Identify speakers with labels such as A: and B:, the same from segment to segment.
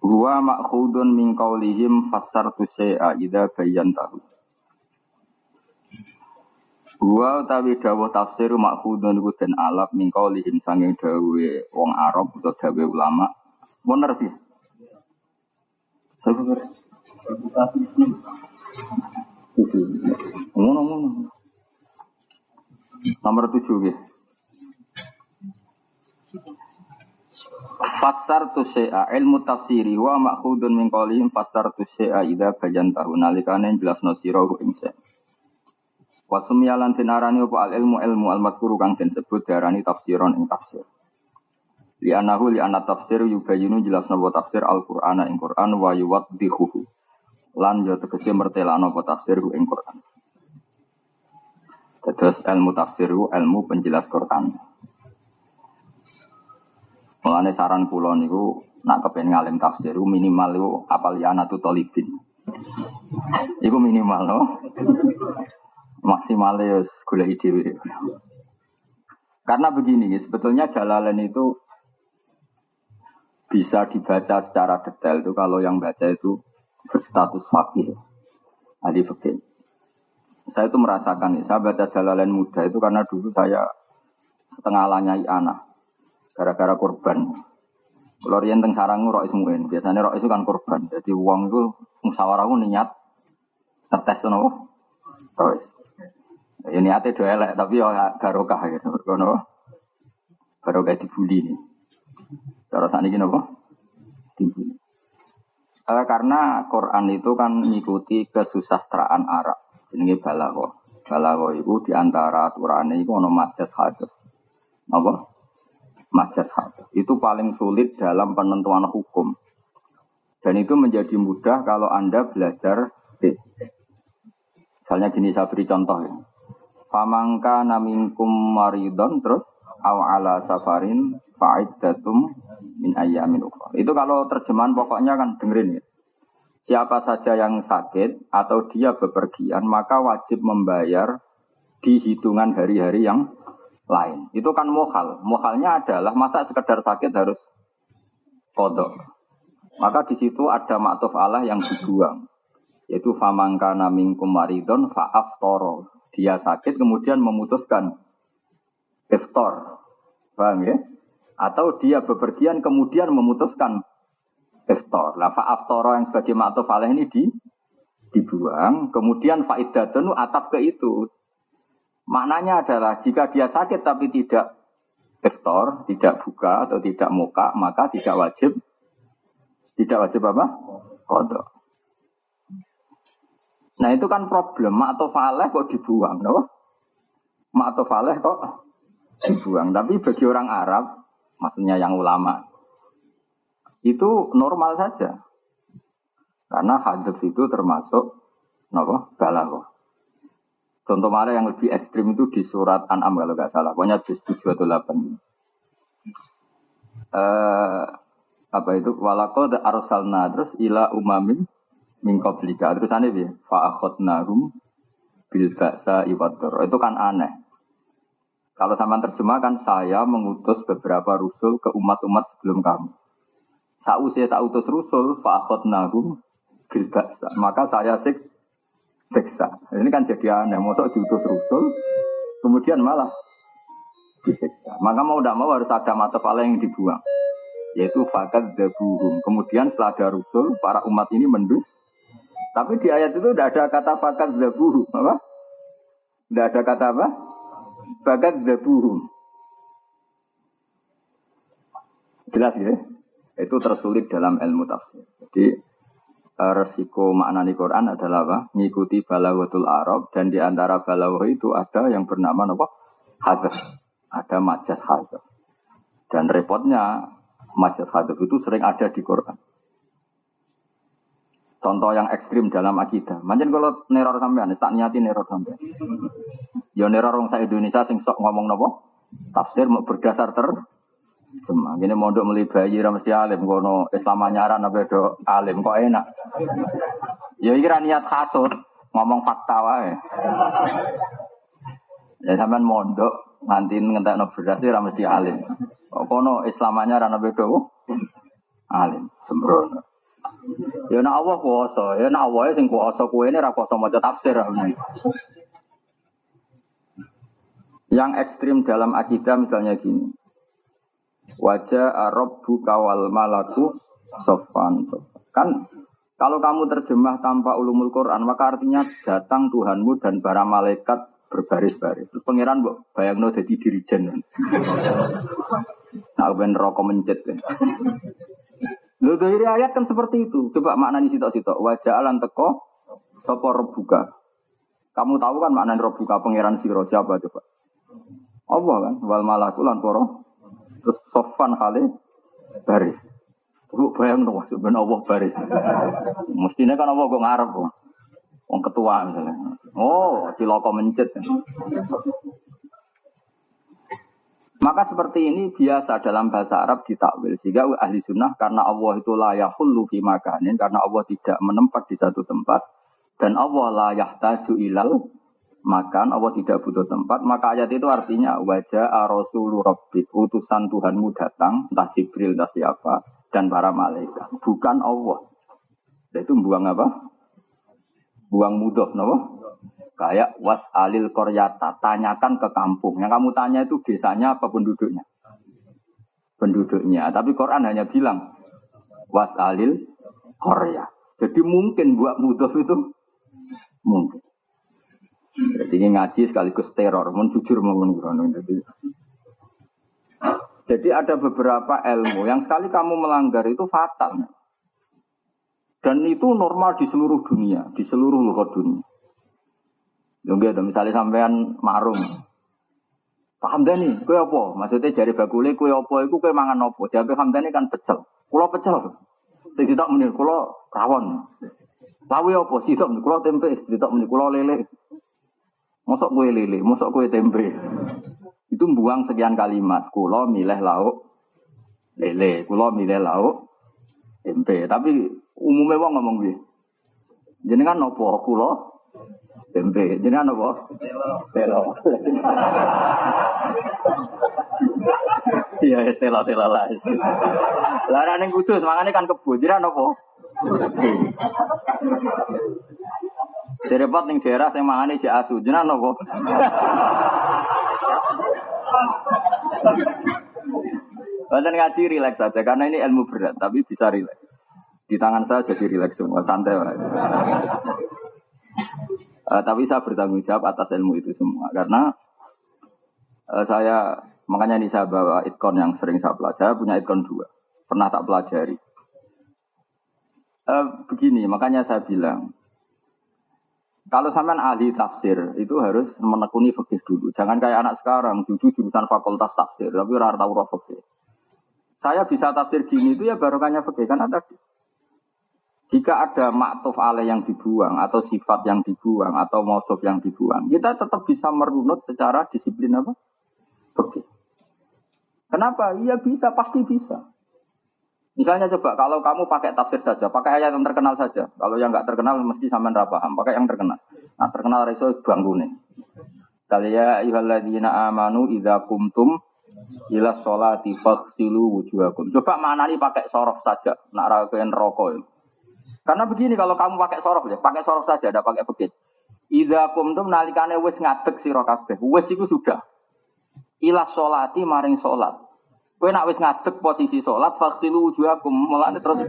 A: Huwa ma'khudun min qawlihim fassartu syai'a idza bayyantahu. Huwa utawi dawuh tafsir ma'khudun iku den alap min qawlihim sanging dawuhe wong Arab utawa dawuhe ulama. Bener sih. Ngono ngono. Nomor tujuh nggih. Fasar tu syai'a ilmu tafsiri wa makhudun min qawlihim fasar tu syai'a idza bayantahu nalikane jelasno sira ing syai'. Wa sumyalan tinarani apa al ilmu ilmu al madhkuru kang den sebut diarani tafsiron ing tafsir. Li anahu li anna tafsir yubayinu jelasno wa tafsir al Qur'ana ing Qur'an wa yuwaddihuhu. Lan yo tegese mertelano apa tafsir ing Qur'an. Terus ilmu tafsir ilmu penjelas Qur'an. Mulane saran kula niku nak kepen ngalim tafsir minimal iku apal ya anatu talibin. Iku minimal no. Maksimal ya gula ide Karena begini, sebetulnya Jalalain itu bisa dibaca secara detail itu kalau yang baca itu berstatus fakir. Ahli fakir. Saya itu merasakan, saya baca Jalalain muda itu karena dulu saya setengah lanyai anak gara-gara korban. Kalau rian teng sarang roh ismuin, biasanya roh itu kan korban. Jadi uang itu musyawarah niat ngetes nopo. Terus. Ya niatnya dua elek, tapi ya barokah gitu. Kono barokah dibully nih. Cara saat ini nopo dibully. Eh, karena Quran itu kan mengikuti kesusastraan Arab. Ini balago. Balago itu di antara aturannya itu ono majas hadis. Apa? Majas Itu paling sulit dalam penentuan hukum. Dan itu menjadi mudah kalau Anda belajar B. Misalnya gini saya beri contoh ya. Famangka namingkum maridon terus awala safarin datum min ayyamin ukhra. Itu kalau terjemahan pokoknya kan dengerin ya. Siapa saja yang sakit atau dia bepergian maka wajib membayar di hitungan hari-hari yang lain. Itu kan mohal. Mohalnya adalah masa sekedar sakit harus kodok. Maka di situ ada maktuf Allah yang dibuang. Yaitu famangka naming kumaridon fa'af toro. Dia sakit kemudian memutuskan iftor. Paham ya? Atau dia bepergian kemudian memutuskan iftor. Lah fa'af toro yang sebagai maktuf Allah ini di, dibuang. Kemudian fa'idatun atap ke itu. Maknanya adalah jika dia sakit tapi tidak iftar, tidak buka atau tidak muka, maka tidak wajib tidak wajib apa? Kodok. Nah itu kan problem. Mak atau faleh kok dibuang, no? Mak atau faleh kok dibuang. Tapi bagi orang Arab, maksudnya yang ulama, itu normal saja. Karena hadis itu termasuk nopo balaghah. Contoh mana yang lebih ekstrim itu di surat An'am kalau nggak salah. Pokoknya juz 7 atau 8. Uh, apa itu? Walakod arsalna terus ila umamin min qablika. Terus aneh dia fa akhadnahum bil ba'sa iwadur itu kan aneh. Kalau sama terjemahkan saya mengutus beberapa rusul ke umat-umat sebelum kamu. Sausia tak utus rusul fa akhadnahum bil ba'sa maka saya sik seksa. Ini kan jadi aneh, mosok diutus rusul, kemudian malah diseksa. Maka mau tidak mau harus ada mata pala yang dibuang, yaitu fakat dabuhum. Kemudian setelah ada rusul, para umat ini mendus. Tapi di ayat itu tidak ada kata fakat dabuhum, apa? Tidak ada kata apa? Fakat dabuhum. Jelas ya? Itu tersulit dalam ilmu tafsir. Jadi resiko makna di Quran adalah apa? Mengikuti balawatul Arab dan di antara balawah itu ada yang bernama apa? Hadas. Ada majas hadas. Dan repotnya Majaz hadap itu sering ada di Quran. Contoh yang ekstrim dalam akidah. Manjen kalau neror sampean, tak niati neror sampean. Ya neror orang Indonesia sing sok ngomong nopo? Tafsir mau berdasar ter Cuma gini mondok meli bayi ra mesti alim kono Islam anyaran apa do alim kok enak. Ya iki niat kasut, ngomong fakta wae. Ya sampean mondok nganti ngentekno beras ra mesti alim. Kok kono Islam anyaran apa do alim sembrono. Ya nak Allah kuasa, ya nak Allah sing kuasa kowe ini ra kuasa maca tafsir. Yang ekstrim dalam akidah misalnya gini. Wajah Arab kawal malaku sofan. Kan kalau kamu terjemah tanpa ulumul Quran, maka artinya datang Tuhanmu dan para malaikat berbaris-baris. Terus pangeran bu, bayangno jadi dirijen. Nah, ben rokok mencet. Lho dari ayat kan seperti itu. Coba maknanya sitok-sitok. Wajah alan teko sopo rebuka. Kamu tahu kan makna rebuka pangeran siro siapa coba? Allah kan wal malakulan poro terus sofan kali baris. Lu bayang dong, sebenarnya Allah baris. Mestinya kan Allah gue ngarep, Wong ketua misalnya. Oh, ciloko mencet. Maka seperti ini biasa dalam bahasa Arab ditakwil. Sehingga ahli sunnah karena Allah itu layak hulu makanin. Karena Allah tidak menempat di satu tempat. Dan Allah layak taju ilal makan. Allah tidak butuh tempat. Maka ayat itu artinya wajah rasulu rabbik. Utusan Tuhanmu datang. Entah Jibril, entah siapa. Dan para malaikat. Bukan Allah. Itu buang apa? Buang mudah, no? Kayak was alil koryata, tanyakan ke kampung. Yang kamu tanya itu desanya apa penduduknya? Penduduknya. Tapi Quran hanya bilang was alil korya. Jadi mungkin buat mudah itu mungkin. Jadi ini ngaji sekaligus teror, mau jujur mau Jadi, jadi ada beberapa ilmu yang sekali kamu melanggar itu fatal. Dan itu normal di seluruh dunia, di seluruh luar dunia. Lunggu itu misalnya sampean marung. Paham nih, kue apa? Maksudnya jari bakule kue apa? Iku kue mangan apa? Jadi hamdani kan pecel. Kulo pecel. Sing tidak menir, kulo rawon. Lawi apa? Sitok kulo tempe. Sitok menir, kulo lele. Mosok kue lele, mosok kue tempe. Itu buang sekian kalimat. Kulo milih lauk lele, kulo milih lauk tempe. Tapi umumnya wong ngomong gue. Jenengan nopo kulo Tempe. Jadi apa? Telo. Iya, telo telo lah. Lah ning kudus mangane kan kebo. Jadi apa? Serepot ning daerah sing mangane jek asu. Jenengan apa? Banten ngaji rileks saja karena ini ilmu berat tapi bisa rileks. Di tangan saya jadi rileks semua, santai. Uh, tapi saya bertanggung jawab atas ilmu itu semua karena uh, saya makanya ini saya bawa itkon yang sering saya pelajari. Punya itkon dua, pernah tak pelajari. Uh, begini, makanya saya bilang kalau sampean ahli tafsir itu harus menekuni fikih dulu. Jangan kayak anak sekarang, dulu jurusan fakultas tafsir, tapi rara tahu fikih. Saya bisa tafsir gini itu ya barokahnya fikih karena tadi jika ada maktuf alaih yang dibuang atau sifat yang dibuang atau mausuf yang dibuang, kita tetap bisa merunut secara disiplin apa? Oke. Kenapa? Iya bisa, pasti bisa. Misalnya coba kalau kamu pakai tafsir saja, pakai ayat yang terkenal saja. Kalau yang nggak terkenal mesti sama paham, pakai yang terkenal. Nah terkenal reso bangkune. Kaliya ayyuhalladzina amanu idza kumtum ila sholati faghsilu wujuhakum. Coba mana nih pakai sorof saja, nak rakyat rokok itu. Karena begini kalau kamu pakai sorok ya, pakai sorok saja, ada pakai bekit. Ida kumtum nalikane wis ngadeg sira kabeh. Wis iku sudah. Ilah solati maring solat. Kowe nak wis ngadeg posisi solat, faksilu wujuhakum. Mulane terus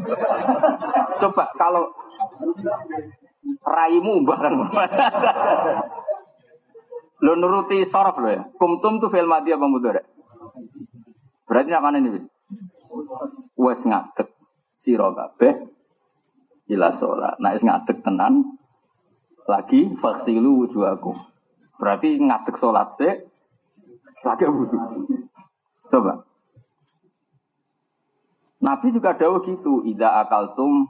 A: coba kalau raimu bareng. lo nuruti sorof lo ya. Kumtum tuh film mati apa mudhari? Berarti apa ini? Wes ngadeg sira kabeh ila sholat. Nah, is ngadek tenan lagi faksilu wujuhakum. Berarti ngadek sholat sih lagi wudhu. Coba. Nabi juga dawuh gitu, ida akaltum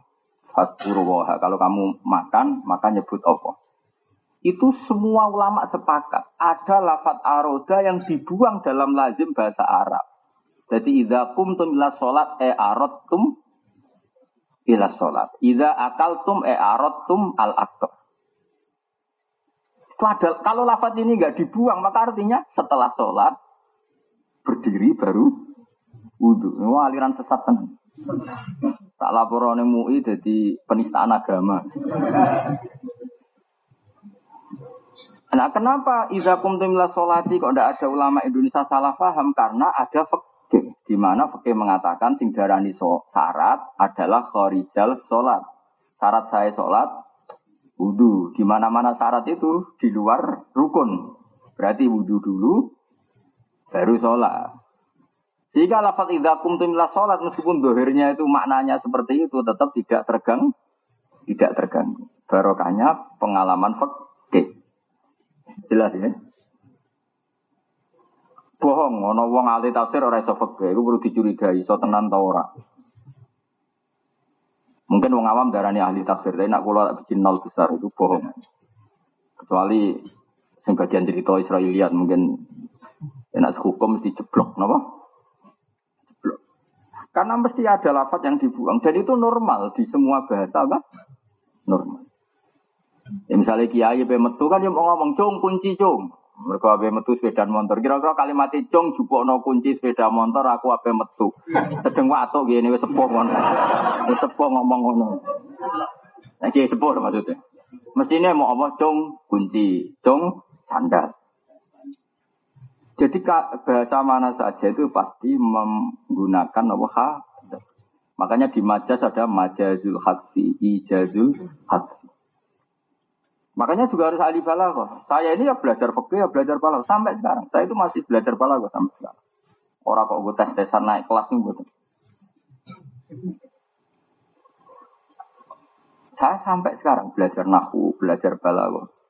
A: fasburuwaha. Kalau kamu makan, maka nyebut apa? Itu semua ulama sepakat. Ada lafat aroda yang dibuang dalam lazim bahasa Arab. Jadi ida kumtum ila sholat e arodtum ila sholat. Ida akaltum e arodtum al akbar. Kalau lafat ini nggak dibuang, maka artinya setelah sholat berdiri baru wudhu. Ini aliran sesat tenang. Tak laporan MUI jadi penistaan agama. Nah kenapa Iza kumtum sholati kok tidak ada ulama Indonesia salah paham? Karena ada fakih. Di mana fakih mengatakan sing darani so, syarat adalah khorijal sholat. Syarat saya sholat wudhu. Di mana-mana syarat itu di luar rukun. Berarti wudhu dulu, baru sholat. Jika lafaz idza kumtum sholat meskipun dohirnya itu maknanya seperti itu tetap tidak tergang, tidak terganggu. Barokahnya pengalaman fakih. Jelas ya? Bohong, ono wong ahli tafsir ora iso fakih, itu perlu dicurigai, iso tenan ta ora. Mungkin wong awam darani ahli tafsir, tapi nak kula bikin nol besar itu bohong. Kecuali sing bagian cerita Israeliat mungkin enak hukum mesti jeblok, napa? Karena mesti ada lafaz yang dibuang dan itu normal di semua bahasa apa? Normal. Ya, misalnya kiai pemetu kan yang mau ngomong cung kunci cung. Mereka ape metu sepeda motor. Kira-kira kalimat cung no kunci sepeda motor aku ape metu. Sedeng watuk gini wis sepuh ngono. Wis sepuh ngomong ngono. Nah, kiai sepuh maksudnya. Mestinya mau apa cung kunci, cung sandal. Jadi bahasa mana saja itu pasti menggunakan apa. Makanya di majas ada majazul hadfi, ijazul hadfi. Makanya juga harus ahli balaghah. Saya ini ya belajar fikih, ya belajar balaghah sampai sekarang. Saya itu masih belajar balaghah sampai sekarang. Orang kok gue tes-tesan naik kelas nih gue. Saya sampai sekarang belajar nahu, belajar balaghah.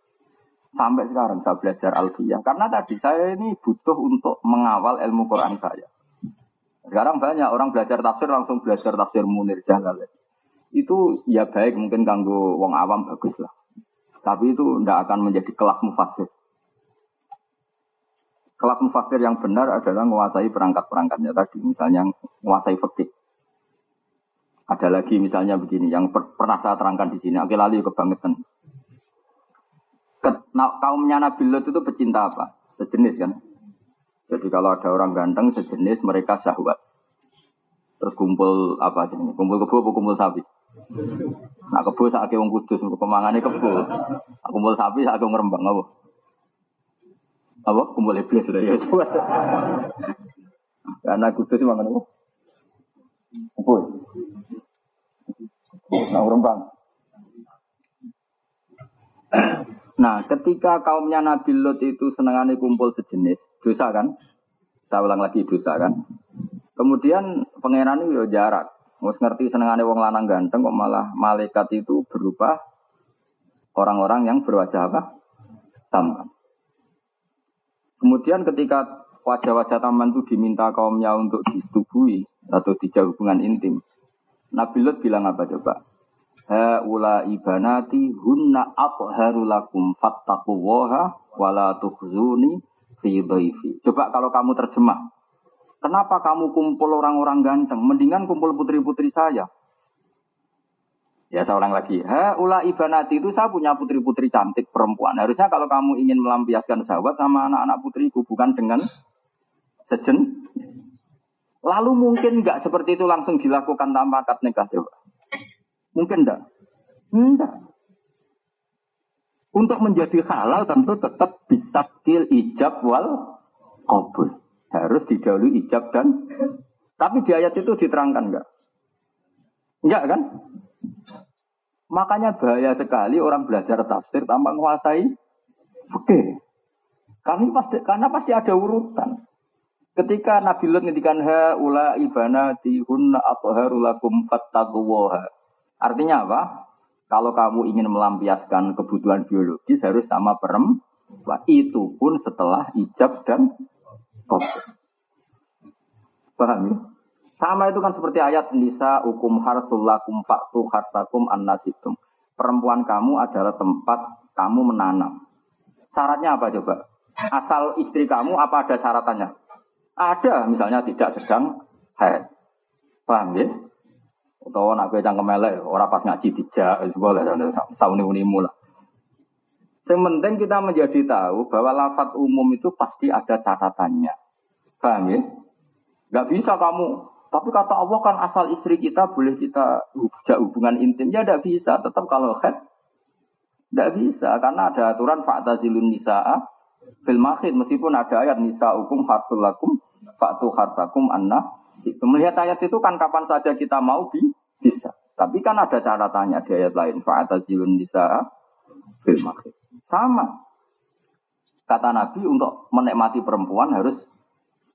A: Sampai sekarang saya belajar alfiyah. Karena tadi saya ini butuh untuk mengawal ilmu Quran saya. Sekarang banyak orang belajar tafsir langsung belajar tafsir Munir Jalal. Itu ya baik mungkin ganggu wong awam bagus lah. Tapi itu tidak akan menjadi kelas mufasir. Kelas mufasir yang benar adalah menguasai perangkat-perangkatnya tadi. Misalnya menguasai fikih. Ada lagi misalnya begini, yang per pernah saya terangkan di sini. Oke lalu kebangetan. Nah, kaumnya Nabi Lot itu pecinta apa? Sejenis kan. Jadi kalau ada orang ganteng sejenis mereka syahwat. Terus kumpul apa sih? Kumpul kebo kumpul sapi? Nah kebo sakit wong kudus, pemangane kebo. Aku kumpul sapi sakit ngerembang apa? Apa? Kumpul iblis sudah ya. Karena kudus mangan apa? Kebo. Nah ngerembang. Nah, ketika kaumnya Nabi Lot itu senangannya kumpul sejenis, dosa kan? Saya ulang lagi dosa kan? Kemudian pangeran itu ya jarak. Mus ngerti senengane wong lanang ganteng kok malah malaikat itu berupa orang-orang yang berwajah apa? Tampan. Kemudian ketika wajah-wajah tampan itu diminta kaumnya untuk disetubui atau dijauh hubungan intim. Nabi Lut bilang apa coba? Haula ibanati hunna atharu lakum fattaqullaha wala tukhzuni fi dhaifi. Coba kalau kamu terjemah. Kenapa kamu kumpul orang-orang ganteng? Mendingan kumpul putri-putri saya. Ya saya ulang lagi. Ha, ula ibanati itu saya punya putri-putri cantik perempuan. Harusnya kalau kamu ingin melampiaskan sahabat sama anak-anak putriku bukan dengan sejen. Lalu mungkin nggak seperti itu langsung dilakukan tanpa akad nikah coba. Mungkin enggak? Enggak. Untuk menjadi halal tentu tetap bisa kill ijab wal kabul harus didahului ijab dan tapi di ayat itu diterangkan enggak? Enggak kan? Makanya bahaya sekali orang belajar tafsir tanpa menguasai oke. Kami pasti karena pasti ada urutan. Ketika Nabi Lut ngendikan ha ula ibanati hunna atharulakum fattaquwaha. Artinya apa? Kalau kamu ingin melampiaskan kebutuhan biologis harus sama perempuan. Itu pun setelah ijab dan Paham ya? Sama itu kan seperti ayat Nisa hukum harsulakum faktu harsakum annasitum. Perempuan kamu adalah tempat kamu menanam. Syaratnya apa coba? Asal istri kamu apa ada syaratannya? Ada, misalnya tidak sedang haid. Paham ya? Atau nak gue cangkem elek, orang pas ngaji dijak, boleh, sauni-unimu lah. Yang penting kita menjadi tahu bahwa lafat umum itu pasti ada catatannya. Paham ya? Gak bisa kamu tapi kata Allah kan asal istri kita boleh kita hubungan intim. Ya tidak bisa. Tetap kalau head. Tidak bisa. Karena ada aturan fa'tazilun nisa'a fil mahid. Meskipun ada ayat nisa hukum fa'tu hartakum anna. Melihat ayat itu kan kapan saja kita mau bi bisa. Tapi kan ada catatannya di ayat lain. Fa'tazilun nisa'a fil mahid. Sama. Kata Nabi untuk menikmati perempuan harus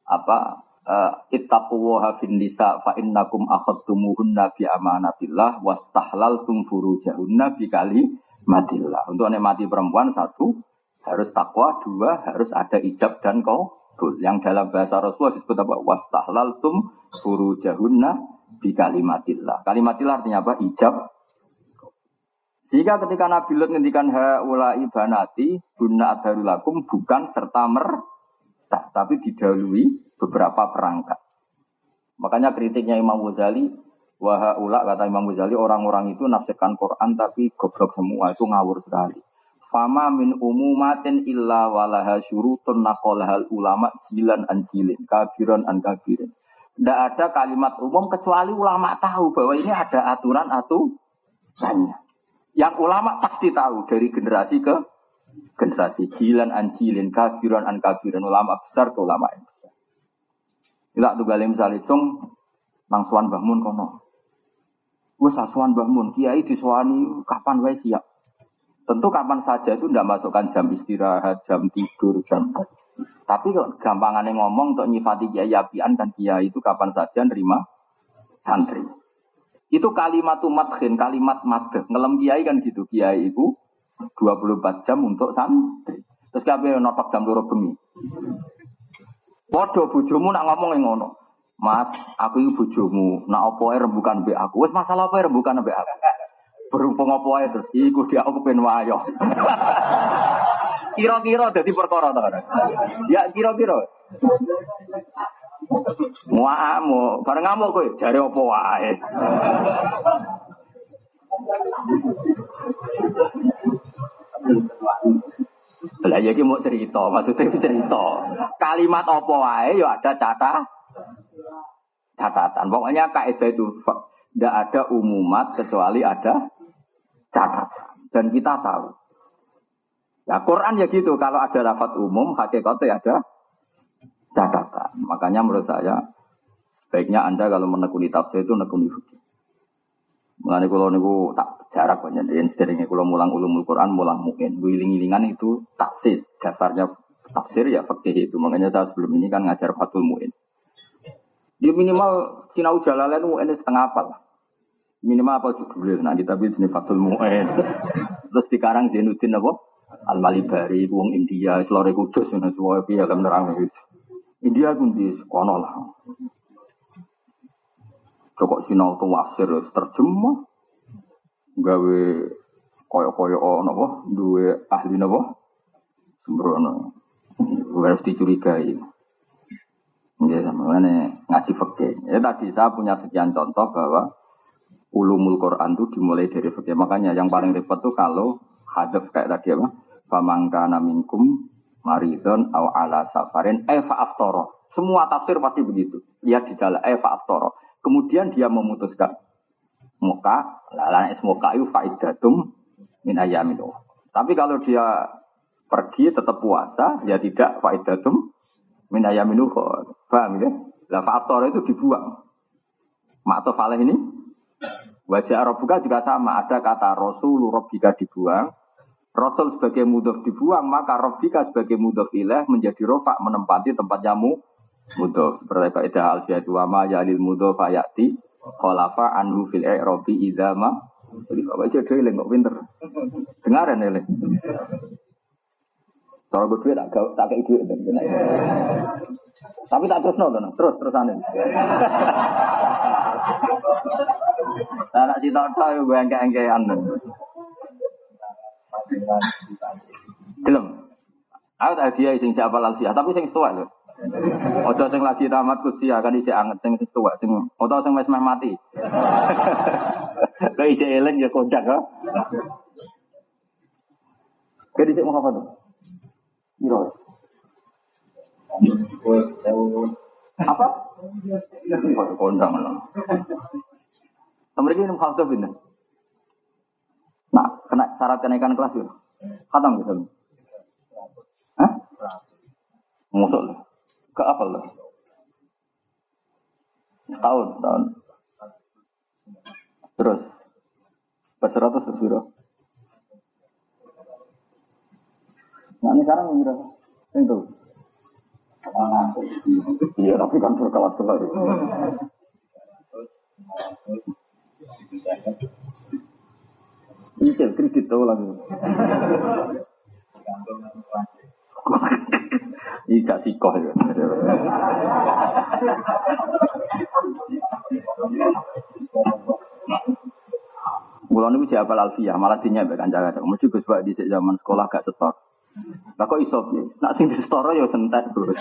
A: apa uh, ittaqullaha fin nisa fa innakum akhadtumuhunna bi amanatillah wastahlaltum furujahunna bi kalimatillah. Untuk nikmati perempuan satu harus takwa, dua harus ada ijab dan Yang dalam bahasa Rasulullah disebut apa? Wastahlaltum furujahunna bi kalimatillah. Kalimatillah artinya apa? Ijab. Sehingga ketika Nabi Lut ngendikan haula ibanati bunna adharulakum bukan serta mer tapi didahului beberapa perangkat. Makanya kritiknya Imam Ghazali, wahaula kata Imam Ghazali orang-orang itu nafsirkan Quran tapi goblok semua itu ngawur sekali. Fama min umumatin illa walaha syurutun naqalahal ulama jilan an jilin, kabiran an kabirin. Tidak ada kalimat umum kecuali ulama tahu bahwa ini ada aturan aturannya. Yang ulama pasti tahu dari generasi ke generasi jilan an jilin, kabiran an kabirin, ulama besar ke ulama yang Ilak tuh galim misalnya cung nang suan bangun kono. Wes asuan bangun kiai disuani kapan wae siap. Tentu kapan saja itu tidak masukkan jam istirahat, jam tidur, jam tapi gampangannya ngomong untuk nyifati kiai apian kan kiai itu kapan saja nerima santri. Itu kalimat madhin, kalimat madh. Ngelem kiai kan gitu. Kiai itu 24 jam untuk santri. Terus kabeh notok jam loro bengi. Padha bojomu nak ngomong yang ngono. Mas, aku iki bojomu, nak ae rembukan mbek aku. Masalah apa rembukan mbek aku. Berhubung opo ae terus iku dia aku pengen wayo. Kira-kira dadi perkara to Ya kira-kira. Muamu, bareng ngamuk kowe jare opo wae. Lah ya mau cerita, maksudnya cerita. Kalimat apa wae ya ada catatan. Catatan. Pokoknya kaidah itu tidak ada umumat kecuali ada catatan. Dan kita tahu. Ya Quran ya gitu, kalau ada lafat umum, hakikatnya ada catatan. Makanya menurut saya, sebaiknya Anda kalau menekuni tafsir itu menekuni fikih. Mengenai kalau niku tak jarak banyak dan sederhana kalau mulang ulumul Quran mulang mungkin wiling-wilingan itu taksis dasarnya tafsir ya fakih itu makanya saya sebelum ini kan ngajar fatul muin dia minimal sinau jalalain muin setengah apa lah minimal apa judulnya nah kita bikin fatul muin. Terus sekarang Zainuddin apa? Al malibari wong India selore kudus dan semua pihak kan nerang itu India pun di kono lah. Cokok sinau tuh wasir terjemah. Gawe koyo-koyo napa duwe ahli napa? Sembrono. Harus dicurigai. Ya, makanya ngaji fakir. Ya tadi saya punya sekian contoh bahwa ulumul Quran itu dimulai dari fakir. Makanya yang paling repot tuh kalau hadap kayak tadi apa? Famangka naminkum maridon au ala safarin eva aftoro. Semua tafsir pasti begitu. Lihat di jalan eva aftoro. Kemudian dia memutuskan muka, lalan es muka itu faidatum min ayamin Tapi kalau dia pergi tetap puasa, ya tidak faidatum min ayamin Paham ya? Lah itu dibuang. Makto faleh ini wajah Arabuka juga sama. Ada kata Rasul Rabbika dibuang. Rasul sebagai mudof dibuang, maka Rabbika sebagai mudof ilah menjadi rofak menempati tempat jamu Mudof. Seperti kaidah alfiyah wa ma yalil mudof ayati kholafa anhu fil i'rabi idza ma jadi bapak jadi kok pinter. Dengaran ya, Cara gue duit tak tak kayak duit. Tapi tak terus nonton, terus terusan. Nah, nak cita cita gue engke engkean. Gelem. Aku tak dia sing siapa lansia, tapi sing tua lho. Ojo sing lagi tamat kusia kan isi anget sing tua sing ojo sing meh mati. Kayak isi eling ya kocak ha. Kayak dhisik mau apa tuh? Miro. Apa? Kondang lah. Mereka ini khaltuf ini. Nah, kena syarat kenaikan kelas ya. Khatam gitu. Hah? Musuh lah. Ke apa lah? Setahun, setahun. Terus. Berseratus terus Nah ini sekarang berapa? Itu. Iya, tapi kan berkelas-kelas. Iya, kredit tahu lagi. Iya, gak sikoh ya. Mulai ini siapa alfiah, malah dinya bekan jaga. Mesti gus di zaman sekolah gak setor. Lah kok iso piye? Nak sing disetara ya sentet, Gus.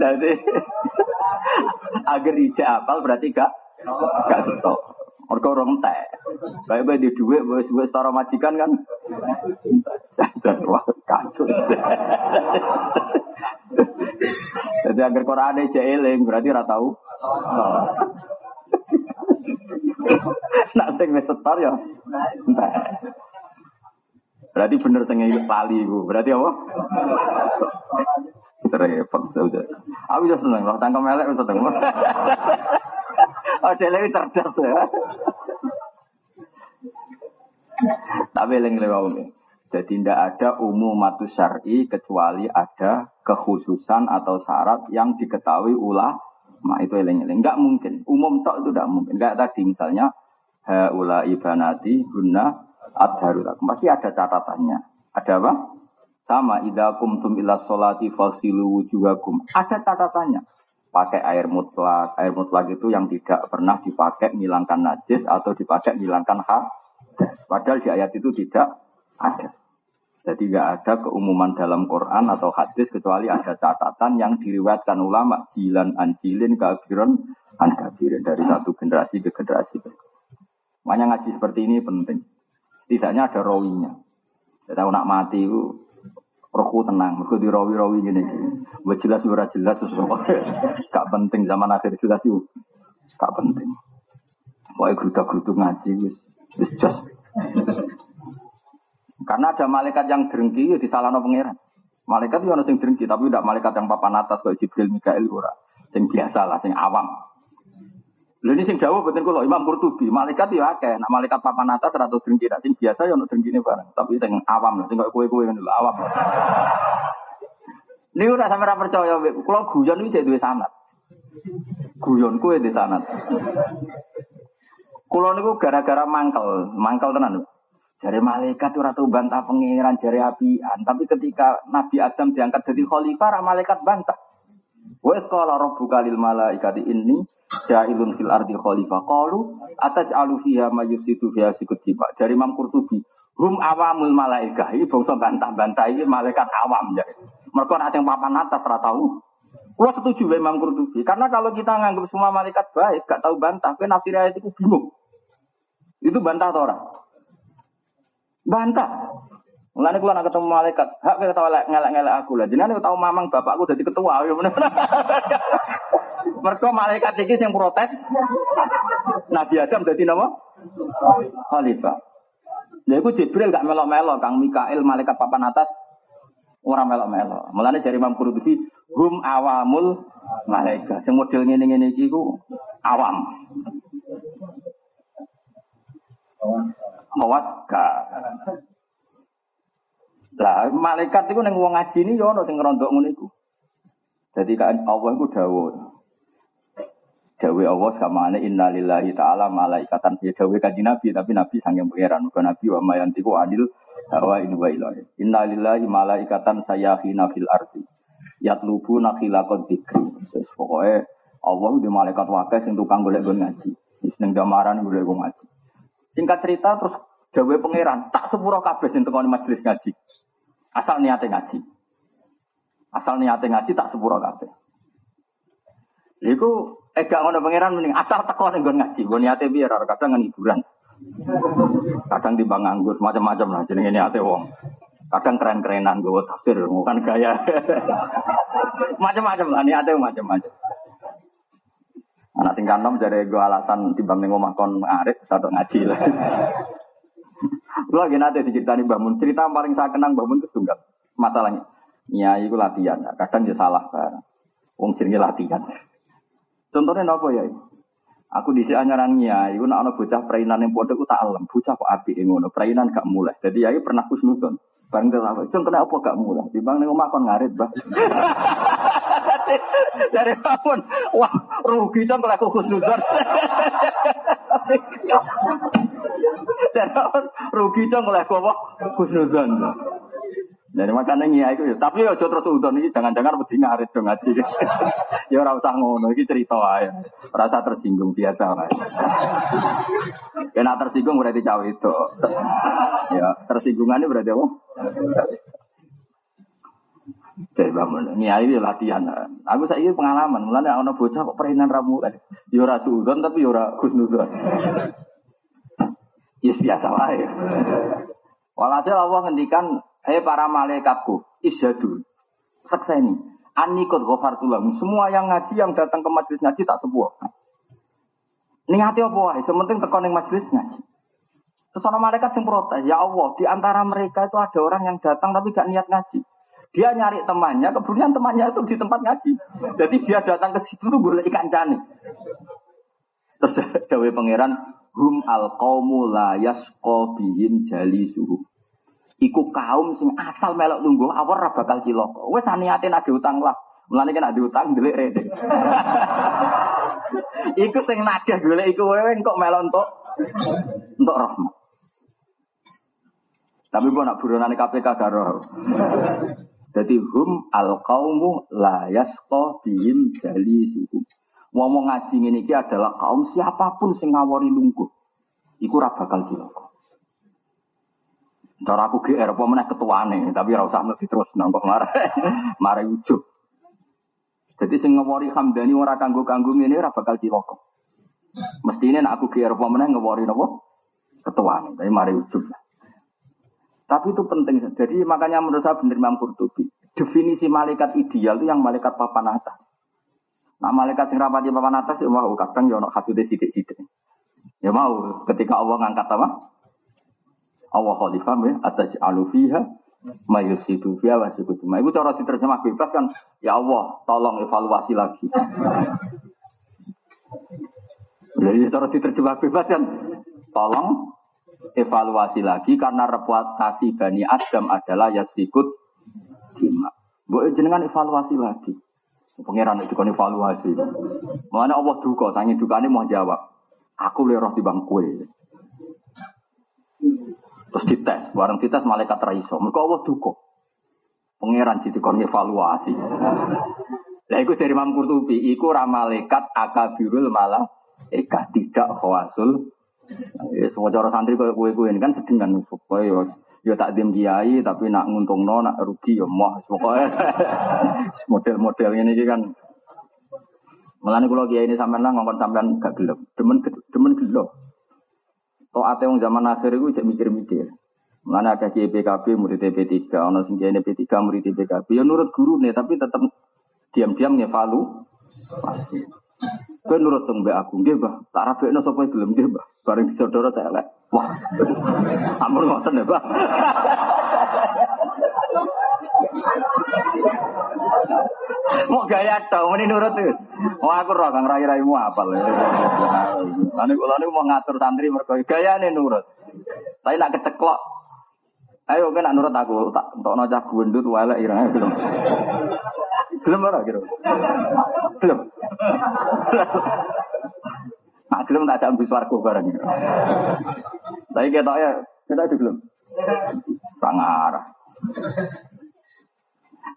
A: Dadi agar ijak apal berarti gak gak setok. Mergo ora entek. Kayak bae di dhuwit wis wis setara majikan kan. Wah kacau. Jadi agar Quran aja eling berarti ora tahu. Nak sing wis setor ya entek. Berarti bener sing lali iku. Berarti apa? Repot sudah. Aku sudah seneng loh, tangkap melek wis seneng. Oh, dia cerdas ya. Tapi eling lewat Jadi tidak ada umum matu syari kecuali ada kekhususan atau syarat yang diketahui ulah. Nah itu eling-eling. Enggak mungkin. Umum tok itu tidak mungkin. Enggak tadi misalnya haula ibanati guna adharulah. Pasti ada catatannya. Ada apa? Sama idza kumtum ila sholati fasilu wujuhakum. Ada catatannya pakai air mutlak. Air mutlak itu yang tidak pernah dipakai menghilangkan najis atau dipakai menghilangkan hak. Padahal di ayat itu tidak ada. Jadi nggak ada keumuman dalam Quran atau hadis kecuali ada catatan yang diriwayatkan ulama jilan anjilin kafiron an kafirin dari satu generasi ke generasi Makanya ngaji seperti ini penting. Tidaknya ada rawinya. Kita nak mati itu rohku tenang, mereka di rawi-rawi gini. Buat jelas ora jelas sesuatu. Gak penting zaman akhir jelas itu. Gak penting. Pokoknya gerudak-geruduk ngaji wis wis just. Karena ada malaikat yang drengki ya disalahno pangeran. Malaikat itu ada yang drengki tapi tidak malaikat yang papan atas kayak Jibril, Mikael ora. Sing biasa lah, sing awam. Lha ini sing dawuh betul kalau Imam Qurtubi, malaikat ya akeh, nak malaikat papan atas atau drengki, nak sing biasa ya ono bareng, tapi sing awam lah, sing kok kowe-kowe ngono awam. Ini udah sampe ra percaya, kalau guyon iki duwe sanat. Guyon kue di sanat. Kulo niku gara-gara mangkel, mangkel tenan. Jari malaikat ora tau bantah pangeran jari apian, tapi ketika Nabi Adam diangkat jadi khalifah, malaikat bantah. Wa qala rabbuka lil malaikati inni ja'ilun fil ardi khalifah. Qalu ataj'alu fiha may yusitu fiha sikut tiba. Dari Imam Qurtubi, hum awamul malaikah. Ini bangsa bantah-bantah ini malaikat awam jadi. Mereka nak sing papan atas ora tahu. Kulo setuju dengan Imam Qurtubi. Karena kalau kita nganggap semua malaikat baik, gak tahu bantah, kan nafsir ayat itu bingung. Itu bantah atau orang? Bantah. Mulane kula nak ketemu malaikat, hak kita tahu ngelak-ngelak aku lah. Jenenge tahu mamang bapakku jadi ketua ya bener. Mereka malaikat iki sing protes. Nabi Adam jadi nama khalifah. Lha iku Jibril gak melok-melok Kang Mikail malaikat papan atas orang melok-melok. Mulane dari Imam Qurtubi hum awamul malaikat. Sing model ngene-ngene iki ku awam. Awas lah malaikat itu neng wong ngaji ini yo sing ngerondok ngono iku. Jadi kan Allah itu dawuh. Dawe Allah sama ane inna lillahi ta'ala malaikatan ya dawe kaji nabi tapi nabi sanggeng pangeran bukan nabi wa mayantiku adil Hawa ini wa ilahi. Inna lillahi malaikatan sayahina fil ardi. Yatlubu nakhilakot dikri. Pokoknya Allah di malaikat wakil sing tukang golek gue ngaji. Seneng damaran golek gue ngaji. Singkat cerita terus gawe pangeran tak sepuro kabeh sing tekoni majelis ngaji. Asal niate ngaji. Asal niate ngaji tak sepuro kabeh. Iku eh gak ngono pangeran mending asal teko ning ngaji. Gue niate biar kadang ngan hiburan. Kadang di bang anggur macam-macam lah jenenge niate wong. Kadang keren-kerenan gue tafsir, bukan gaya. macam-macam lah niate macam-macam. Anak sing kanom dari gue alasan timbang ning omah kon ngarit satu ngaji lah. Lagi nanti diceritani Mbah Mun, cerita paling saya kenang Mbah itu tunggal. Masalahnya, ya itu latihan, kadang dia salah barang. Wong latihan. Contohnya apa ya? Aku di sini anyaran ya, itu nak bocah perainan yang aku tak alam. Bocah kok api ngono, perainan gak mulai. Jadi ya pernah kusnudon. Terus apa? Contohnya apa gak mulai? Di bang makan ngarit bah. Dari bangun, wah rugi dong kalau aku. Dari bangun, rugi dong kalau aku apa? Kusnudon. Jadi makanya ngia itu ya. Tapi ya terus udon ini jangan-jangan wedi ngarit dong ngaji. ya ora usah ngono iki cerita wae. Rasa tersinggung biasa wae. Kena tersinggung berarti cawe itu. ya, tersinggungannya berarti apa? Jadi bangun, ini latihan. Aku saya pengalaman, mulanya ana bocah kok perinan ramu kan. Ya ora udon tapi ya ora kusnudon. Ya biasa wae. Walhasil Allah ngendikan Hei para malaikatku, isyadu. Sekseni. Ani kot ghafartulahu. Semua yang ngaji, yang datang ke majelis ngaji tak sebuah. Niati apa wae, sementing tekan yang majelis ngaji. Terus malaikat yang protes, ya Allah, di antara mereka itu ada orang yang datang tapi gak niat ngaji. Dia nyari temannya, kemudian temannya itu di tempat ngaji. Jadi dia datang ke situ tuh boleh ikan cani. Terus dawe pangeran, hum al qaumu la bihim jali suhu iku kaum sing asal melok nunggu awal ra bakal cilaka. Wes niate nak diutang lah. Mulane kan diutang delik rede. iku sing nagih golek iku wewe kok melok entuk entuk rahmat. Tapi gua nak buronane KPK garo. Jadi hum al kaumu la yasqa bihim suhu. Ngomong ngaji ini adalah kaum siapa pun sing ngawori lungguh. Iku ra bakal cilaka. Cara aku GR apa meneh ketuane, tapi ora usah mesti terus nangkok marah. marah ujug. Jadi sing ngewori Hamdani ora kanggo-kanggo ngene ora bakal cilaka. Mestine nek aku GR apa meneh ngewori napa? Ketuane, tapi mari ujug. Tapi itu penting. Jadi makanya menurut saya benar Imam Qurtubi. Definisi malaikat ideal itu yang malaikat papan atas. Nah malaikat sing rapati papan atas ya mau kadang ya ono hasude sithik-sithik. Ya mau ketika Allah ngangkat apa? Allah khalifah ya atas alufiha mayusidu fiha wa Ma Itu cara diterjemah bebas kan ya Allah tolong evaluasi lagi. Jadi cara diterjemah bebas kan tolong evaluasi lagi karena reputasi Bani Adam adalah yasfikut dima. Boleh jenengan evaluasi lagi. Pengiran itu kan evaluasi. Mana Allah duka, tangi duka ini mau jawab. Aku leroh di bangkue. Terus dites, bareng dites malaikat raiso. Mereka Allah duko. Pangeran jadi kon evaluasi. Lah iku dari Imam Qurtubi, iku ra malaikat akabirul malah eka tidak khawasul. Ya semua cara santri koyo kowe ini kan sedengan supaya yo yo tak dim kiai tapi nak nguntungno nak rugi yo moh pokoke model-model ini kan Melani kalau kiai ini sampean lah ngomong sampean gak gelem, demen demen gelem. Toate wong zaman akhir itu cek mikir-mikir. Mana ada kiai PKB murid TP3, ono sing kiai TP3 murid PKB. Ya nurut guru nih, tapi tetap diam-diam ngevalu. Pasti. Kau nurut tuh mbak aku, nggih bah. Tak rabekno sapa gelem nggih bah. Bareng saudara tak elek. Wah. Ampun ngoten ya, Bah. Mau gaya tau, ini nurut tuh. Mau aku roh kang rai raimu apal. Lalu kalau ini mau ngatur santri mereka gaya nih nurut. Tapi nak keceklok. Ayo nak nurut aku tak untuk nojak gendut wala irang belum. Ora gitu. Belum. Nah, belum tak jambi swargo bareng. Tapi kita ya kita itu belum. arah.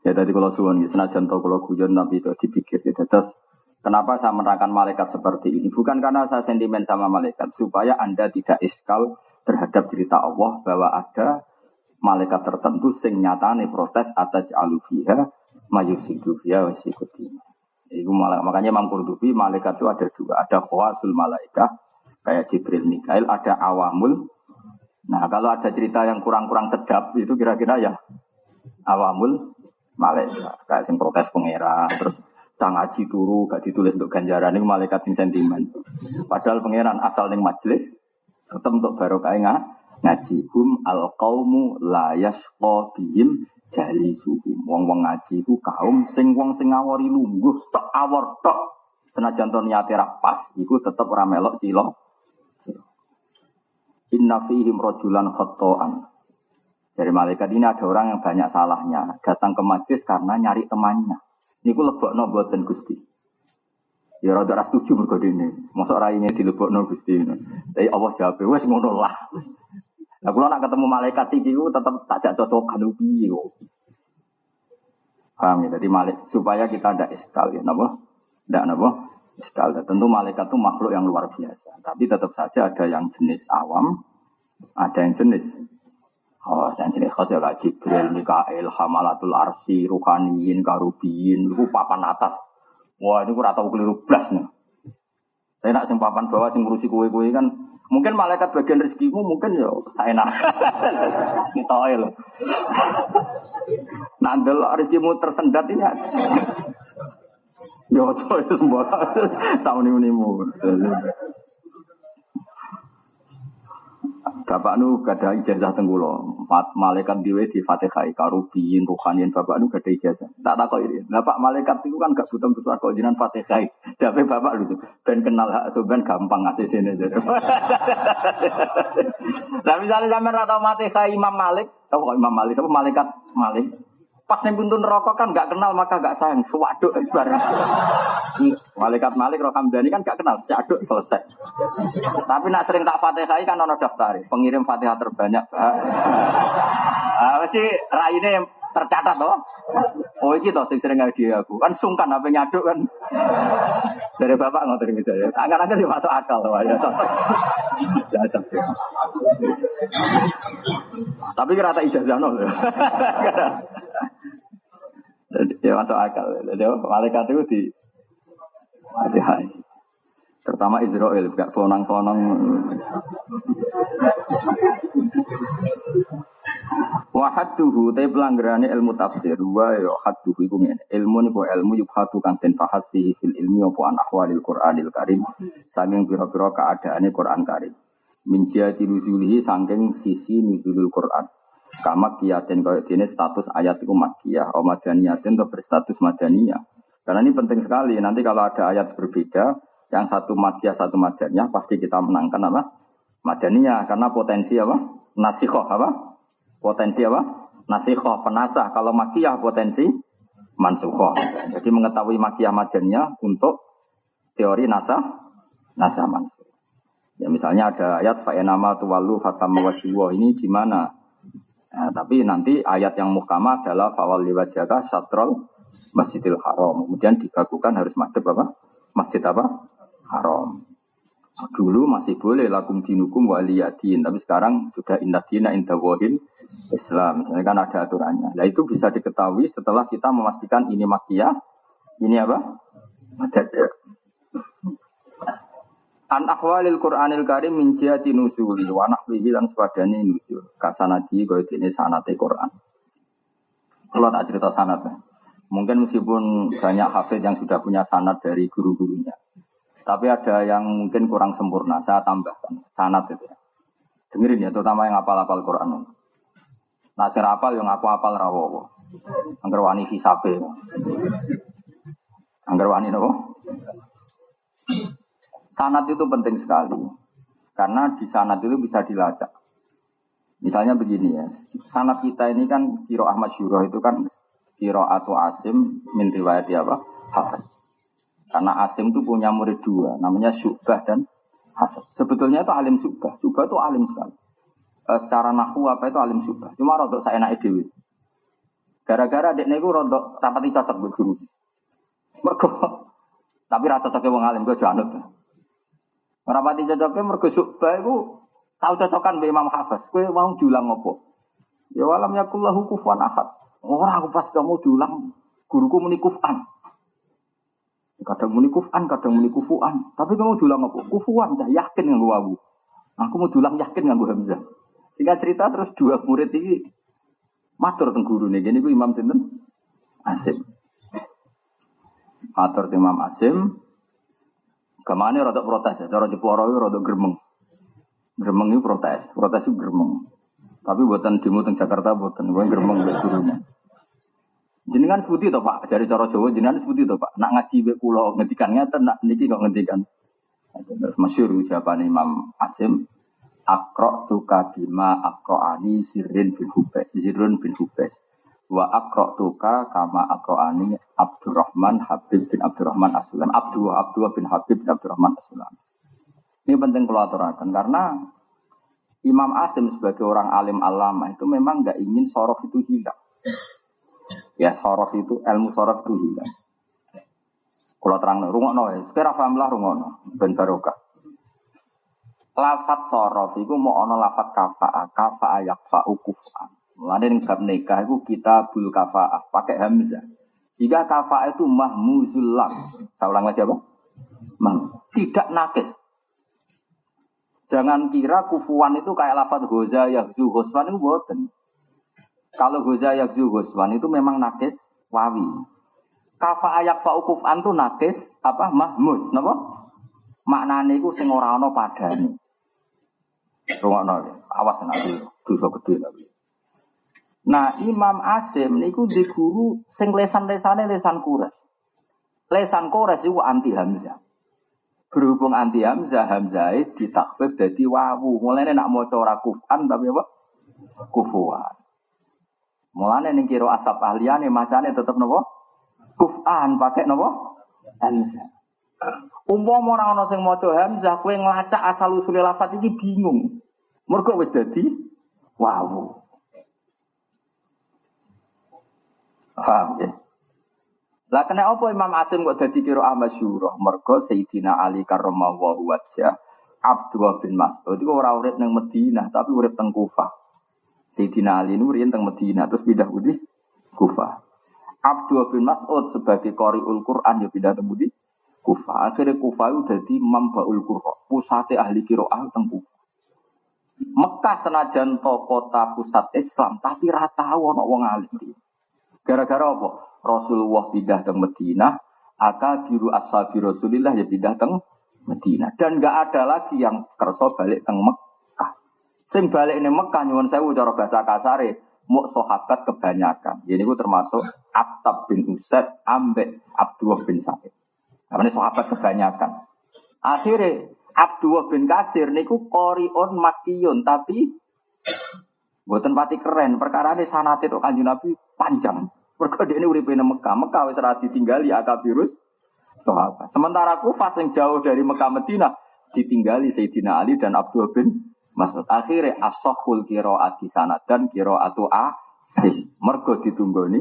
A: Ya tadi kalau suwon, senajan tau kalau guyon tapi itu dipikir. Ya. Terus kenapa saya menerangkan malaikat seperti ini? Bukan karena saya sentimen sama malaikat, supaya anda tidak iskal terhadap cerita Allah bahwa ada malaikat tertentu sing nyatane protes atas alufiha mayusidu fiha wasikutina. Itu malah, makanya Imam Qurtubi malaikat itu ada dua, ada khawasul malaikat kayak Jibril Mikail, ada awamul. Nah kalau ada cerita yang kurang-kurang sedap itu kira-kira ya awamul malaikat kayak sing protes pangeran terus sang aji turu gak ditulis untuk ganjaran ini malaikat sing sentimen padahal pangeran asal ning majelis tetep untuk barokah ngaji hum al qaumu la yasqa jali suhum wong wong ngaji itu kaum sing wong sing ngawori lungguh tok awor tok senajan to niate pas iku tetep ora melok cilo inna fihim rajulan khata'an dari malaikat ini ada orang yang banyak salahnya. Datang ke majlis karena nyari temannya. Ini ku lebok buatan gusti. Ya rada ras setuju mergo ini. Masa ora ini dilebok no gusti. Tapi Allah jawab, wes ngono lah. Nah, kalau nak ketemu malaikat iki tetap tak cocok kanubi. Paham ya? Jadi malik supaya kita tidak iskal ya, napa? Tidak napa? Iskal. Tentu malaikat itu makhluk yang luar biasa. Tapi tetap saja ada yang jenis awam, ada yang jenis Oh, dan jenis khas ya Jibril, Mikael, Hamalatul Arsi, Ruhaniyin, Karubiyin, itu papan atas. Wah, ini kurang tahu keliru belas nih. Saya nak sing papan bawah sing ngurusi kue-kue kan mungkin malaikat bagian rezekimu mungkin ya saya nak kita loh. Nandel rezekimu tersendat ini. Yo, itu semua. Sauni unimu. Bapak nu gada ijazah tenggulo, malaikat diwe di fatihai karubiin ruhaniin bapak nu gada ijazah. Tak tak kok ini. Bapak malaikat itu kan gak butuh butuh kok jinan fatihai. Tapi bapak lu ben kenal hak suben gampang ngasih sini. Nah misalnya sampai rata fatihai Imam Malik, tahu kok Imam Malik, tahu malaikat Malik. Pas nih pintu neraka kan gak kenal maka gak sayang. Sewaduk bareng. Malaikat Malik Roh Hamdani kan gak kenal. Seaduk selesai. Tapi nak sering tak fatihah kan ono daftar. Pengirim fatihah terbanyak. Ah, mesti raine tercatat toh. Oh iki toh sing sering ngaji aku. Kan sungkan apa nyaduk kan. Dari bapak ngotot gitu ya. Akan-akan dia masuk akal loh ya. Tapi kira ijazah nol. Ya masuk akal. Jadi malaikat itu di hati Terutama Israel, gak sonang-sonang. Wahaduhu tapi pelanggarannya ilmu tafsir. Wa ya haduhu iku ngene. Ilmu niku ilmu hatu kang den bahas fil ilmi apa an ahwalil Qur'anil Karim. Saking pira-pira keadaane Quran Karim. Min jihati nuzulihi saking sisi nuzulul Quran Kama kiatin kaya dini status ayat itu makiyah, o madaniyatin atau berstatus madaniyah. Karena ini penting sekali. Nanti kalau ada ayat berbeda, yang satu makiyah, satu madaniyah, pasti kita menangkan apa? Madaniyah. Karena potensi apa? Nasikoh apa? Potensi apa? Nasikoh, penasah. Kalau makiyah potensi mansukoh. Jadi mengetahui makiyah madaniyah untuk teori nasah, nasah mansuh. Ya misalnya ada ayat fa'enama tuwalu fatam ini di mana? Nah, tapi nanti ayat yang muhkamah adalah fawal liwajaka satrol masjidil haram. Kemudian dibagukan harus madhab apa? Masjid apa? Haram. Dulu masih boleh lakum dinukum waliyadin, tapi sekarang sudah indah dina indah wahil Islam. Misalnya kan ada aturannya. Nah itu bisa diketahui setelah kita memastikan ini makiyah, ini apa? Madhab. An ahwalil Qur'anil Karim min jihati nuzuli wa nahwihi lan sepadane nuzul. Kasanadi kaya dene sanate Qur'an. Kalau tak cerita sanat. Mungkin meskipun banyak hafid yang sudah punya sanat dari guru-gurunya. Tapi ada yang mungkin kurang sempurna. Saya tambahkan sanat itu ya. Dengerin ya, terutama yang apal-apal Quran. Nah, cara apal yang aku apal rawowo. Angger wani hisabe. Angger wani nopo? Sanat itu penting sekali. Karena di sanat itu bisa dilacak. Misalnya begini ya, sanat kita ini kan Kiro Ahmad Syuroh itu kan Kiro atau Asim min riwayat apa? Hafiz. Karena Asim itu punya murid dua, namanya Syubah dan Hafiz. Sebetulnya itu alim Syubah. Syubah itu alim sekali. eh, secara nahu apa itu alim subah. Cuma rodok saya naik dewi. Gara-gara dek niku rodok rapati cocok bu guru. Mergo tapi rata cocoknya wong alim gue janut. Rapati cocoknya mergo subah itu tahu cocokan be Imam Hafiz. Kue mau julang ngopo? Ya walam yakullahu kufuwan ahad. Orang aku pas kamu diulang guruku muni kufan. Kadang muni kufan, kadang muni kufuan. Tapi kamu diulang apa? Kufuan, dah yakin nggak aku. Aku mau diulang yakin nggak Hamzah. Sehingga cerita terus dua murid ini matur teng guru nih. Gini Imam Sinten Asim. Matur Imam Asim. Ke mana rada protes ya? Cara Jeporo itu rada geremeng. Geremeng itu protes. Protes itu geremeng. Tapi buatan demo teng Jakarta buatan. Gue geremeng gurunya. Jenengan sebuti to Pak, dari cara Jawa jenengan sebuti to Pak. Nak ngaji be kula ngendikan ngeten nak niki kok ngendikan. Terus masyhur ucapan Imam Asim Akro tuka bima akro ani sirin bin hubes sirun bin hubes wa akro tuka kama akro ani Abdurrahman Habib bin Abdurrahman Asulam Abdullah Abdullah bin Habib bin Abdurrahman Asulam ini penting kalau aturakan karena Imam Asim sebagai orang alim alama itu memang nggak ingin sorof itu hilang Ya sorof itu ilmu sorof itu hilang. Kalau terang rungokno ya, sepira paham lah rungokno ben barokah. Lafat sorof itu mau ono lafat kafa, kafa yakfa ukufan. Mulane ning bab nikah itu kita bul kafa pakai hamzah. Jika kafa itu mahmuzul lam. Saya ulang lagi apa? Mah, tidak nakis. Jangan kira kufuan itu kayak lafat goza yahzu huswan itu boten. Kalau goza yakzu goswan itu memang nakis wawi. Kafa ayak fa ukuf antu nakis apa mahmus, napa? Maknane iku sing ora ana padane. Rungokno awas nek dosa gede tapi. Nah, Imam Asim niku di guru sing lesan-lesane lesan Quraisy. Lesan Quraisy iku anti Hamzah. Berhubung anti Hamzah, Hamzah ditakfif dadi wawu. Mulane nak maca ora kufan tapi apa? Kufuan. Mulane ning kira asap ahliyane macane tetep napa? Kufan pakai napa? Hamzah. Umpama ora ana sing maca hamzah, kowe nglacak asal usule lafaz iki bingung. Mergo wis dadi wow. Paham ya? Lah kena apa Imam Asim kok dadi kira masyhur? Mergo Sayyidina Ali karramallahu wajhah Abdullah bin Mas'ud itu ora urip ning Madinah tapi urip teng Kufah. Sayyidina Ali ini teng Medina terus pindah Budi Kufah. Abdul bin Mas'ud sebagai qari'ul Quran ya pindah teng Budi Kufah. Akhirnya Kufah itu jadi mambaul Qur'an, pusat ahli qiraah teng Kufah. Mekah senajan to kota pusat Islam, tapi rata ana wong alim. Gara-gara apa? Rasulullah pindah teng Medina, aka biru ashabi Rasulillah ya pindah teng Medina. Dan nggak ada lagi yang kerso balik teng Mekah. Sing balik ini Mekah nyuwun sewu cara bahasa kasare mu sahabat kebanyakan. Jadi itu termasuk Abtab bin Usaid ambek Abdullah bin Sa'id. Namanya sahabat kebanyakan. Akhirnya Abdullah bin Kasir niku qoriun makiyun tapi buatan pati keren. Perkara ini sanat itu kanjeng Nabi panjang. Mergo ini uripe Mekah. Mekah wis ora ditinggali akabirus sahabat. Sementara Kufah yang jauh dari Mekah Madinah ditinggali Sayyidina Ali dan Abdullah bin Maksud akhirnya asohul ati sanad dan atu asim. Mergo ditunggoni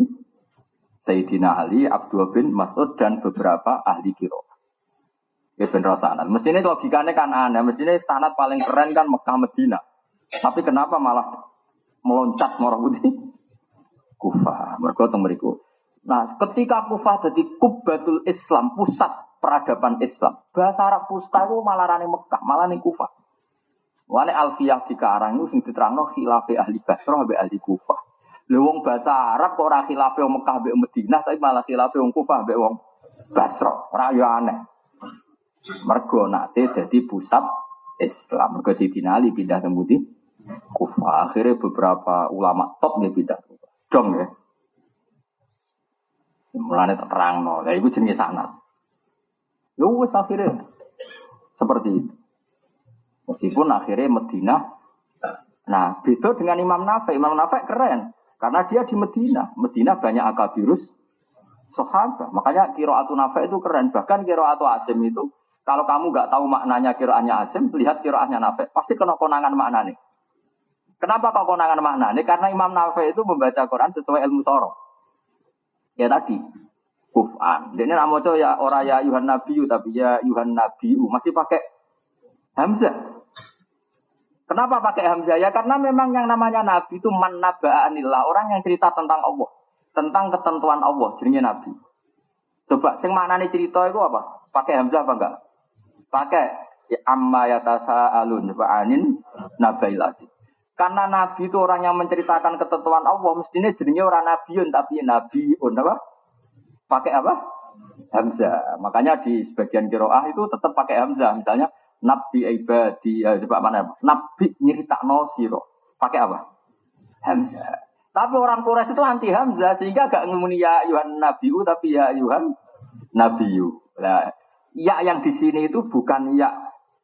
A: Sayyidina Ali, Abdul bin Mas'ud dan beberapa ahli kiro. Ya bener sanad. Mestinya logikanya kan aneh. Mestinya sanad paling keren kan Mekah Medina. Tapi kenapa malah meloncat morah putih? Kufah. Mergo teng mriku. Nah, ketika Kufah jadi kubatul Islam, pusat peradaban Islam. Bahasa Arab pusta itu malah rane Mekah, malah nih Kufah. Wane alfiyah dikarang itu sing diterangno khilafe ahli Basrah be ahli Kufah. Lha wong bahasa Arab kok ora khilafe wong Mekah be Madinah tapi malah khilafe wong Kufah be wong Basrah. Ora aneh. Mergo nate dadi pusat Islam. Mergo Sidina Ali pindah ke Kufah. Akhirnya beberapa ulama top dia pindah Kufah. Dong ya. Mulane tak terangno. Lah iku jenenge sanad. Yo wis akhirnya seperti itu. Meskipun akhirnya Medina, nah beda dengan Imam Nafek. Imam Nafek keren, karena dia di Medina. Medina banyak akabirus sahabat. Makanya kiroatu Nafek itu keren. Bahkan kiroatu Asim itu, kalau kamu nggak tahu maknanya kiroahnya Asim, lihat kiroahnya Nafek. Pasti kena konangan maknanya. Kenapa kok konangan makna? Ini karena Imam Nawawi itu membaca Quran sesuai ilmu soro. Ya tadi, kufan. Ini nama ya orang ya Yuhan Nabiu tapi ya Yuhan Nabiu masih pakai Hamzah. Kenapa pakai Hamzah? Ya karena memang yang namanya Nabi itu man naba'anillah. Orang yang cerita tentang Allah. Tentang ketentuan Allah. Jadinya Nabi. Coba, sing nih cerita itu apa? Pakai Hamzah apa enggak? Pakai ya, amma yatasa alun fa'anin nabailati. Karena Nabi itu orang yang menceritakan ketentuan Allah, mestinya jadinya orang Nabiun, tapi Nabiun apa? Pakai apa? Hamzah. Makanya di sebagian kiroah itu tetap pakai Hamzah. Misalnya, Nabi ibadi, ya, coba mana? Nabi nyerita no siro. Pakai apa? Hamzah. Tapi orang Quraisy itu anti Hamzah sehingga gak ngomongin ya Yuhan Nabiu tapi ya Yuhan Nabiu. Nah, ya yang di sini itu bukan ya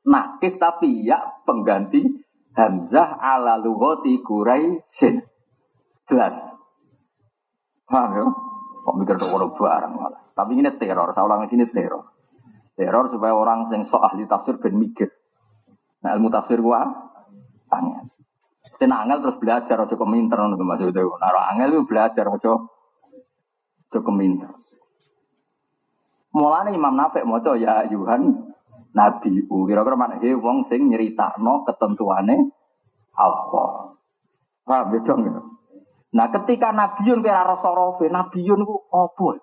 A: nakis tapi ya pengganti Hamzah ala lughati Quraisy. Jelas. Paham ya? Kok mikir kok orang barang malah. Tapi ini teror, saya ulang ini teror. Teror supaya orang yang sok ahli tafsir ben mikir. Nah ilmu tafsir gua tanya. Sen angel terus belajar aja keminter ngono maksud itu. Nah angel itu belajar aja aja keminter. Mulane Imam Nafek maca ya Yuhan Nabi kira-kira mana he wong sing nyeritakno ketentuane apa. Paham dong ya? Nah ketika Nabiun kira rasa rofe, Nabiun ku apa?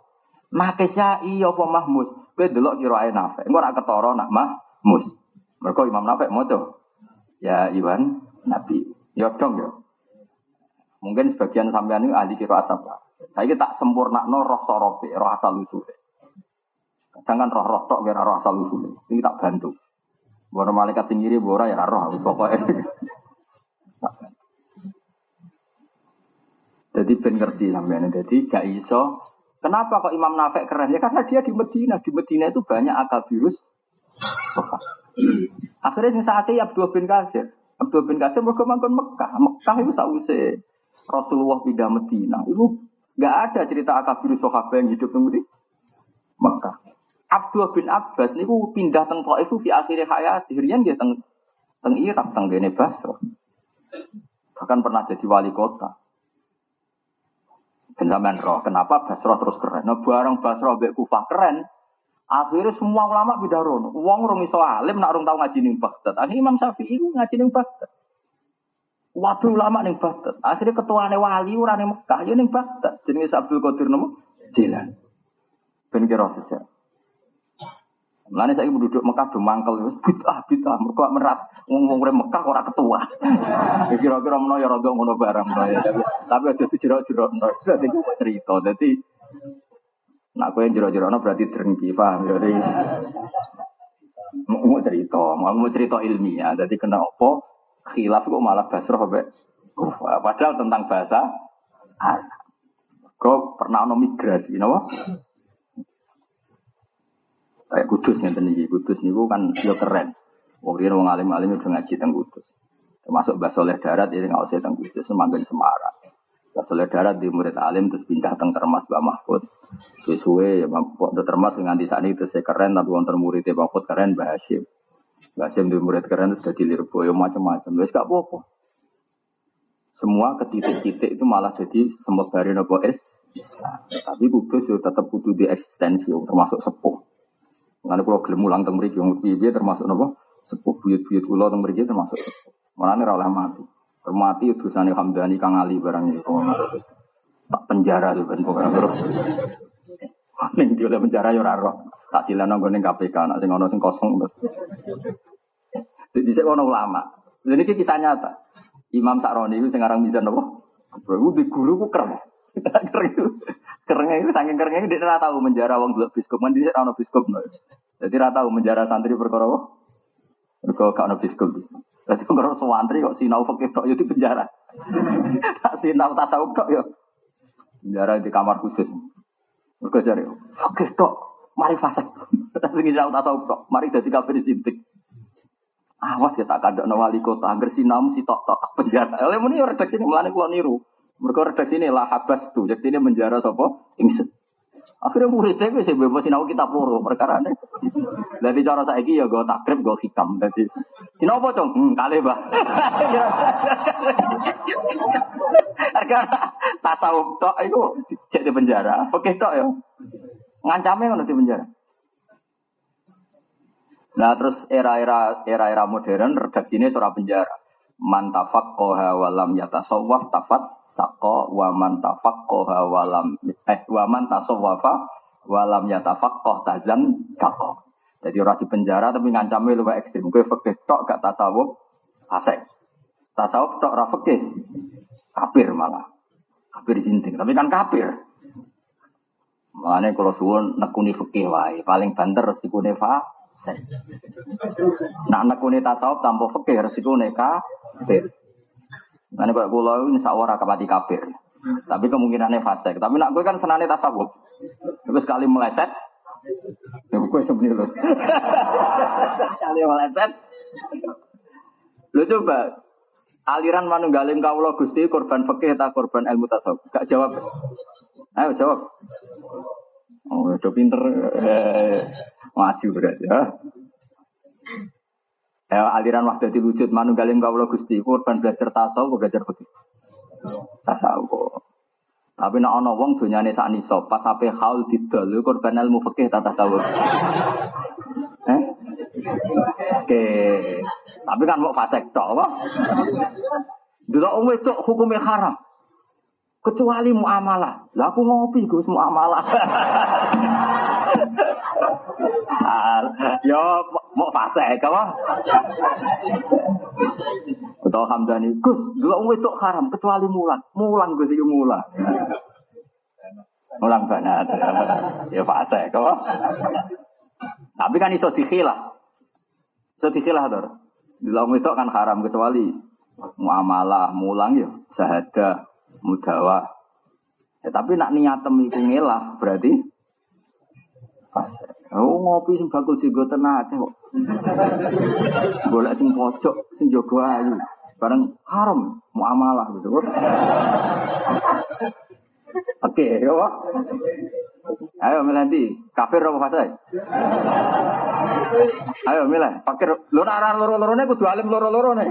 A: Nakesya iya apa Mahmus? Kowe delok Nafek. Engko ora ketara nak Mahmus. Mergo Imam Nafek maca ya Iwan Nabi. Ya dong ya. Mungkin sebagian sampean ini ahli kira asap. Saya tak sempurna no roh sorofe, roh asal. Jangan roh-roh tok kira roh asal usul. Ini tak bantu. Bora malaikat sendiri bora ya roh aku pokoknya. Jadi ben ngerti sampean. Jadi gak iso. Kenapa kok Imam Nafek keren? Ya karena dia di Medina. Di Medina itu banyak akal virus. Akhirnya sing saatnya ya Abdul bin Kasir. Abdul bin Kasir mereka mangkon Mekah. Mekah itu sausé Rasulullah pindah Medina. Itu gak ada cerita akal virus sahabat yang hidup di Mekah. Abdul bin Abbas niku pindah teng Taif fi akhir hayat riyen dia teng teng Irak teng gene Basra. Bahkan pernah jadi wali kota. Ben roh, kenapa Basra terus keren? Nah, bareng Basra mbek Kufah keren. Akhirnya semua ulama pindah rono. Wong rong iso alim nak rong tau ngaji ning Baghdad. Akhirnya Imam Syafi'i ku ngaji ning Baghdad. Waduh ulama ning Baghdad. Akhirnya ketuane wali ora ning Mekah, ya ning Baghdad. Jenenge Abdul Qadir nomo? Jilan. Ben kira. Mulane saya duduk Mekah do mangkel bid'ah bid'ah mergo merat ngomong ora Mekah ora ketua. Ya kira-kira menawa ya rada ngono barang ya. Tapi tapi jero-jero dadi cerita. Dadi nak kowe jero-jero berarti drengki paham ya. Mau cerita, mau cerita ilmiah. Jadi kena apa? Khilaf kok malah basroh be. Padahal tentang bahasa Kok pernah ono migrasi, napa? Kayak kudus nih tadi, kudus nih kan yo keren. Wong dia wong alim alim udah ngaji tentang kudus. Termasuk bahasa oleh darat ini nggak usah tentang kudus semakin semarang. Bahasa oleh darat di murid alim terus pindah tentang termas Mbak Mahfud. Sesuai ya udah termas dengan sana itu saya keren tapi wonten muridnya Mahfud keren. Mbak Hashim di murid keren terus jadi lirboyo macam-macam. Wes gak apa-apa. Semua ke titik-titik itu malah jadi semut dari nopo es. Tapi kudus itu tetap kudu di eksistensi termasuk sepuh. Mengenai pulau gelem mulang teng mriki wong piye termasuk napa? Sepuh buyut-buyut kula teng mriki termasuk sepuh. Mulane ora oleh mati. Termati dosane Hamdani Kang Ali barang itu. Tak penjara tuh ben pokoke terus. Ning dia penjara yo ora roh. Tak silana nggone KPK nek sing ana kosong. Jadi saya ono ulama. Jadi ini kisah nyata. Imam Sakroni itu sekarang bisa nopo. Bro, di guru ku keren. Keren itu. Kerennya itu saking kerennya itu dia tidak tahu menjara wong dua biskop kan dia tahu biskop no. Jadi tidak tahu menjara santri perkara apa? Perkara kau biskop. Jadi perkara santri kok sinau fakir kok itu penjara. Tak sinau tasawuf kok ya. Penjara di kamar khusus. Mereka cari fakir kok mari fasek. Tapi sinau tasawuf kok mari jadi kafir sintik. Awas ya tak ada wali kota, agar sinau si tok tok penjara. Oleh muni redaksi ini melani kulo niru. Mereka redaksi ini lah habas tuh, jadi ini menjara sopo ingsun. Akhirnya muridnya gue sih bebas sinau kitab loro perkara ini. Jadi cara saya ya gue takrib gue hikam. Jadi sinau apa cong? Hmm, kali bah. Karena tasawuf tok itu jadi penjara. Oke tok ya. Ngancamnya kan di penjara. Nah terus era-era era-era modern redaksinya surah penjara. Mantafak koha walam yatasawwaf tafat sako wa man tafaqqaha wa lam eh wa man tasawwafa wa lam yatafaqqah tazan kako. Jadi orang di penjara tapi ngancamnya lebih ekstrim. Gue fakih tok gak tasawuf asek. Tasawuf tok ra fakih. Kafir malah. Kafir jinting. Tapi kan kafir. Makanya kalau suwun nekuni fakih wae. Paling banter resikune fa. Nak nekuni tasawuf tanpa fakih resikune kafir. Nanti kalau pulau ini sawara kapati kafir. Tapi kemungkinannya fase. Tapi nak gue kan senane tasawuf. Terus sekali meleset, ya gue sebenarnya loh. Sekali meleset. Lu coba aliran manunggaling kaulo gusti korban fakih atau korban ilmu tasawuf? Gak jawab. Ayo jawab. Oh, udah pinter. Eh, maju berarti ya. Ya, aliran wahdatil wujud manunggaling kawula Gusti korban belajar tasawuf belajar fikih. Tasawuf. Tapi nek ana wong donyane sak nisab pas ape haul didol korban ilmu fikih ta tasawuf. Eh? Oke. Tapi kan mau fasek tok apa? Delok wong wedok hukumnya haram. Kecuali muamalah. Lah aku ngopi Gus muamalah. Yo mau fase apa? Betul Hamdani, Gus, dua umum itu haram kecuali mulan. Mulan Gus itu mulan. Mulan banget. Ya fase apa? Tapi kan iso dikhilah. Iso dikhilah. Dua umum itu kan haram kecuali muamalah, mulang ya, sahadah, mudawa. Ya, tapi nak niatem iku ngelah berarti. Oh ngopi sing bakul juga tenate kok. Boleh sing pojok sing jaga ayu. Bareng haram muamalah gitu. Oke, ya Pak. Ayo Melandi, kafir apa fasai? Ayo milih, fakir. Lu nak loro-lorone kudu alim loro-lorone.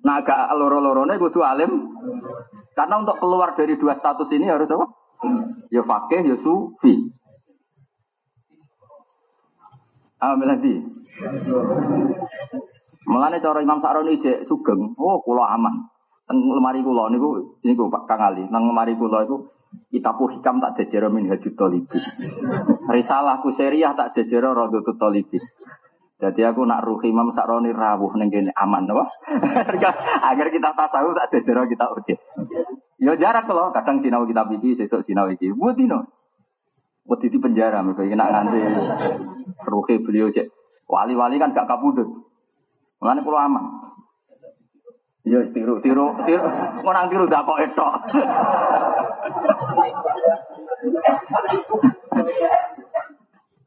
A: Nah, agak loro-lorone kudu alim. Karena untuk keluar dari dua status ini harus apa? Ya fakih, ya sufi. Ah, melati. Mulane cara Imam Sa'roni cek sugeng, oh kula aman. Teng lemari kula niku niku Pak Kang Ali, nang lemari kula iku kitabku hikam tak jejero min hajut tolibi. Risalahku seriah tak jejero rodotut tolibi. Jadi aku nak ruh Imam Sa'roni rawuh ning kene aman apa? Agar kita tasawuf tak jejero kita oke. Yo jarak loh, kadang sinau kitab iki, sesuk sinau iki. Buat dino. Wedi di penjara mereka nak nganti ruhe beliau cek. Wali-wali kan gak kabudut. Mulane pulau aman. Ya tiru tiru tiru tiru kok etok.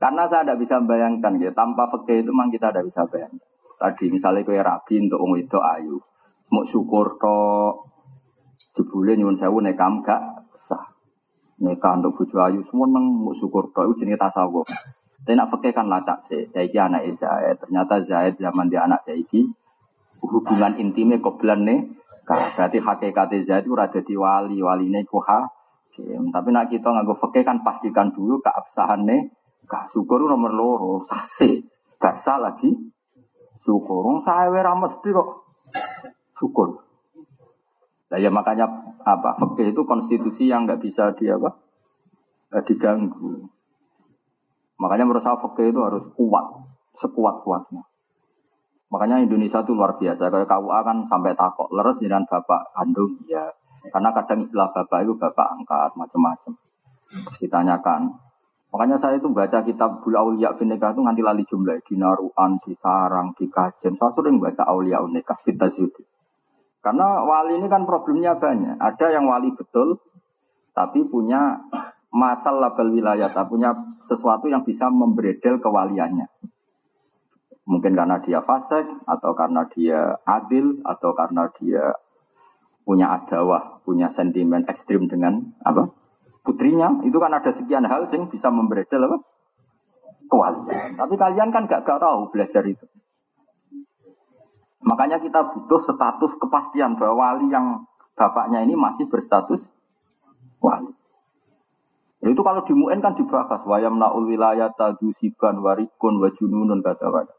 A: Karena saya tidak bisa membayangkan ya, tanpa fakih itu memang kita tidak bisa bayangkan. Tadi misalnya kue rabi untuk wong itu ayu, mau syukur to, jebule nyuwun sewu nekam gak nikah untuk buju ayu semua neng mau syukur itu jenis tasawuf. Tapi nak pakai kan lacak sih. Saiki anak Zaid. Ternyata Zaid zaman dia anak saiki hubungan intimnya kobelan nih. Berarti hakikat Zaid itu ada di wali nih kuha tapi nak kita nggak fakir kan pastikan dulu keabsahan nih kak syukur nomor loro sase gak lagi syukur saya mesti kok syukur Nah, ya makanya apa? Fakih itu konstitusi yang nggak bisa di apa? Eh, diganggu. Makanya menurut saya fakih itu harus kuat, sekuat kuatnya. Makanya Indonesia itu luar biasa. Kayak KUA kan sampai takok leres dengan bapak kandung ya. Karena kadang istilah bapak itu bapak angkat macam-macam. Ditanyakan. Makanya saya itu baca kitab Bulu Aulia Bineka itu nganti lali jumlah di Naruan, di Sarang, di Kajen. Saya sering baca Aulia Unika, Fita karena wali ini kan problemnya banyak. Ada yang wali betul, tapi punya masalah label wilayah, punya sesuatu yang bisa membredel kewaliannya. Mungkin karena dia fasik, atau karena dia adil, atau karena dia punya adawah, punya sentimen ekstrim dengan apa putrinya. Itu kan ada sekian hal sing bisa memberedel apa? Kewalian. Tapi kalian kan gak, gak tahu belajar itu. Makanya kita butuh status kepastian bahwa wali yang bapaknya ini masih berstatus wali. Itu kalau di MUN kan dibahas wayam naul wilayah siban warikun wajununun kata kata.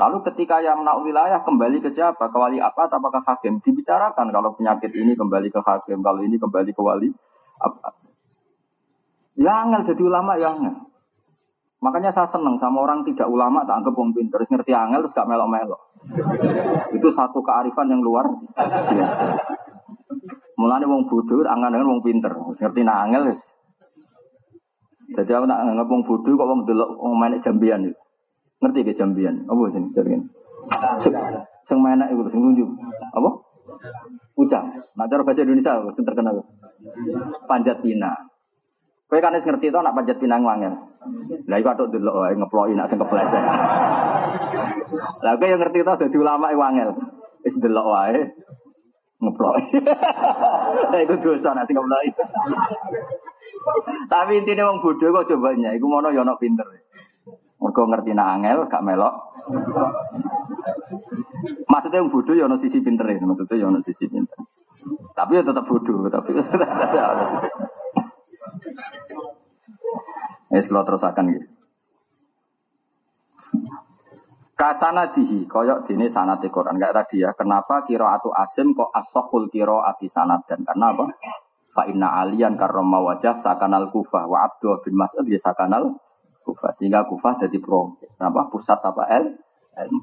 A: Lalu ketika yang naul wilayah kembali ke siapa? Ke wali apa? Apakah hakim? Dibicarakan kalau penyakit ini kembali ke hakim, kalau ini kembali ke wali apa? Ya angel jadi ulama ya angel. Makanya saya senang sama orang tidak ulama tak anggap wong pinter, ngerti angel terus gak melok-melok. Itu satu kearifan yang luar biasa. Mulane wong bodoh angan dengan wong pinter, ngerti nah angel Jadi aku nak nganggap wong bodoh kok wong delok wong main jambian itu. Ngerti ke jambian? Apa sih jambian? Sing main iku sing nunjuk. Apa? Ucap. Nah cara bahasa Indonesia sing terkenal. Panjat pinang. Kowe kan wis ngerti to nak panjat pinang wangel. Lah iku atuk delok wae ngeploki nak sing kepleset. Lah kowe yang ngerti to dadi ulama iku wangel. Wis delok wae ngeploki. Lah iku dosa nak sing ngeploki. Tapi intinya wong bodoh kok cobanya, iku mono yo pinter. Mergo ngerti nak angel gak melok. Maksudnya yang bodoh ya ono sisi pinter ya, maksudnya ya ono sisi pinter. Tapi ya tetap bodoh, tapi Kalau terus akan gitu. Kasana dihi, koyok dini sanat Quran. Enggak tadi ya, kenapa kiro atu asim kok asokul kiro ati sanat dan karena apa? Fa inna alian karoma wajah sakanal kufah wa abdu bin mas'ud ya sakanal kufah. Sehingga kufah jadi pro. Kenapa? Pusat apa el?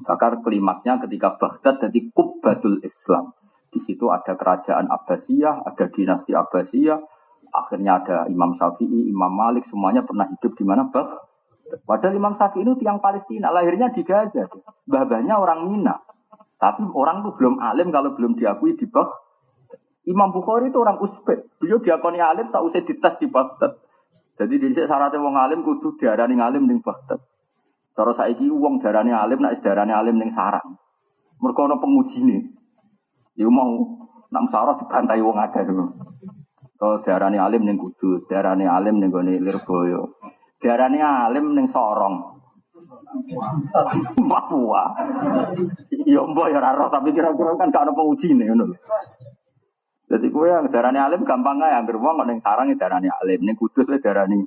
A: Bakar klimaknya ketika Baghdad jadi kubbatul Islam. Di situ ada kerajaan Abbasiyah, ada dinasti Abbasiyah, Akhirnya ada Imam Syafi'i, Imam Malik, semuanya pernah hidup di mana? Bah. Padahal Imam Syafi'i itu tiang Palestina, lahirnya di Gaza. Babanya orang Mina. Tapi orang itu belum alim kalau belum diakui di Bah. Imam Bukhari itu orang Uzbek. Beliau diakoni alim tak usah dites di Baghdad. Jadi di sini syaratnya wong alim kudu diarani alim ning Baghdad. Terus saiki wong darani alim nak darani alim ning sarang. Mergo ana pengujine. Ya mau nak sarah dibantai wong akeh Oh, darani alim ning Kudus, darani alim ning gone Lirboyo. Darani alim ning Sorong. Papua. Ya mbok ya tapi kira-kira kan gak ono pengujine ngono. Jadi kowe yang darani alim gampang ae anggere wong ning sarang darani alim, ning Kudus le darani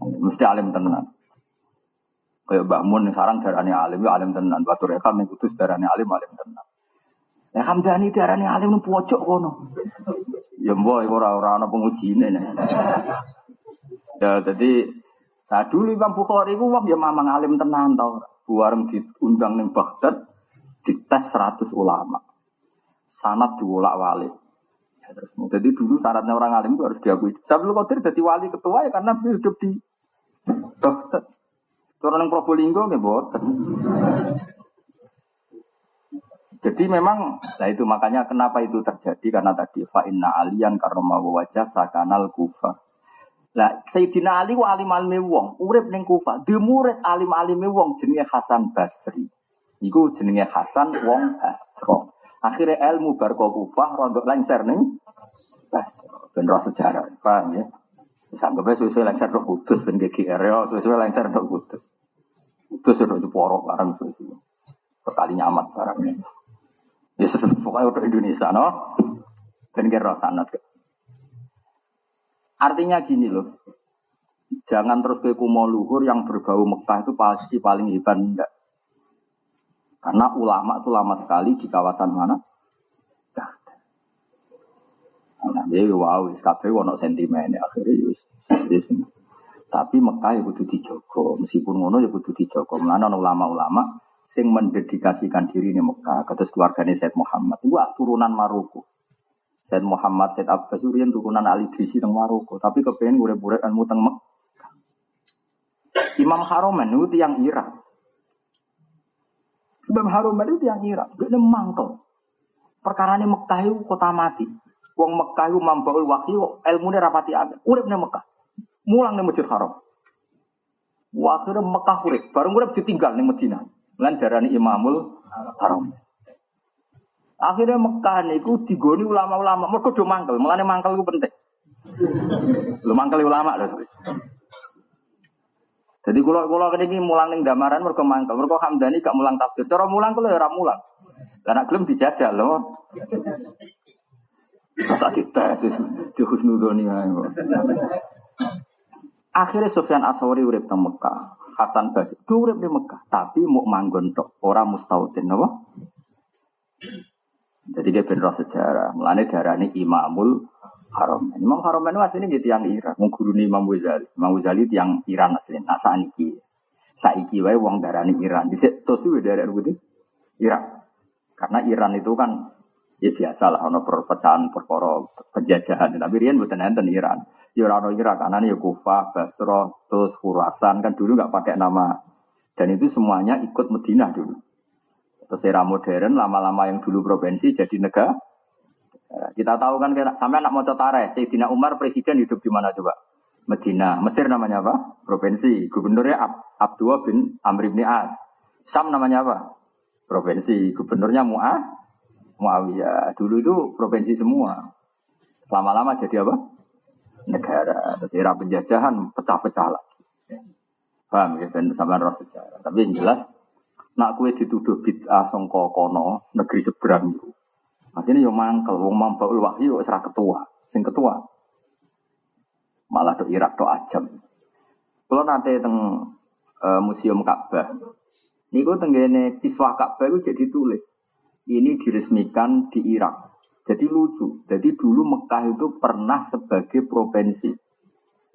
A: mesti alim tenan. Kayak Mbak Mun ning sarang darani alim, ya alim tenan. Batu Rekam ning Kudus darani alim, alim tenan. Ya Hamdani darani alim ning pojok kono. Ya mbok ora ora ana pengujine. Ya jadi nah dulu Imam Bukhari ku wong ya mamang alim tenan tau. Buareng diundang ning Baghdad dites 100 ulama. Sanat diwolak walik. Ya, terus jadi dulu syaratnya orang alim itu harus diakui. Sabtu Qadir jadi wali ketua ya karena beliau hidup di Baghdad. Turun yang Probolinggo nggih, boten. Jadi memang, nah itu makanya kenapa itu terjadi karena tadi fa inna alian karena wajah sakanal kufa. Nah, Sayyidina Ali wa alim alim wong, urip ning kufa, di murid alim alim wong jenenge Hasan Basri. Iku jenenge Hasan wong Basro. Akhirnya ilmu barco kufa rontok lengser ning Basro. Ben sejarah, paham ya? Sampai sesuai lengser roh kudus, ben GGR ya, sesuai lengser roh kudus. Kudus itu porok barang sesuai. Sekalinya amat barangnya. Ya pokoknya untuk Indonesia, no? Dan kira sanat. Artinya gini loh, jangan terus ke kumo luhur yang berbau Mekah itu pasti paling hebat enggak. Karena ulama itu lama sekali di kawasan mana? Nah, jadi wow, kabeh wono sentimen akhirnya yus. Tapi Mekah ya kudu dijogo, meskipun ngono ya kudu dijogo. Mana ulama-ulama sing mendedikasikan diri di Mekah kados keluarganya Said Muhammad. Itu turunan Maroko. Said Muhammad Said Abbas itu turunan Ali Disi teng Maroko tapi kepengen urip-urip ilmu teng Mekah. Imam Haromen itu yang Irak. Imam Haromen itu yang Irak. Dia mangkel perkara ini Mekah itu kota mati. Wong Mekah itu mambaul wahyu ilmu ini rapati ada urip nih Mekah. Mulang nih Masjid Haram. Akhirnya Mekah urip, baru urip ditinggal nih Medina. Lan darani Imamul Haram. Akhirnya Mekah niku digoni ulama-ulama. Mergo do mangkel, mulane mangkel ku penting. Lu mangkel ulama lho. Jadi kalau kalau ini mulang ning damaran mereka mangkel, mereka Hamdani gak mulang tafsir. Cara mulang kalau ya mulang. Karena gelem dijajal loh. Masa dites di husnudoni Akhirnya Sofyan Aswari urip teng Mekah. Hasan Basri urip di Mekah, tapi mau manggon tok, ora mustautin napa? Jadi dia bener sejarah. Mulane darani Imamul Haram. Imam Haram itu aslinya gitu yang Iran. Mau guru Imam Ghazali. Imam Ghazali yang Iran aslinya. Nah saiki, saiki wae wong darani Iran. Di situ tuh daerah begitu Iran. Karena Iran itu kan ya biasa lah, ono perpecahan perkara penjajahan. Tapi Rian bukan enten Iran. Ya orang Irak, karena ya Kufa, Basra, terus Khurasan kan dulu nggak pakai nama. Dan itu semuanya ikut Medina dulu. Terus era modern, lama-lama yang dulu provinsi jadi negara. Ya, kita tahu kan sampai anak mau tareh, Sayyidina Umar presiden hidup di mana coba? Medina. Mesir namanya apa? Provinsi. Gubernurnya Ab Abdullah bin Amr bin As. Sam namanya apa? Provinsi. Gubernurnya Mu'ah. Muawiyah. Dulu itu provinsi semua. Lama-lama jadi apa? negara. Terus era penjajahan pecah-pecah lagi. Paham ya, dan sama roh sejarah. Tapi yang jelas, nak kue dituduh bid'ah songko kono, negeri seberang itu. Artinya yang mangkel, wong mambaul wahyu, serah ketua. Sing ketua. Malah do Irak, do Ajam. Kalau nanti teng uh, Museum Ka'bah, niku tenggene kiswah Ka'bah itu jadi tulis. Ini diresmikan di Irak. Jadi lucu. Jadi dulu Mekah itu pernah sebagai provinsi.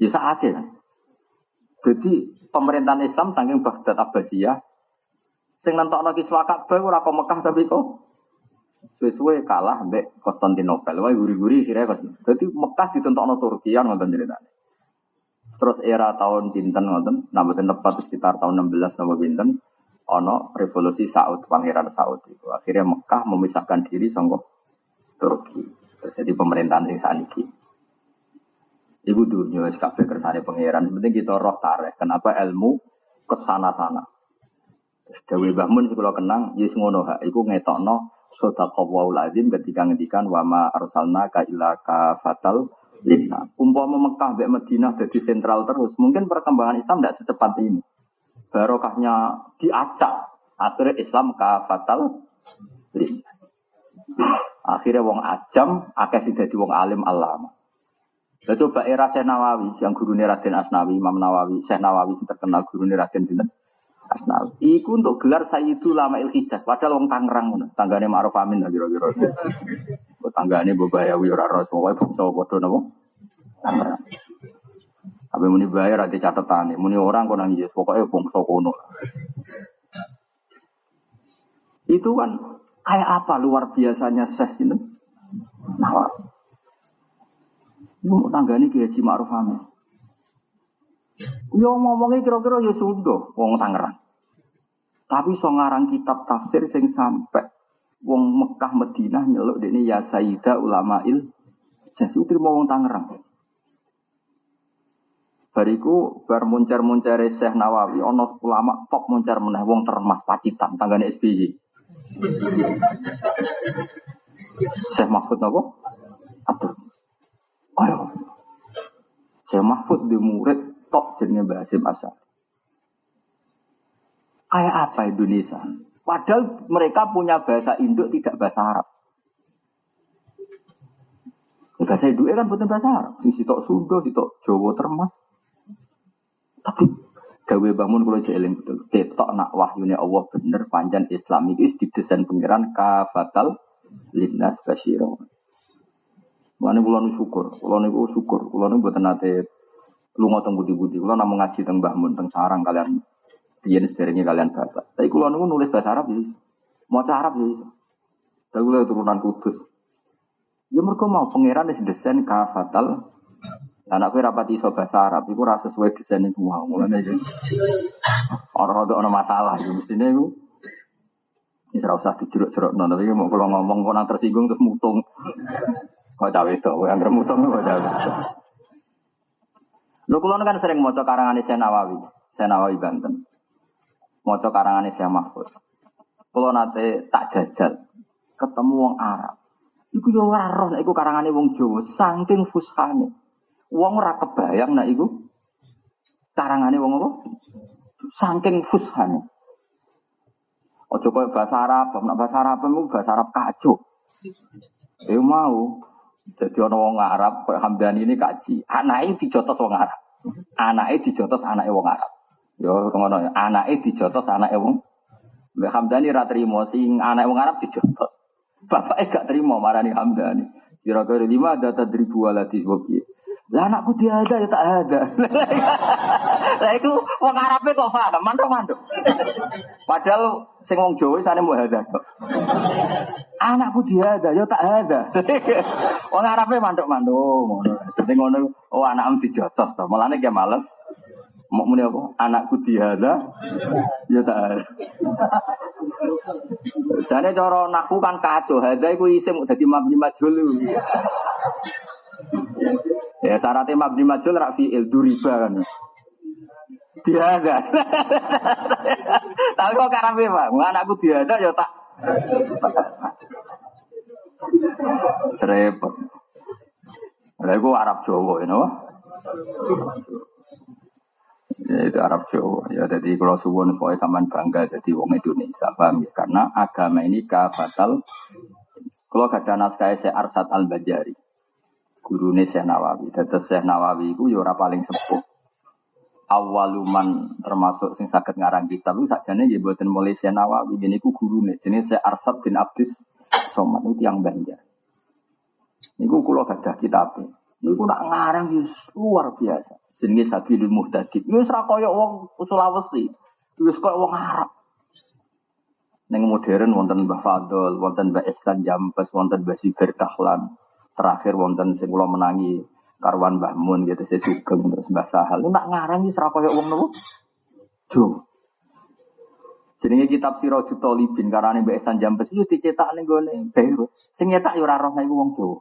A: Ya saatnya. Jadi pemerintahan Islam saking Baghdad Abbasiyah sing nentokno kiswa Ka'bah ora kok Mekah tapi kok sesuai kalah mbek Konstantinopel. Wah guri-guri kira kok. Jadi Mekah ditentokno Turki yang ngoten ceritanya. Terus era tahun pinten ngoten, nah tepat sekitar tahun 16 nama pinten ono revolusi Saud, pangeran Saud itu. Akhirnya Mekah memisahkan diri sanggup Turki. Jadi pemerintahan sing saniki. Ibu dunia kabeh kersane pangeran. Penting kita roh tareh. Kenapa ilmu ke sana-sana. Dewi Bahmun kalau kenang, yes ngono ha. Iku ngetokno sodaqallahu lazim ketika ngendikan wama arsalna ka ila ka fatal lina. Umpama Mekah mbek Madinah jadi sentral terus, mungkin perkembangan Islam tidak secepat ini. Barokahnya diacak. Akhirnya Islam ka fatal. Akhirnya wong ajam, akeh sing dadi wong alim alama. Lah coba era Syekh Nawawi, yang guru Raden Asnawi, Imam Nawawi, Syekh Nawawi yang terkenal guru Raden Sinten Asnawi. Iku untuk gelar Sayyidu Lama Il Hijaz, padahal wong Tangerang ngono. Tanggane Ma'ruf Amin lah kira-kira. Tanggane Bobayawi ora ora pokoke bangsa. Tapi muni bayar ada catatan, muni orang kok nangis, pokoknya bangsa kono. Itu kan Kayak apa luar biasanya Syekh itu? Nah, Ini mau tanggani Kiai Haji Ma'ruf Amin. Yo ngomongnya kira-kira ya sudah, wong Tangerang. Tapi so ngarang kitab tafsir sing sampai wong Mekah Madinah nyeluk ini ya Sayyidah Ulama'il Jadi terima wong Tangerang. Bariku bar muncar-muncare Syekh Nawawi ana ulama top muncar meneh wong termas pacitan tanggane SBY. Syekh Mahfud apa? Atur. Ayo. Syekh Mahfud di murid top jenenge Mbah Hasim. Kayak apa Indonesia? Padahal mereka punya bahasa Indo tidak bahasa Arab. Ya, bahasa Indo kan bukan bahasa Arab. Sitok Sunda, sitok Jawa termas. Tapi gawe bangun kalau jeeling betul. Ketok nak wahyunya Allah bener panjang Islam itu didesain pangeran kafatal linnas kasyiro. Mana bulan syukur, bulan itu syukur, bulan itu buat nate lu ngotong budi-budi, bulan namun ngaji teng bangun teng sarang kalian Biyen sederenge kalian bapak. Tapi kula niku nulis bahasa Arab ya Mau Arab ya Tapi kula turunan kudus. Ya mereka mau pangeran wis desain kafatal Anak gue rapat iso bahasa Arab, itu rasa sesuai desain itu mau mulanya aja. Orang ada orang masalah, itu mestinya itu. Ini serau usah dijeruk-jeruk, no, tapi mau kalau ngomong kok tersinggung terus mutung. Kau cawe itu, yang termutung kau cawe. Lu kalau kan sering mau karangan Syekh Nawawi, Syekh Nawawi Banten. Mau karangan Syekh Mahfud. Kalau nanti tak jajal, ketemu wong Arab. Iku yo ora iku karangane wong Jawa, saking fushane. Wong ora kebayang nak iku karangane wong apa? Saking fushane. Ojo koyo bahasa Arab, nak bahasa Arab itu bahasa Arab kacau. Ya mau. Jadi ana wong Arab koyo Hamdani ini kaji. Anake dijotos wong Arab. Anake dijotos anake wong Arab. Yo ngono ya. Anake dijotos anake wong Mbak Hamdani ra trimo sing anak wong Arab dijotos. Bapaknya gak terima marani Hamdani. Kira-kira lima ada tadribu waladi wabi. Lah anakku dia ada ya tak ada. Lah itu wong Arabe kok paham, mantuk-mantuk. Padahal sing wong Jawa sane mau ada kok. Anakku dia ada ya tak ada. wong Arabe mantuk-mantuk ngono. Dadi ngono oh anakmu dijotos to. Mulane ge males. Mau muni apa? Anakku diada, ya tak ada. Jadi cara naku kan kacau, ada iku isim jadi mabni majhul. Ya syaratnya mabni majhul rak fi'il duriba kan. Diada. Tapi kok karabe, Pak? Anakku diada ya tak Serepot. Lha iku Arab Jawa, you know? Ya, itu Arab Jawa. Ya, jadi kalau suwon pokoknya sampean bangga jadi wong Indonesia, paham ya? Karena agama ini kafatal. Kalau ada naskah saya Arsat Al Bajari, guru Syekh Nawawi. Dan Syekh Nawawi itu ya paling sepuh. Awaluman termasuk sing sakit ngarang kitab itu sakjane ya buatan mulai Syekh Nawawi. Ini ku guru nih. Jadi Syekh Arsat bin Abdis Somad itu yang Banjar. Ini ku kulo gadah kitab. Ini ku nak ngarang luar biasa jenenge Sabilul Muhtadid. Wis ora kaya wong Sulawesi. Wis kaya wong Arab. Neng modern wonten Mbah Fadol, wonten Mbah Ihsan Jampes, wonten Mbah Sibir Kahlan. Terakhir wonten sing kula menangi karwan Mbah Mun gitu saya sugeng terus Mbah Sahal. Nak ngarang wis ora kaya wong nopo? Jo. Jenenge kitab Sirajul Talibin karane Mbah Ihsan Jampes itu dicetak ning gone Beirut. Sing nyetak ya ora roh iku wong Jawa.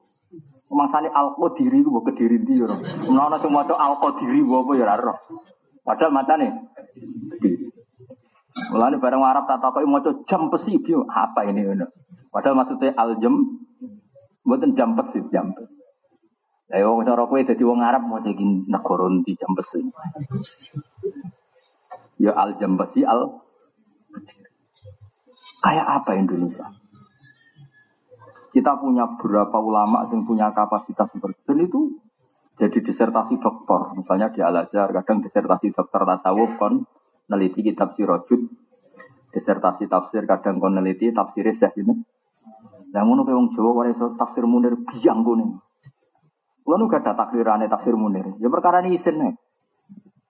A: Mangsane alko diri ku kediri ndi yo. Menawa sing maca alko diri apa ya ora roh. Padahal macane Mulane bareng Arab tak takoki maca jam bio apa ini ngono. Padahal maksudnya aljam mboten jam pesi jam. Lah wong cara kowe dadi wong Arab mau iki negara ndi jam pesi. Ya aljam pesi al Kayak apa Indonesia? Kita punya beberapa ulama yang punya kapasitas seperti itu. Itu jadi disertasi doktor. Misalnya di Al-Azhar, kadang disertasi dokter tasawuf kon neliti kitab sirojud. Disertasi tafsir kadang kon neliti tafsir syekh ini. Yang ngono ke wong Jawa wae tafsir Munir biang kuning. Kulo gak ada tafsir Munir. Ya perkara ini isin nih.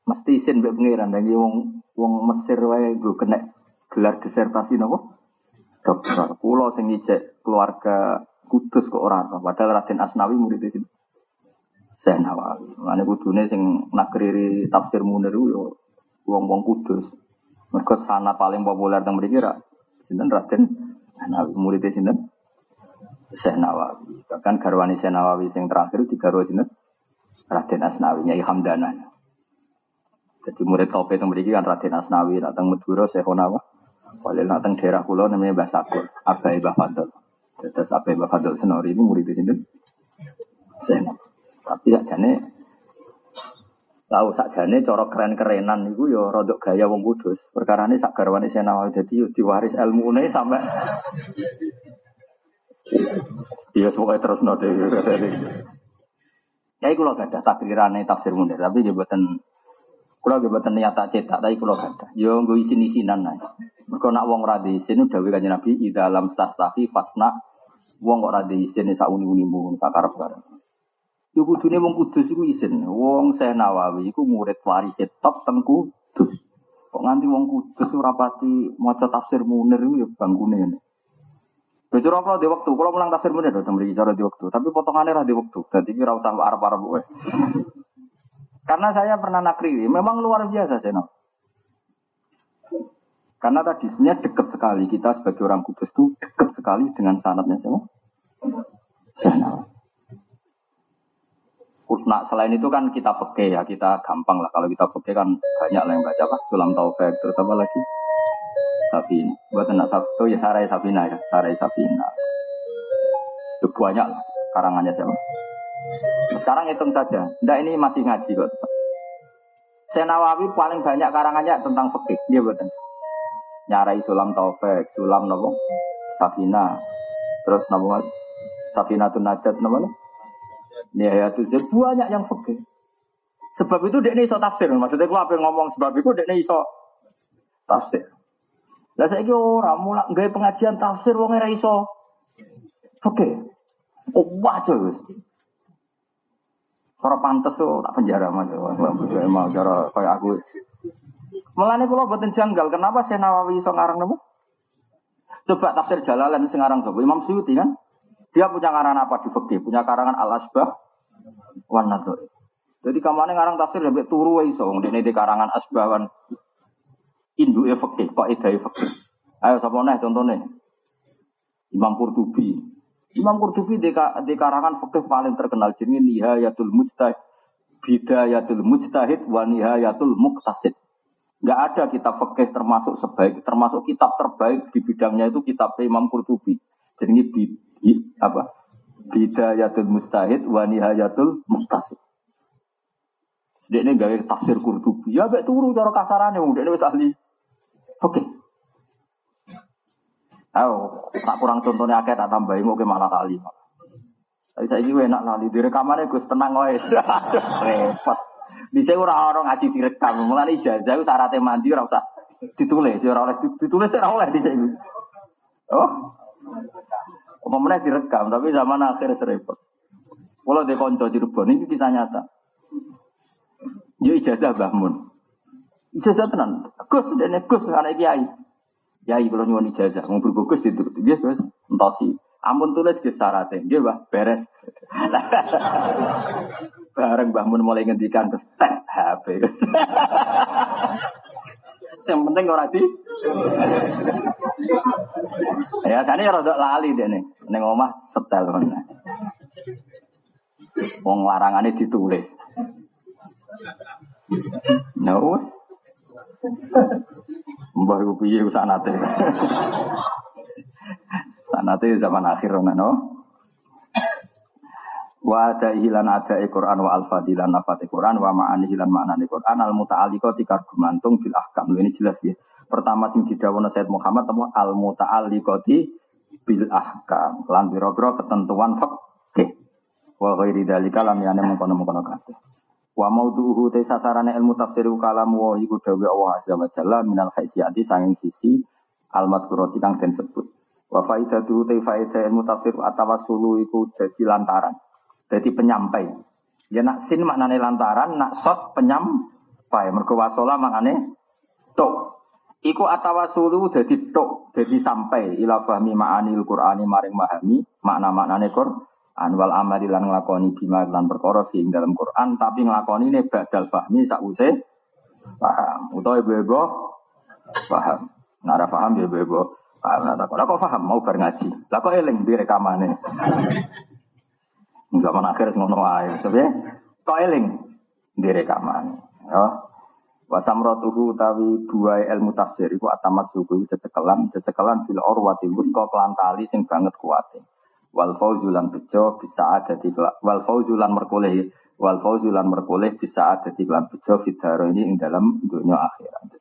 A: Mesti isin mbek pangeran dan wong wong Mesir wae gue kena gelar disertasi nopo? dokter. Kulo sing keluarga Kudus kok ora Padahal Raden Asnawi murid itu. Saya Nawawi. Mane kudune sing nakriri tafsir Munir yo wong-wong Kudus. Mereka sana paling populer teng mriki ra sinten Raden Asnawi murid sinten? Syekh Nawawi. Bahkan garwani Syekh Nawawi sing terakhir digarwa sinten? Raden Asnawi Nyai Hamdana. Jadi murid top itu mriki kan Raden Asnawi, datang Madura Syekh Nawawi. Walil nateng daerah pulau namanya Mbah Sakur, Abai Mbah Fadl. Terus Abai Mbah Fadl Senori itu murid di sini. Sen. Tapi sakjane tahu sakjane cara keren-kerenan itu yo rodok gaya wong kudus. Perkara ini sak garwane Senawawi dadi yo diwaris ilmune sampai Iya, pokoknya terus node. Ya, itu loh gak ada takdirane tafsir munir, tapi jabatan kalau jabatan niat tak cetak, tapi kalau gak ada. Yo, gue isin isinan nih. Mereka nak wong rada isin udah kanjeng Nabi di dalam stastafi fasna wong kok rada isin sak uni-unimu tak karep-karep. Yo kudune wong kudus iku isin. Wong saya Nawawi iku murid waris top teng kudus. Kok nganti wong kudus ora pati maca tafsir Munir yo bangkune ngene. Bocor apa di waktu, kalau mulang tafsir Munir dong beri cara di waktu, tapi potongannya lah di waktu. Jadi kira usah Arab-Arab Karena saya pernah nakri, memang luar biasa saya. Karena tadi sebenarnya dekat sekali kita sebagai orang kudus itu dekat sekali dengan sanatnya siapa? Sana. Nah, selain itu kan kita peke ya, kita gampang lah. Kalau kita peke kan banyak lah yang baca pak. Sulam Taufik, terus apa lagi? Sabin. Buat anak Sabtu ya Sarai Sabina ya, Sarai Sabina. Itu banyak lah karangannya siapa? Sekarang hitung saja. Ndak ini masih ngaji kok. Senawawi paling banyak karangannya tentang fikih, dia betul. Nyarai sulam taufik, sulam nopo, safina, terus nopo safina tunajat nopo Nihayatul Zid banyak yang fikih. Sebab itu dia ini iso tafsir. Maksudnya gua apa ngomong sebab itu dia ini iso tafsir. Lah saya kira orang mulai nggak pengajian tafsir wong ora iso. Oke. Oh, wajar. Cara pantes tuh tak penjara mas, mau cara kayak aku. Melani kalau buatin janggal, kenapa saya Nawawi iso ngarang nemu? Coba tafsir Jalalain sekarang coba Imam Suyuti kan? Dia punya karangan apa di fikih? Punya karangan Al Asbah wan Jadi kamane ngarang tafsir lebih turu iso wong dene di karangan Asbah wan Indu fikih, kok idai fikih. Ayo sapa nih contohnya? Imam Qurtubi, Imam Qurtubi di, di karangan paling terkenal jenenge Nihayatul Mujtahid, Bidayatul Mujtahid wa Nihayatul Muqtasid. Enggak ada kitab fikih termasuk sebaik termasuk kitab terbaik di bidangnya itu kitab Imam Qurtubi. Jadi ini apa? Bidayatul Mujtahid wa Nihayatul Muqtasid. Dia ini gawe tafsir Qurtubi. Ya baik turu cara kasarannya, dia ini ahli. Oke. Ayo, tak kurang contohnya akeh tak tambahin mau ke malah kali. Tapi saya ini enak lali di rekamannya gus tenang wae. Repot. Di saya orang orang ngaji direkam. Mulai ijazah itu syaratnya mandi ora usah ditulis, ora oleh ditulis ora oleh di saya. Oh. Umumnya direkam, tapi zaman akhir serempet. Kalau di konco Cirebon ini kisah nyata. Ya ijazah bangun. Ijazah tenan. Gus, dan Gus anak kiai. Ya kalau nyuwun ijazah, mau berbukus itu, dia terus entosi. Ampun tulis ke syaratnya, dia bah beres. Bareng Mbah Mun mulai ngendikan terus tek HP. Yang penting orang di. ya kan ini rada lali deh nih. Neng omah setel mana. Wong larangannya ditulis. No. Mbah iku piye sanate. sanate zaman akhir no. Wa ada hilan ada Quran wa al fadilan nafat Quran wa ma'ani hilan maknani Quran al muta'alliqo tikar gumantung bil ahkam. Ini jelas ya. Pertama sing didhawuhna Said Muhammad temu al muta'alliqati bil ahkam. Lan biro-biro ketentuan fikih. Wa ghairi dalika lam yana mengkono-mengkono kabeh. Wa maudhuhu te sasarane ilmu tafsir kalam wa iku dawe Allah azza wa jalla minal haisiyati sanging sisi al madhkurati kang den sebut. Wa faidatu te faidah ilmu tafsir atawassulu iku dadi lantaran. Dadi penyampai. Ya nak sin maknane lantaran, nak sot penyampai. Mergo wasola maknane tok. Iku atawasulu dadi tok, dadi sampai ila fahmi ma'anil Qur'ani maring mahami makna-maknane Qur'an anwal amali lan nglakoni bima lan perkara sing dalam Quran tapi nglakoni ne badal fahmi sause paham. Utawa ibu-ibu paham. Nara paham ya ibu-ibu paham. Nara kok kok paham? Mau bar ngaji? Lah kok eling di rekamane? Zaman akhir ngono ae. Sebab kok eling di rekaman ya. Tawi dua ilmu tafsir iku atamat suku cecekelan cecekelan bil orwati kok kelantali sing banget kuate wal fauzulan bejo bisa ada di wal fauzulan merkoleh wal fauzulan merkoleh bisa ada di kelan bejo fitaro ini ing dalam dunia akhirat.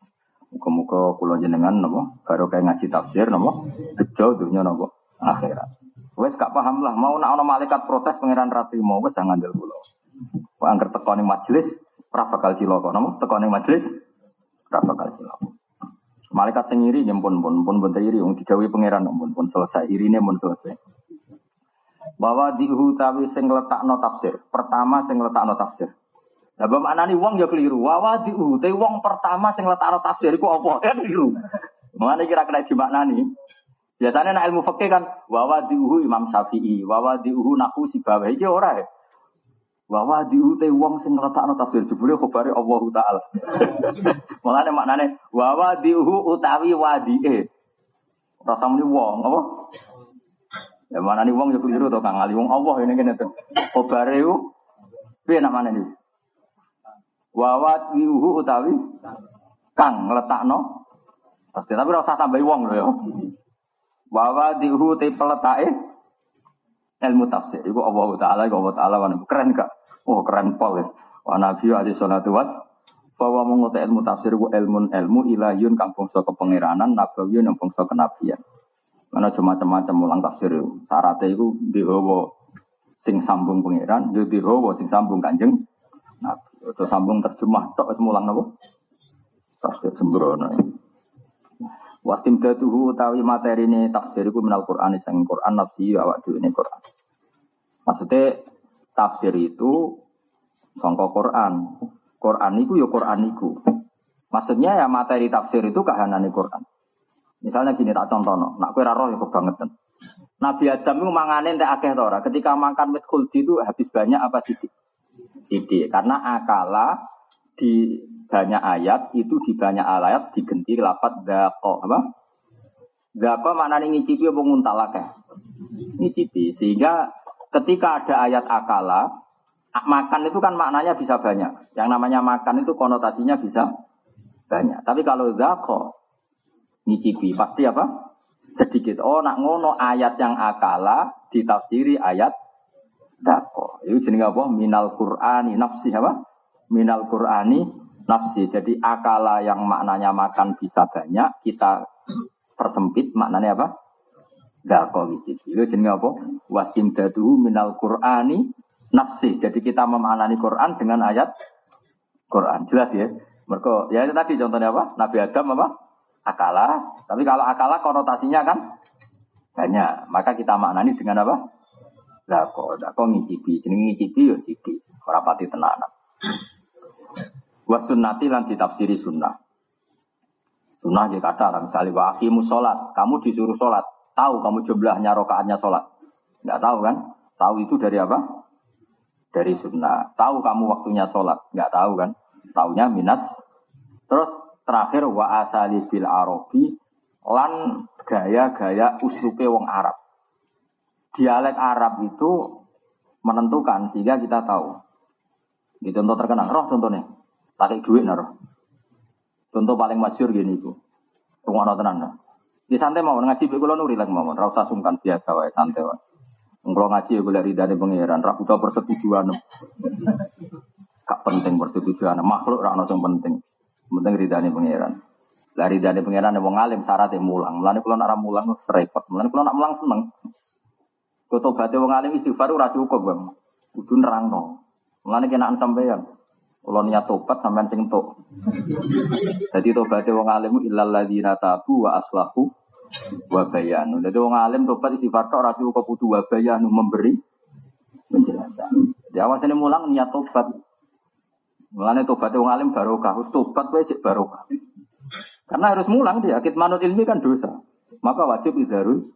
A: Muka-muka kulo jenengan nopo baru kayak ngaji tafsir nopo bejo dunia nopo akhirat. Wes gak paham lah mau nak ono malaikat protes pangeran mau wes jangan ngandel kulo. Angker teko ning majelis ora bakal cilaka nopo majelis ora bakal cilaka. Malaikat sing iri pun pun pun pun iri wong digawe pangeran pun pun selesai irine pun selesai bahwa diuhu tawi sing no tafsir. Pertama sing no tafsir. Lah mana nih wong ya keliru. Wawa diuhu te wong pertama sing no tafsir iku apa? Ya keliru. Mengenai kira-kira nih. Biasanya nak ilmu fakih kan wawa diuhu Imam Syafi'i, wawa diuhu naku si bawah iki ora ya. Wawa diuhu te wong sing no tafsir jebule khabare Allah taala. Mulane maknane wawa diuhu utawi wadie. Rasa muni wong apa? Ya mana nih wong yo keliru to Kang Ali wong Allah ini kene tuh. Kobare yo piye namane iki? Wawat wiuhu utawi kang ngletakno pasti tapi ora usah tambahi wong lho ya. Wawa diuhu te peletake ilmu tafsir. Iku Allah Ta'ala, iku Allah Ta'ala, keren gak? Oh keren pol. Wa Nabi alaihi salatu was bahwa menguti ilmu tafsir ku ilmu ilmu ilahiyun kang bangsa kepengiranan nabawiyun yang bangsa kenabian. Mana cuma macam-macam mulang tafsir Syaratnya itu dihawa sing sambung pangeran, yo dihawa sing sambung kanjeng Nabi. Itu sambung terjemah tok mulang napa? Tafsir sembrono. Wasim datuhu utawi materi ini tafsir iku minal Qur'an sang Qur'an nafsi awak dhewe ini Qur'an. Maksudnya tafsir itu songkok Quran. Quran itu ya Quran itu. Maksudnya ya materi tafsir itu kahanan Quran. Misalnya gini tak contoh, nak kue roh ya kebangetan. Nabi Adam itu mangane entek akeh tora. Ketika makan wit khuldi itu habis banyak apa sidik? Sidik. Karena akala di banyak ayat itu di banyak ayat digenti lapat dako apa? Dako maknanya ngicipi apa nguntal akeh? Ngicipi. Sehingga ketika ada ayat akala makan itu kan maknanya bisa banyak. Yang namanya makan itu konotasinya bisa banyak. Tapi kalau zako nyicipi pasti apa? Sedikit. Oh nak ngono ayat yang akala ditafsiri ayat zako. Itu jenis apa? Minal Qur'ani nafsi apa? Minal Qur'ani nafsi. Jadi akala yang maknanya makan bisa banyak kita persempit maknanya apa? Zako nyicipi. Itu jenis apa? Wasim dadu minal Qur'ani nafsi. Jadi kita memaknani Quran dengan ayat Quran. Jelas ya? Mereka, ya itu tadi contohnya apa? Nabi Adam apa? Akala. Tapi kalau akala konotasinya kan banyak. Maka kita maknani dengan apa? Dako. Dako ngicipi. Jadi ngicipi ya cipi. Rapati tenanan. Wasunnati lan ditafsiri sunnah. Sunnah dia kata, misalnya wa akimu sholat. Kamu disuruh sholat. Tahu kamu jumlahnya rokaatnya sholat. Enggak tahu kan? Tahu itu dari apa? dari sunnah. Tahu kamu waktunya sholat? Nggak tahu kan? Taunya minat. Terus terakhir wa asali bil arabi lan gaya-gaya uslupe wong Arab. Dialek Arab itu menentukan sehingga kita tahu. Di contoh terkenal, roh contohnya. Pakai duit naruh. Contoh paling masyur gini itu. Rumah tenan. Di santai mau ngaji kula nuri lagi mau, rasa sungkan biasa wae santai wae. Kalau ngaji ya boleh ridane pangeran, ra butuh persetujuan. Gak penting persetujuan, makhluk ra ono sing penting. Penting ridane pangeran. Lah ridane pangeran wong alim syaratnya mulang. Mulane kula nak mulang repot. Mulane kula nak mulang seneng. Kutobate wong alim istighfar ora cukup, Bang. Kudu nerangno. Mulane kenaan sampeyan. Kalau niat tobat sampean sing tok. Jadi tobatnya wong alim illal ladzina tabu wa aslahu wabayanu. Jadi wong alim tobat istighfar tok ora cukup kudu wabayanu memberi penjelasan. Jadi ini mulang niat tobat. Mulane tobat wong alim barokah, harus tobat wae cek barokah. Karena harus mulang dia, manut ilmi kan dosa. Maka wajib idarul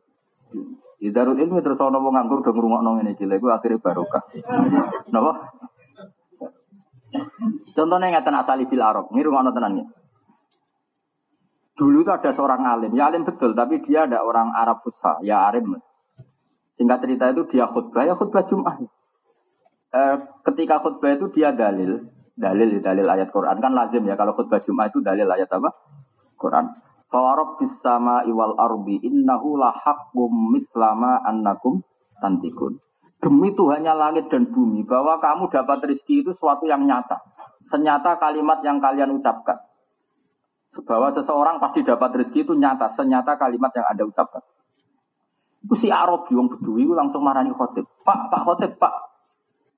A: Idarul ilmi terus ana wong nganggur do ngrungokno ngene iki lha iku akhire barokah. Napa? Contohnya ngeten asali bil arab, ngiru ngono tenan ya. Dulu itu ada seorang alim, ya alim betul, tapi dia ada orang Arab Fusha, ya alim. Singkat cerita itu dia khutbah, ya khutbah Jum'ah. E, ketika khutbah itu dia dalil, dalil dalil ayat Quran kan lazim ya kalau khutbah Jum'ah itu dalil ayat apa? Quran. Fawarob bisama iwal arbi innahu lahakum mislama annakum tantikun. Demi Tuhannya langit dan bumi bahwa kamu dapat rezeki itu suatu yang nyata. Senyata kalimat yang kalian ucapkan bahwa seseorang pasti dapat rezeki itu nyata, senyata kalimat yang Anda ucapkan. Itu si Arab yang bedui langsung marani khotib. Pak, Pak khotib, Pak.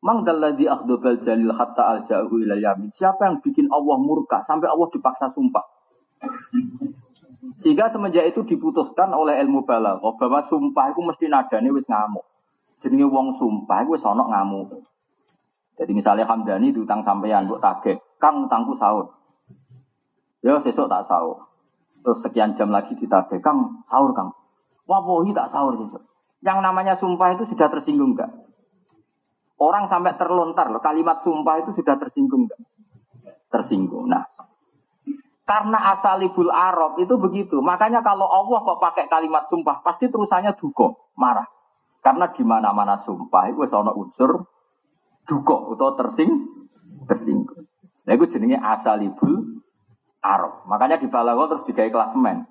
A: Mang dalladhi akhdobal jalil hatta al ja'hu ila yamin. Siapa yang bikin Allah murka sampai Allah dipaksa sumpah? Sehingga semenjak itu diputuskan oleh ilmu balaghah bahwa sumpah itu mesti nadane wis ngamuk. Jadi wong sumpah itu wis ana ngamuk. Jadi misalnya Hamdani diutang sampeyan mbok tagih, Kang utangku sahur. Ya sesuk tak sahur. Terus sekian jam lagi ditagih, Kang, sahur Kang. Wabohi tak sahur sesuk. Yang namanya sumpah itu sudah tersinggung enggak? Orang sampai terlontar loh, kalimat sumpah itu sudah tersinggung enggak? Tersinggung. Nah, karena asalibul Arab itu begitu. Makanya kalau Allah kok pakai kalimat sumpah, pasti terusannya duko, marah. Karena di mana-mana sumpah itu ada unsur duko atau tersing, tersinggung. Nah, itu jenenge asalibul Arab. Makanya di Balago terus digawe klasemen.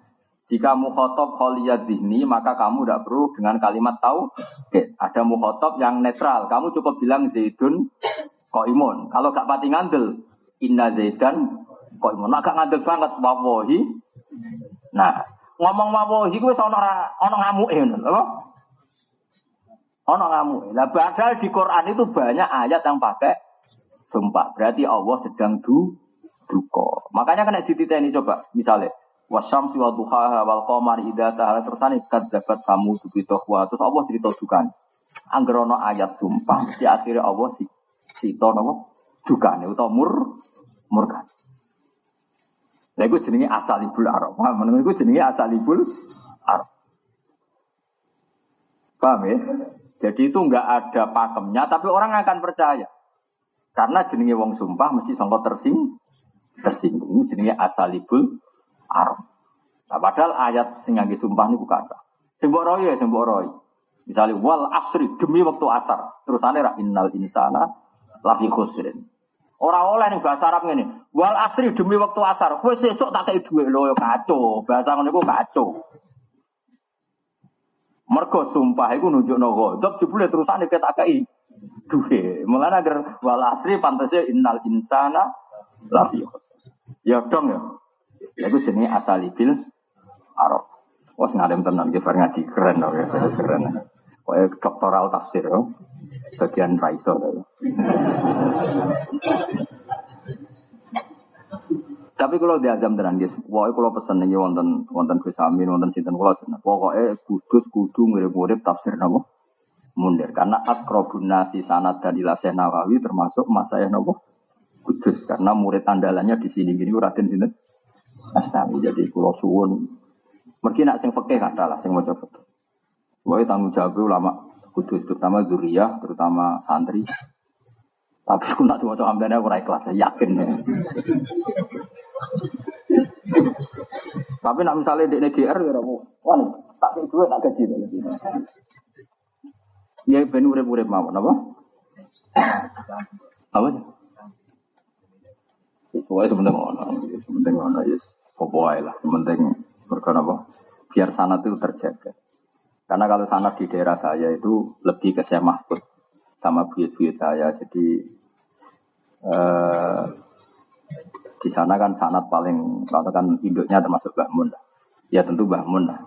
A: Jika mukhotob kholiyat dihni, maka kamu tidak perlu dengan kalimat tahu. Oke, ada mukhotob yang netral. Kamu cukup bilang Zaidun koimun. Kalau gak pati ngandel, inna Zaidan koimun. Nah, gak ngandel banget, wawohi. Nah, ngomong wawohi gue ono ono ngamuk apa? Ono ngamuk. Nah, padahal di Quran itu banyak ayat yang pakai sumpah. Berarti Allah sedang du duko. Makanya kena dititeni coba, misalnya Wasyamsi wa duhaha wal qamar idza tahala tersane kadzabat kamu tubi tohwa terus Allah cerita dukan. Anggerono ayat sumpah di akhirnya Allah si sito napa dukane utawa mur murkan. Lha iku jenenge asalibul arab. Paham men iku jenenge asalibul arab. Paham ya? Jadi itu enggak ada pakemnya tapi orang akan percaya. Karena jenenge wong sumpah mesti sangka tersing tersinggung jenenge asalibul Arab. Nah, padahal ayat sing ngangge sumpah niku kata. Sing mbok roy ya sing roy. Misalnya wal asri demi waktu asar. Terus ra innal insana lafi khusrin. Ora oleh ning bahasa Arab ngene. Wal asri demi waktu asar. Kowe sesuk tak kei dhuwit lho ya kacau. Bahasa ngono iku kacau. Mergo sumpah iku nunjukno ghadab jebule terusane ketak kei duwe. Mulane agar wal asri pantese innal insana lafi Ya dong ya. Itu jenis asalibil Arab. Wah, ngadem tenan kita ngaji keren dong ya, keren. Pokoknya doktoral tafsir ya. Bagian Raiso. Tapi kalau di azam tenan guys, wah kalau pesen nih wonten wonten Gus Amin, wonten sinten kula seneng. Pokoke kudus kudu mirip-mirip tafsir napa? Mundir karena akrobun nasi sanad dan ilasih Nawawi termasuk masa yang napa? Kudus karena murid andalannya di sini gini Raden sinten? Asnawi jadi pulau suwun. Mungkin nak sing fakih kata lah sing mau coba. Wah tanggung jawab ulama kudus terutama zuriyah terutama santri. Tapi aku nak coba ambilnya aku ikhlas, yakin ya. Tapi nak misalnya di NGR ya rabu, wah tak kayak duit tak gaji. Ya ben urip-urip apa? Apa? Pokoknya sebentar ngono, sebentar ngono ya. Pokoknya lah, penting berkena apa? Biar sanat itu terjaga. Karena kalau sanat di daerah saya itu lebih ke saya mahfud sama buyut-buyut saya. Jadi eh, di sana kan sanat paling katakan induknya termasuk Mbah Mun. Ya tentu Mbah Mun lah.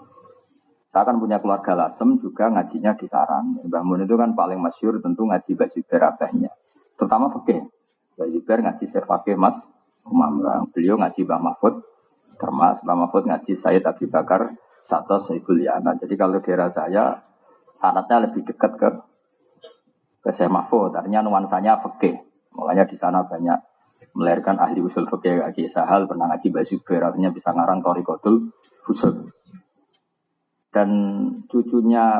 A: Saya kan punya keluarga Lasem juga ngajinya di Sarang. Mbah Mun itu kan paling masyur tentu ngaji baju berabahnya. Terutama fakih. Baju ber ngaji serfakih mas Umam. Beliau ngaji Mbah Mahfud termasuk Mbah Mahfud ngaji Sayyid Abi Bakar Sato Saiful Yana. Jadi kalau daerah saya sanatnya lebih dekat ke ke Syekh Mahfud. Artinya nuansanya fikih. Makanya di sana banyak melahirkan ahli usul fikih Haji Sahal pernah ngaji Basuber artinya bisa ngarang Torikotul Usul. Dan cucunya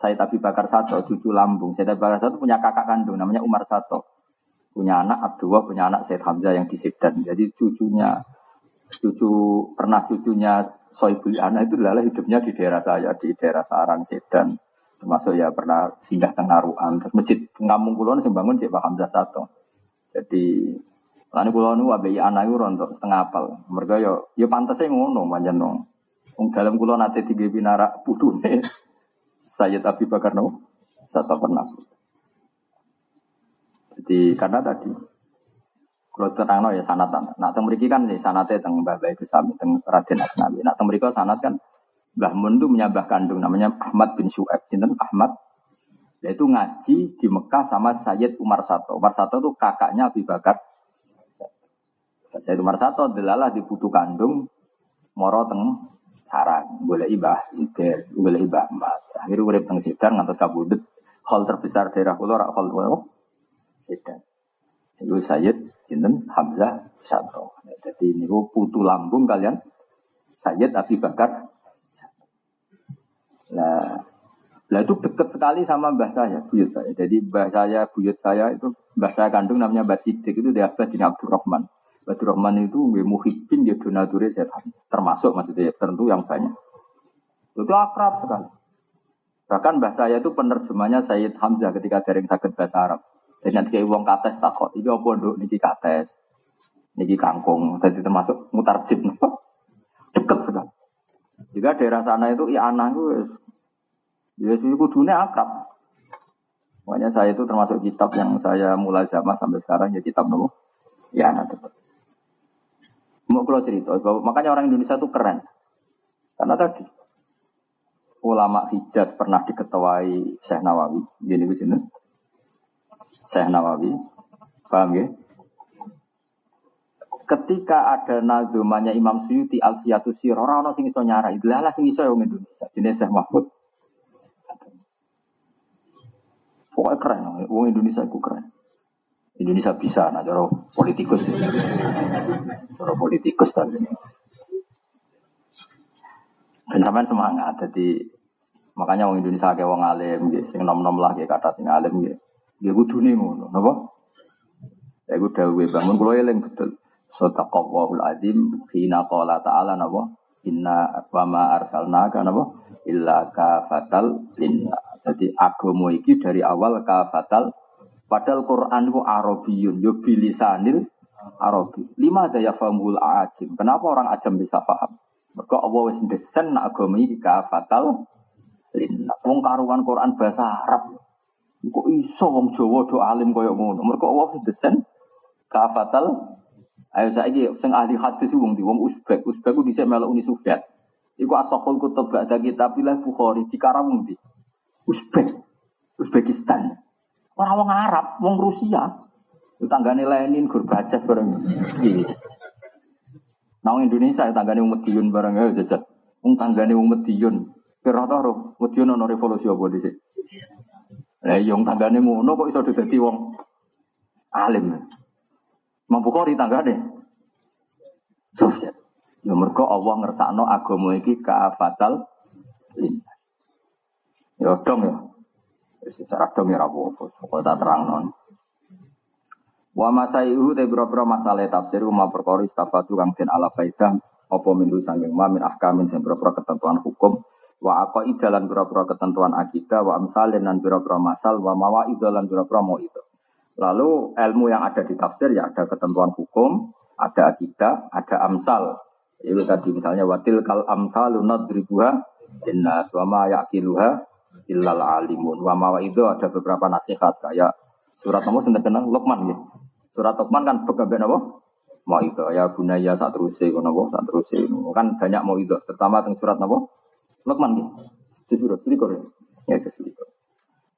A: Said Abi Bakar Sato, cucu lambung. Said Abi Bakar Sato punya kakak kandung namanya Umar Sato. Punya anak Abdullah, punya anak Said Hamzah yang di Sidan. Jadi cucunya cucu pernah cucunya Soibul Ana itu adalah hidupnya di daerah saya di daerah Sarang Sedan. Termasuk ya pernah singgah tengaruan terus masjid ngampung kulon sing bangun Pak Hamzah Sato. Jadi lalu kulon nu wabai anak itu rontok setengah apal. Mereka yo yo pantasnya ngono manjan nong dalam kulon nanti tiga binara putune saya tapi bakar no? Satu pernah jadi karena tadi kalau terang ya sanatan. Nah, teng mriki kan sanate teng Mbah Baik Sami teng Raden Asnawi. Nah, teng mriki sanat kan Mbah Mun itu menyabah kandung namanya Ahmad bin Su'aib. Sinten Ahmad yaitu ngaji di Mekah sama Sayyid Umar Sato. Umar Sato itu kakaknya Abi Bakar. Sayyid Umar Sato adalah di putu kandung moro teng sarang. Boleh ibah, iber, boleh ibah emas. Akhirnya urip teng Sidar ngantos kabudut. Hal terbesar daerah kula rak hal Sidar. Itu Sayyid Sinten Hamzah Sato. Jadi ini putu lambung kalian Sayyid Abi Bakar. Nah, lah itu dekat sekali sama mbah saya, buyut saya. Jadi mbah saya, buyut saya itu mbah saya kandung namanya Mbah Sidik itu dia Abbas bin Abdurrahman. Abdurrahman itu nggih muhibbin ya donature termasuk maksudnya tentu yang banyak. Itu akrab sekali. Bahkan mbah saya itu penerjemahnya Sayyid Hamzah ketika daring sakit bahasa Arab. Dengan kayak uang kates takut, ini apa nduk niki kates, niki kangkung, jadi termasuk mutar jib, deket sekali. Jika daerah sana itu anak itu ya sudah kudunya akrab. Makanya saya itu termasuk kitab yang saya mulai zaman sampai sekarang ya kitab nopo ya anak tetap. Mau kalau cerita, makanya orang Indonesia itu keren. Karena tadi ulama Hijaz pernah diketuai Syekh Nawawi, gini sini. Syekh Nawawi, paham ya? Ketika ada nazumanya Imam Suyuti Alfiyatus Sir, orang-orang sing iso nyara, itu lah sing iso yang Indonesia, jenis Syekh Mahfud. Pokoknya keren, wong Indonesia itu keren. Indonesia bisa, nah cara politikus. Cara politikus tadi. Dan sampai semangat, jadi makanya wong Indonesia kayak wong alim, gitu, sing nom-nom lah kayak kata sing alim, gitu. Kudu nih ngono, napa? Ya gue dawe bangun kulo eling betul. Sadaqallahul azim hina qala ta'ala napa? Inna wa ma arsalnaka napa? Illa kafatal linna. Jadi agama iki dari awal kafatal Padahal Quran itu Arabiyun, yo bilisanil Arabi. Lima daya famul ajim. Kenapa orang ajam bisa paham? Mereka Allah wis desen agama iki kafatal linna. Wong Quran bahasa Arab. Kok iso wong Jawa do alim koyo ngono. Mereka Allah wis desen kafatal Ayo saiki sing ahli hadis wong di wong Uzbek. Uzbek ku dhisik melok Uni Soviet. Iku asokul kutub ba'da kitabillah Bukhari di Karawung di Uzbek. Uzbekistan. Orang wong Arab, wong Rusia. Tanggane Lenin, Gorbachev bareng. Nah, Indonesia tanggane wong Medion bareng ya jajal. Wong tanggane wong Medion. Kira ta ro, Medion ono revolusi apa dhisik. Lah wong tanggane ngono kok iso dadi wong alim. Mampu kok di tanggane. Soviet. Ya mergo Allah ngersakno agama iki kaafatal lintas. Ya dong ya. Secara dong ya apa-apa, pokoknya tak terang non. Wa masaihu te boro masalah tafsir uma perkara istafatu kang den ala faidah apa mindu sanging ma min ahkamin sing boro ketentuan hukum wa aqaid dalan boro ketentuan akidah wa amsalin dan boro masal wa mawaid lan boro mau itu. Lalu ilmu yang ada di tafsir ya ada ketentuan hukum, ada akidah, ada amsal. Itu tadi misalnya watil kal amsalu nadribuha inna wa ma yaqiluha illal alimun. Wa mawa itu ada beberapa nasihat kayak surat nomor sendiri kenal Luqman ya. Surat Luqman kan begaben apa? Mau itu ya bunaya saat terus kono saat terus kan banyak mau itu terutama tentang surat apa? Luqman ya. Surat selikur ya. Ya selikur.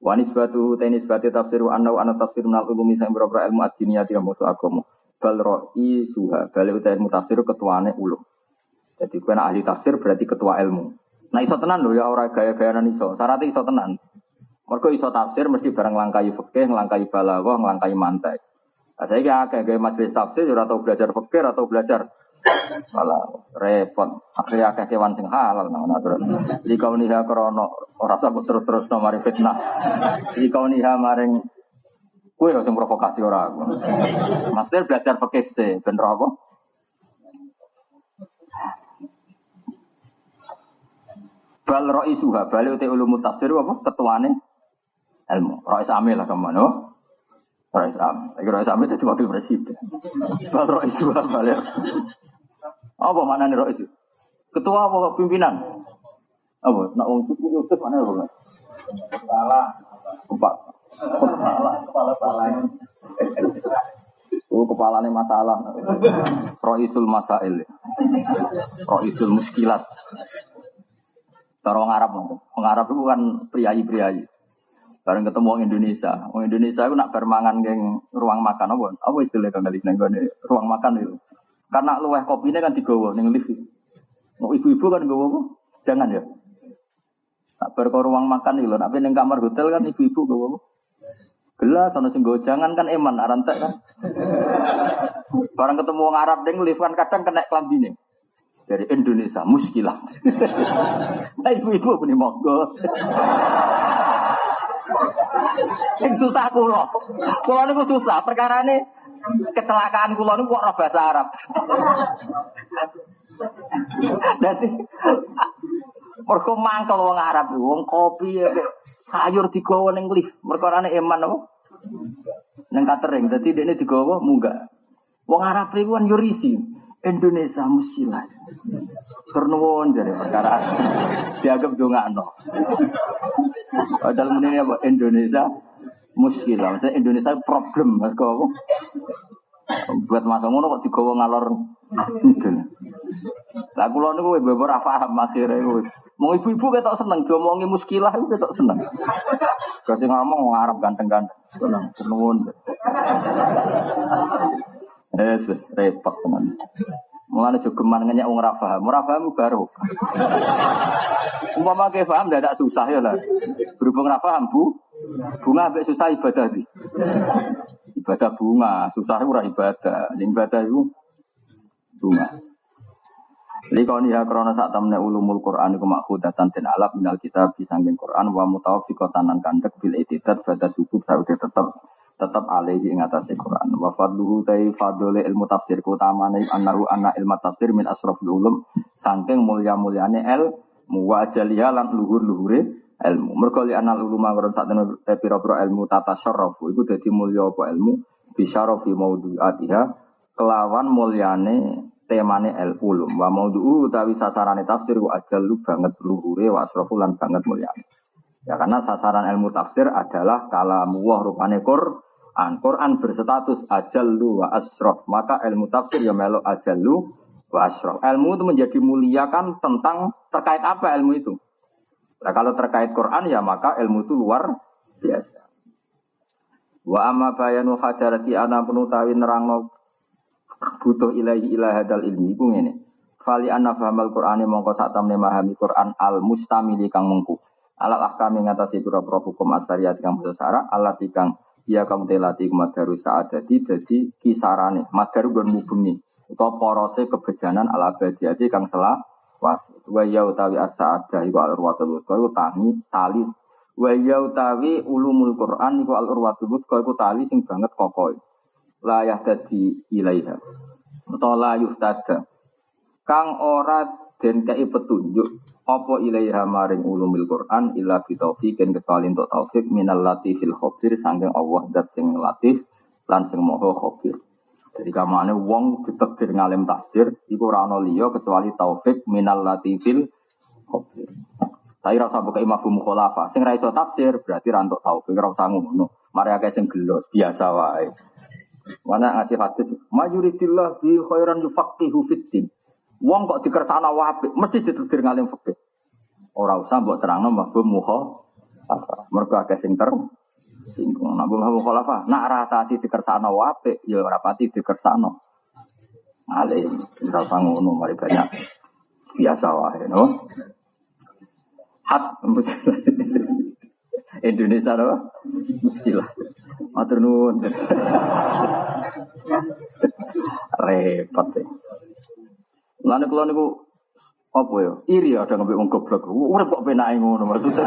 A: Wanis batu tenis batu tafsir anau anak tafsir menal ulumi sang berapa ilmu adiniyati yang musuh agama. Bal roi suha bal utai ilmu tafsir ketuane ulum. Jadi kuen ahli tafsir berarti ketua ilmu. Nah iso tenan lho ya ora gaya-gayanan iso. Syaratnya iso tenan. Mergo iso tafsir mesti bareng langkai fikih, nglangkai balaghah, nglangkai mantek. Nah, saya kira kayak gaya majelis tafsir ora tau belajar fikih atau belajar malah repot. Akhirnya akeh kewan sing halal nang terus. Jika uniha krono ora sabut terus-terus no mari fitnah. Jika uniha maring kue sing provokasi ora. Maksudnya belajar fikih sih, bener apa? Bal roi suha, bal uti ulumu tafsir apa? Ketuane ilmu. Roi samil lah ke mana? Roi samil. Lagi roi samil jadi wakil presiden. Bal roi suha. Apa mana nih roi Ketua apa pimpinan? Apa? Nak suku itu mana apa? Kepala. Kepala. Kepala. Kepala. Kepala. Oh, kepalanya masalah. Roisul masail. Roisul muskilat. Cara orang Arab, orang Arab itu kan priayi-priayi. Bareng ketemu orang Indonesia, orang Indonesia itu nak bermangan geng ruang makan apa? Apa istilah kang neng ruang makan itu? Karena luweh kopinya kan digawa neng lift. Mau ibu-ibu kan gawa apa? Jangan ya. Nak berko ruang makan itu, nak neng kamar hotel kan ibu-ibu gawa apa? Gelas, sama sing jangan kan eman, arantek kan. Barang ketemu orang Arab neng lift kan kadang kena kelambine dari Indonesia muskilah. nah, ibu-ibu punya monggo. Yang susah kulo. Kulo niku susah perkara ini kecelakaan kulo niku kok bahasa Arab. Dadi mergo mangkel wong Arab wong kopi sayur digawa ning lift. Mergo ana eman apa? Ning catering. Dadi dekne digawa munggah. Wong Arab iku kan yurisi. Indonesia muskilah. Kernuwon dari perkara dianggap dongakno. Padahal ini apa Indonesia muskilah. Maksudnya Indonesia problem mas kau. Buat masa ngono kok digawa ngalor. Lah kula niku beber ora paham akhire. Mau ibu-ibu ketok seneng diomongi muskilah itu ketok seneng. Kasih ngomong ngarep ganteng-ganteng. Seneng. Eh, repot teman. Mulane jogeman ngenyak wong ora paham. Ora baru. Umpama ke paham tidak susah ya lah. Berhubung ora paham, Bu. Bunga ambek susah ibadah di. Ibadah bunga, susah ora ibadah. Ibadah itu bunga. Kalau nih krono saat temen ulumul Quran itu makhudatan dan alap minal kita bisangking Quran wa mutawaffiqatan kandek bil itidat pada subuh saudi tetap tetap alaihi ing atase Quran. Wa fadluhu tai fadole ilmu tafsir utamane annahu anna ilmu tafsir min asrafil ulum saking mulya-mulyane el wa ajaliha lan luhur-luhure ilmu. Mergo li anal uluma karo sak eh, pira-pira ilmu tata iku dadi mulya apa ilmu bisyarafi maudhu'atiha kelawan mulyane temane el ulum wa maudhu utawi sasarane tafsir wa ajalu banget luhure wa asrafu lan banget mulia. Ya karena sasaran ilmu tafsir adalah kalamu wa rupane Quran. Quran berstatus ajallu wa asraf. Maka ilmu tafsir ya melo ajallu wa asraf. Ilmu itu menjadi mulia kan tentang terkait apa ilmu itu. Nah, kalau terkait Quran ya maka ilmu itu luar biasa. Wa amma bayanu hajarati ana penutawi nerangno butuh ilahi ilah hadal ilmi iku ngene. Fali anna fahamal Qur'ani mongko sak tamne memahami Qur'an al mustamili kang mengku. Alal ahkami ngatasi pura-pura hukum asyariat kang sara alat kang ya kamu telati kumadaru sa'adati dadi kisarane. Madaru gon mubengi utawa porose kebejanan ala abadiyati kang salah was. Wa ya utawi as-sa'adah iku al-urwatul wuthqa iku tangi tali. Wa ya utawi ulumul Qur'an iku al-urwatul wuthqa iku tali sing banget kokoh layah dadi ilaiha. Utawa la yuhtada kang ora den kei petunjuk apa ilaiha maring ulumil Quran illa bi taufiqin kecuali untuk taufik minal latifil khabir saking Allah dat sing latif lan sing maha khabir jadi kamane wong ditakdir ngalim tafsir iku ora ana liya kecuali taufik minal latifil khabir Tapi rasa buka imam mukhalafa. Sing ra iso tafsir berarti ra entuk taufik ra usah ngono. Mari akeh sing gelo biasa wae. Mana ngasih hadis, mayuridillah bi khairan yufaqihu fiddin. Wong kok dikersana wae mesti ditetir ngalim fikih. Ora usah mbok terangno mabum muha. Mergo akeh sing ter singgung. Nak mbok khalafa, nak rasati dikersana wae ya ora pati dikersana. Alim, ora usah mari banyak. Biasa wae no. Hak Indonesia apa? Muskilah. Matur nuwun. Repot ya. Lane kula niku apa ya? Iri ada ngombe wong goblok. Urip kok penake ngono maksudnya.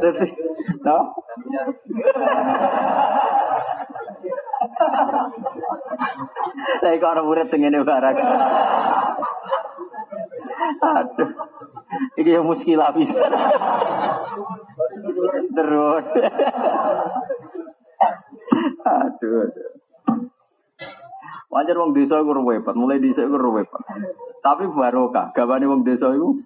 A: Dadi, no? Saya kok orang murid sing ngene barang. Aduh. Ini yang muskilah bisa. Terus. aduh. Wajar wong desa iku mulai desa iku repot. Tapi barokah, gawane wong desa iku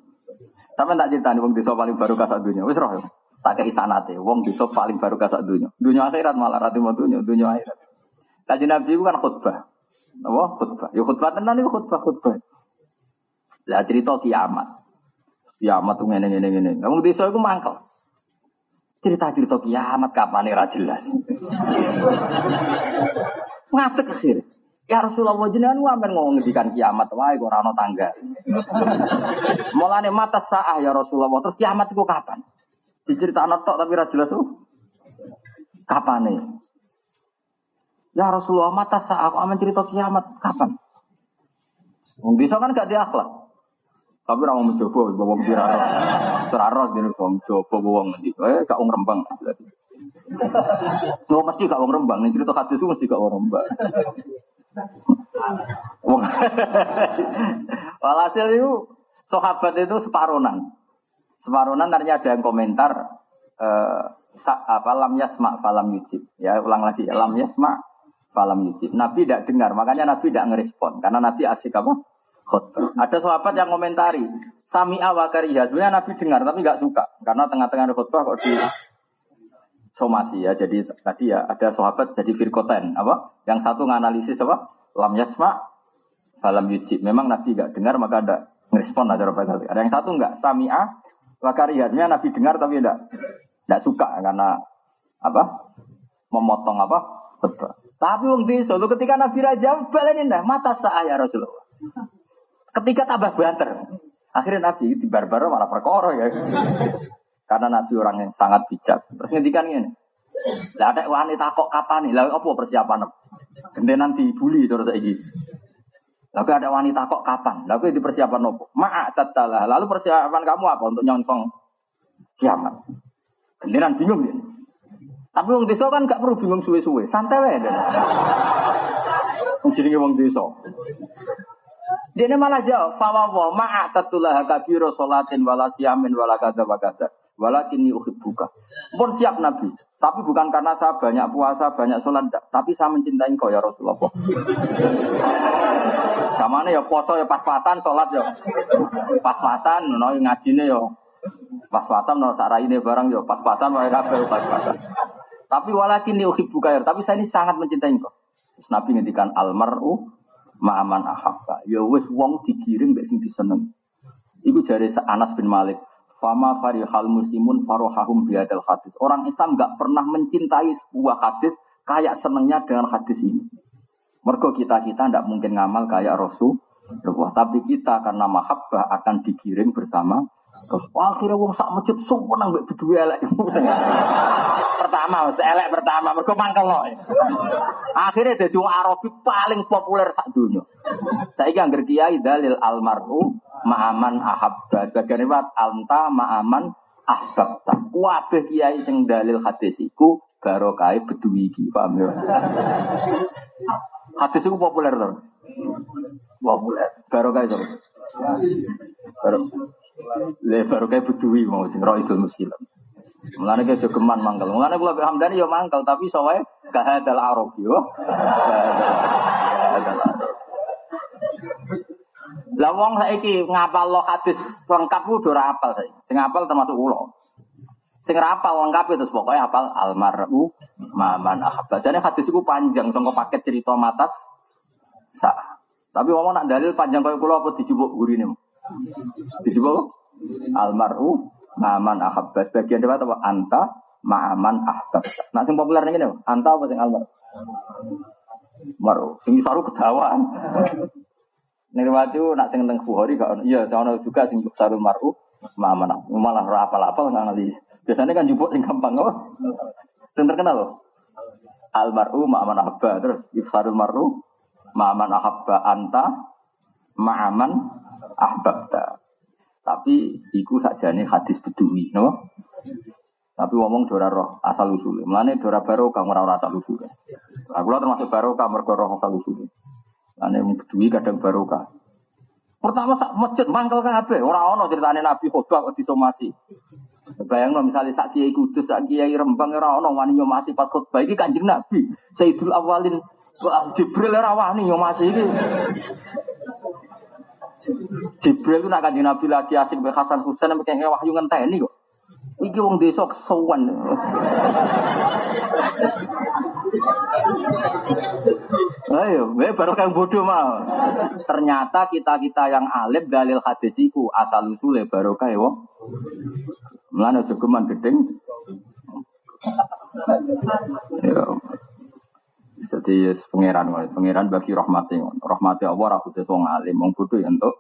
A: Sampe tak critani wong desa paling barokah sak dunya. Wis roh. Tak kei sanate, wong desa paling barokah sak dunya. Dunya akhirat malah ra timo dunya, dunya akhirat. Kaji Nabi itu kan khutbah. Apa? Khutbah. Ya khutbah tenan itu khutbah khutbah. Lah cerita kiamat. Kiamat tuh ngene ngene ngene. Wong desa iku mangkel. Cerita-cerita kiamat kapan ora jelas. Ngatek akhir. Ya Rasulullah jenengan wamen ngomong ngendikan kiamat wae kok ora ana tangga. Mulane mata saah ya Rasulullah terus kiamat itu kapan? Diceritakno tok tapi ora jelas tuh. Kapan nih? Ya Rasulullah mata saah kok amen cerita kiamat kapan? Wong bisa kan gak diakhlak. Tapi ora mau mencoba wong piraro. Teraro dene wong coba wong ngendi. Eh gak wong rembang. Lo mesti gak wong rembang, nih cerita hadis mesti gak wong rembang. Walhasil itu sahabat itu separunan. Separunan ternyata ada yang komentar eh, apa lam yasma falam yujib. Ya ulang lagi lam yasma falam yujib. Nabi tidak dengar, makanya Nabi tidak ngerespon. Karena Nabi asik apa? Khutbah. Ada sahabat yang komentari, Sami awakariya. Sebenarnya Nabi dengar, tapi nggak suka. Karena tengah-tengah khutbah kok di somasi ya. Jadi tadi ya ada sahabat jadi firkoten. Apa? Yang satu nganalisis apa? Lam yasma, falam yujib. Memang Nabi nggak dengar, maka ada ngerespon ada Ada yang satu nggak, Sami'a wakariya. Sebenarnya Nabi dengar, tapi tidak tidak suka karena apa? Memotong apa? Khutbah. Tapi wong desa ketika Nabi Raja balenin dah mata sah ya Rasulullah. Ketika tambah banter. Akhirnya Nabi di barbar malah perkara ya. Karena Nabi orang yang sangat bijak. Terus ngendikan ini. Lah ada wanita kok kapan nih? Lah apa persiapan? Gendenan dibully terus saiki. Lalu ada wanita kok kapan? Lalu di persiapan nopo? Ma'a tatalah. Lalu persiapan kamu apa untuk nyontong kiamat? Gendenan bingung ya. Tapi wong desa kan gak perlu bingung suwe-suwe, santai wae. Wong jenenge wong desa. Dia malah jawab, fawawa ma'a tatulah kabiro sholatin wala siyamin wala kada wa. Walakin buka. Pun siap Nabi. Tapi bukan karena saya banyak puasa, banyak sholat. Tapi saya mencintai kau ya Rasulullah. Sama ya puasa ya pas-pasan, sholat ya pas-pasan. No, ngaji ya pas-pasan. No, sarai ini barang ya pas-pasan. Pas-pasan. Tapi walakin buka ya. Tapi saya ini sangat mencintai kau. Terus Nabi ngendikan almaru ma'aman ahabba. Ya wis wong digiring mbek sing diseneng. Iku jare Anas bin Malik. Fama farihal muslimun farohahum biadal hadis. Orang Islam nggak pernah mencintai sebuah hadis kayak senengnya dengan hadis ini. Mergo kita kita tidak mungkin ngamal kayak Rasul. Tapi kita karena mahabbah akan digiring bersama Terus akhirnya wong sak masjid nang mbek berdua elek. pertama, elek pertama mergo mangkel loh. Akhirnya dadi wong Arabi paling populer sak dunya. Saiki angger kiai dalil almaru ma'aman ahabba. Bagian riwayat anta ma'aman ahbabta. Kabeh kiai sing dalil hadis iku barokah bedui iki, paham ya? Hadis populer to. Populer. Barokah itu. Barokah. Le baru kayak mau sing roh isul muskilah. Mulane kayak jogeman mangkal. Mulane kula Hamdani ya mangkal tapi soalnya kahadal arab yo. Lah wong saiki ngapal lo hadis lengkap ku ora apal saiki. Sing apal termasuk kula. Sing rapal lengkap itu pokoknya apal almaru maman ahabba. Jadi hadis itu panjang sangka paket cerita matas sah. Tapi ngomong nak dalil panjang kaya kula apa dijubuk gurine. Dijubuk almaru maman ahabba. Bagian dewa apa? Anta ma'aman ahbab. Nah sing populer ini anta apa sing almar? Maru. Sing saru kedawaan. Nirwati nak sing teng Bukhari gak iya ono juga sing sarul maru ma'aman. Malah ora apal-apal analis. Biasanya kan jupuk sing gampang kok. Sing terkenal. Almaru ma'aman ahabba terus ifsarul maru ma'aman ahabba anta ma'aman ahbabta. Tapi iku nih hadis bedui, no? Tapi ngomong dora roh asal usul. Mulane dora baru kamu ora asal usul. Aku lah termasuk baru kamu roh asal usul. Mulane bedui kadang baru Pertama sak masjid mangkel kabeh, ora ono ceritane Nabi khotbah kok disomasi. Bayang no, misalnya sak kiai kudus, sak kiai rembang ora ono wani nyomasi pas khotbah iki Kanjeng Nabi. Sayyidul Awalin Jibril ora wani nyomasi iki. Jibril itu nak kanjeng Nabi lagi asik be Hasan Husain sampai kayak wahyu ngenteni kok. Iki wong desa kesuwen. Ayo, gue baru kayak bodoh mah. Ternyata kita kita yang alim dalil hadisiku asal usule baru wong. Melana jogeman gedeng. Ya. Jadi pangeran, pangeran bagi rahmati, rahmati Allah aku wong alim, wong bodoh ya untuk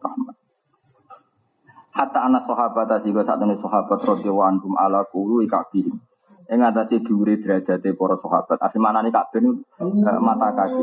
A: rahmat. Hatta anak sahabat asiko saat ini sahabat radhiyallahu anhum ala kulu ikabihim. Ing atase dhuwure derajate para sahabat. Asli manane kabeh uh, mata kaki.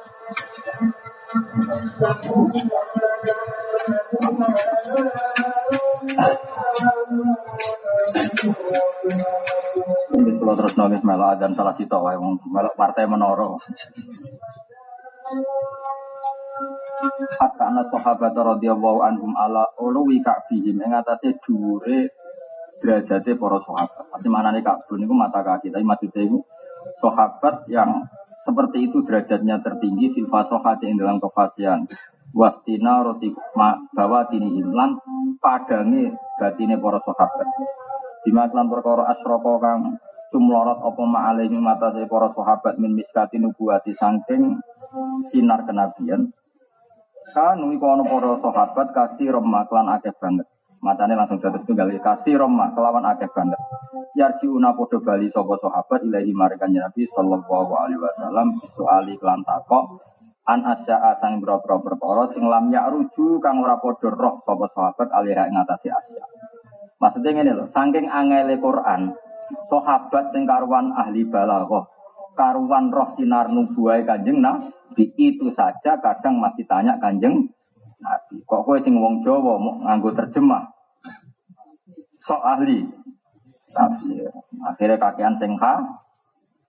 A: Kalau terus nulis melok dan salah sito wae wong melok partai menoro. Hatta anak sahabat radhiyallahu anhum ala uluwi ka'bihim ing atase dhuwure derajate para sahabat. Pasti manane ka'bun niku mata kaki, tapi maksudnya itu sahabat yang seperti itu derajatnya tertinggi fil fasohati ing dalam kefasihan wastina roti bawa tini imlan padangi batine para sahabat. Bima klan perkara asroko kang cumlorot apa ma'alaihi mata para sahabat min miskati nubuwati saking sinar kenabian. Kanu iku ana para sahabat kasih remah klan akeh banget matane langsung dados tunggal kasih remah kelawan akeh banget yarjiuna padha bali sapa sahabat ilahi marikan Nabi sallallahu alaihi wasallam soali klan takok. An asya'a sang boro-boro perkara sing lam ruju kang ora padha roh sapa sahabat alira ing asya. Maksudnya ngene lho, saking angele Quran, sahabat sing karuan ahli balaghah, karuan roh sinar nubuwah Kanjeng Nabi itu saja kadang masih tanya Kanjeng Nabi. Kok kowe sing wong Jawa mau nganggo terjemah? Sok ahli tafsir. Akhirnya kakean sing ha,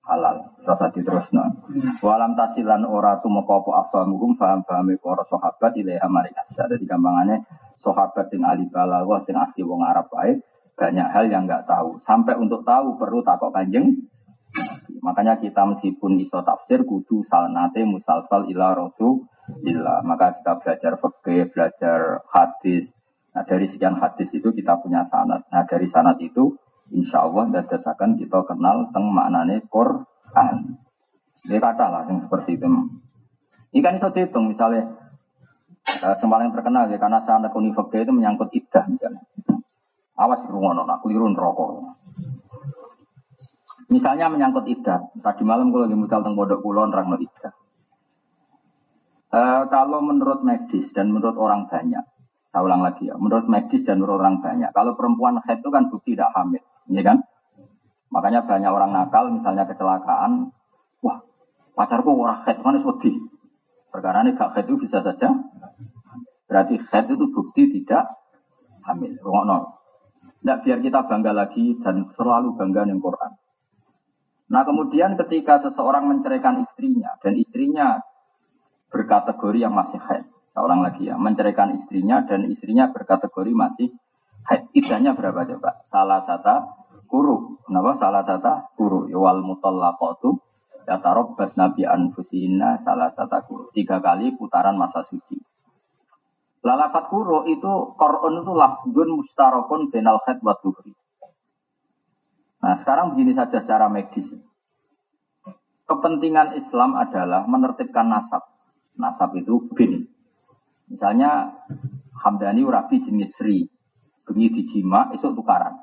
A: halal rasa diterusno walam tasilan ora tumeka apa afamuhum faham pahame para sahabat ilaiha mari asya dadi gampangane sahabat sing ahli balaghah sing asli wong Arab baik banyak hal yang nggak tahu sampai untuk tahu perlu takok kanjeng makanya kita meskipun iso tafsir kudu salnate musalsal ila rasulillah maka kita belajar fikih belajar hadis nah dari sekian hadis itu kita punya sanad nah dari sanad itu insya Allah dadasakan kita kenal teng maknane Quran. Ini kata lah yang seperti itu. Ini kan itu dihitung misalnya uh, yang terkenal ya karena sanad kunifaknya itu menyangkut idah misalnya. Awas rungono nak keliru rokok. Misalnya menyangkut idah. Tadi malam gue lagi mutal teng pondok kulon orang idah. Uh, kalau menurut medis dan menurut orang banyak, saya ulang lagi ya, menurut medis dan menurut orang banyak, kalau perempuan head itu kan bukti tidak hamil. Ya kan? Makanya banyak orang nakal, misalnya kecelakaan, wah pacarku orang head, mana sedih. Perkara ini gak head itu bisa saja. Berarti head itu bukti tidak hamil. Rungokno. Tidak biar kita bangga lagi dan selalu bangga dengan Quran. Nah kemudian ketika seseorang menceraikan istrinya dan istrinya berkategori yang masih haid, seorang lagi ya menceraikan istrinya dan istrinya berkategori masih haid, idahnya berapa coba? Salah satu kuru, kenapa salah satu kuru? Wal mutallaqatu yatarobbas nabi anfusina salah satu kuru. Tiga kali putaran masa suci. Lalafat kuru itu korun itu lafdun mustarokun benal haid wa Nah sekarang begini saja secara medis. Kepentingan Islam adalah menertibkan nasab. Nasab itu bin. Misalnya Hamdani Urabi jenis Sri. Bunyi dijima, esok tukaran.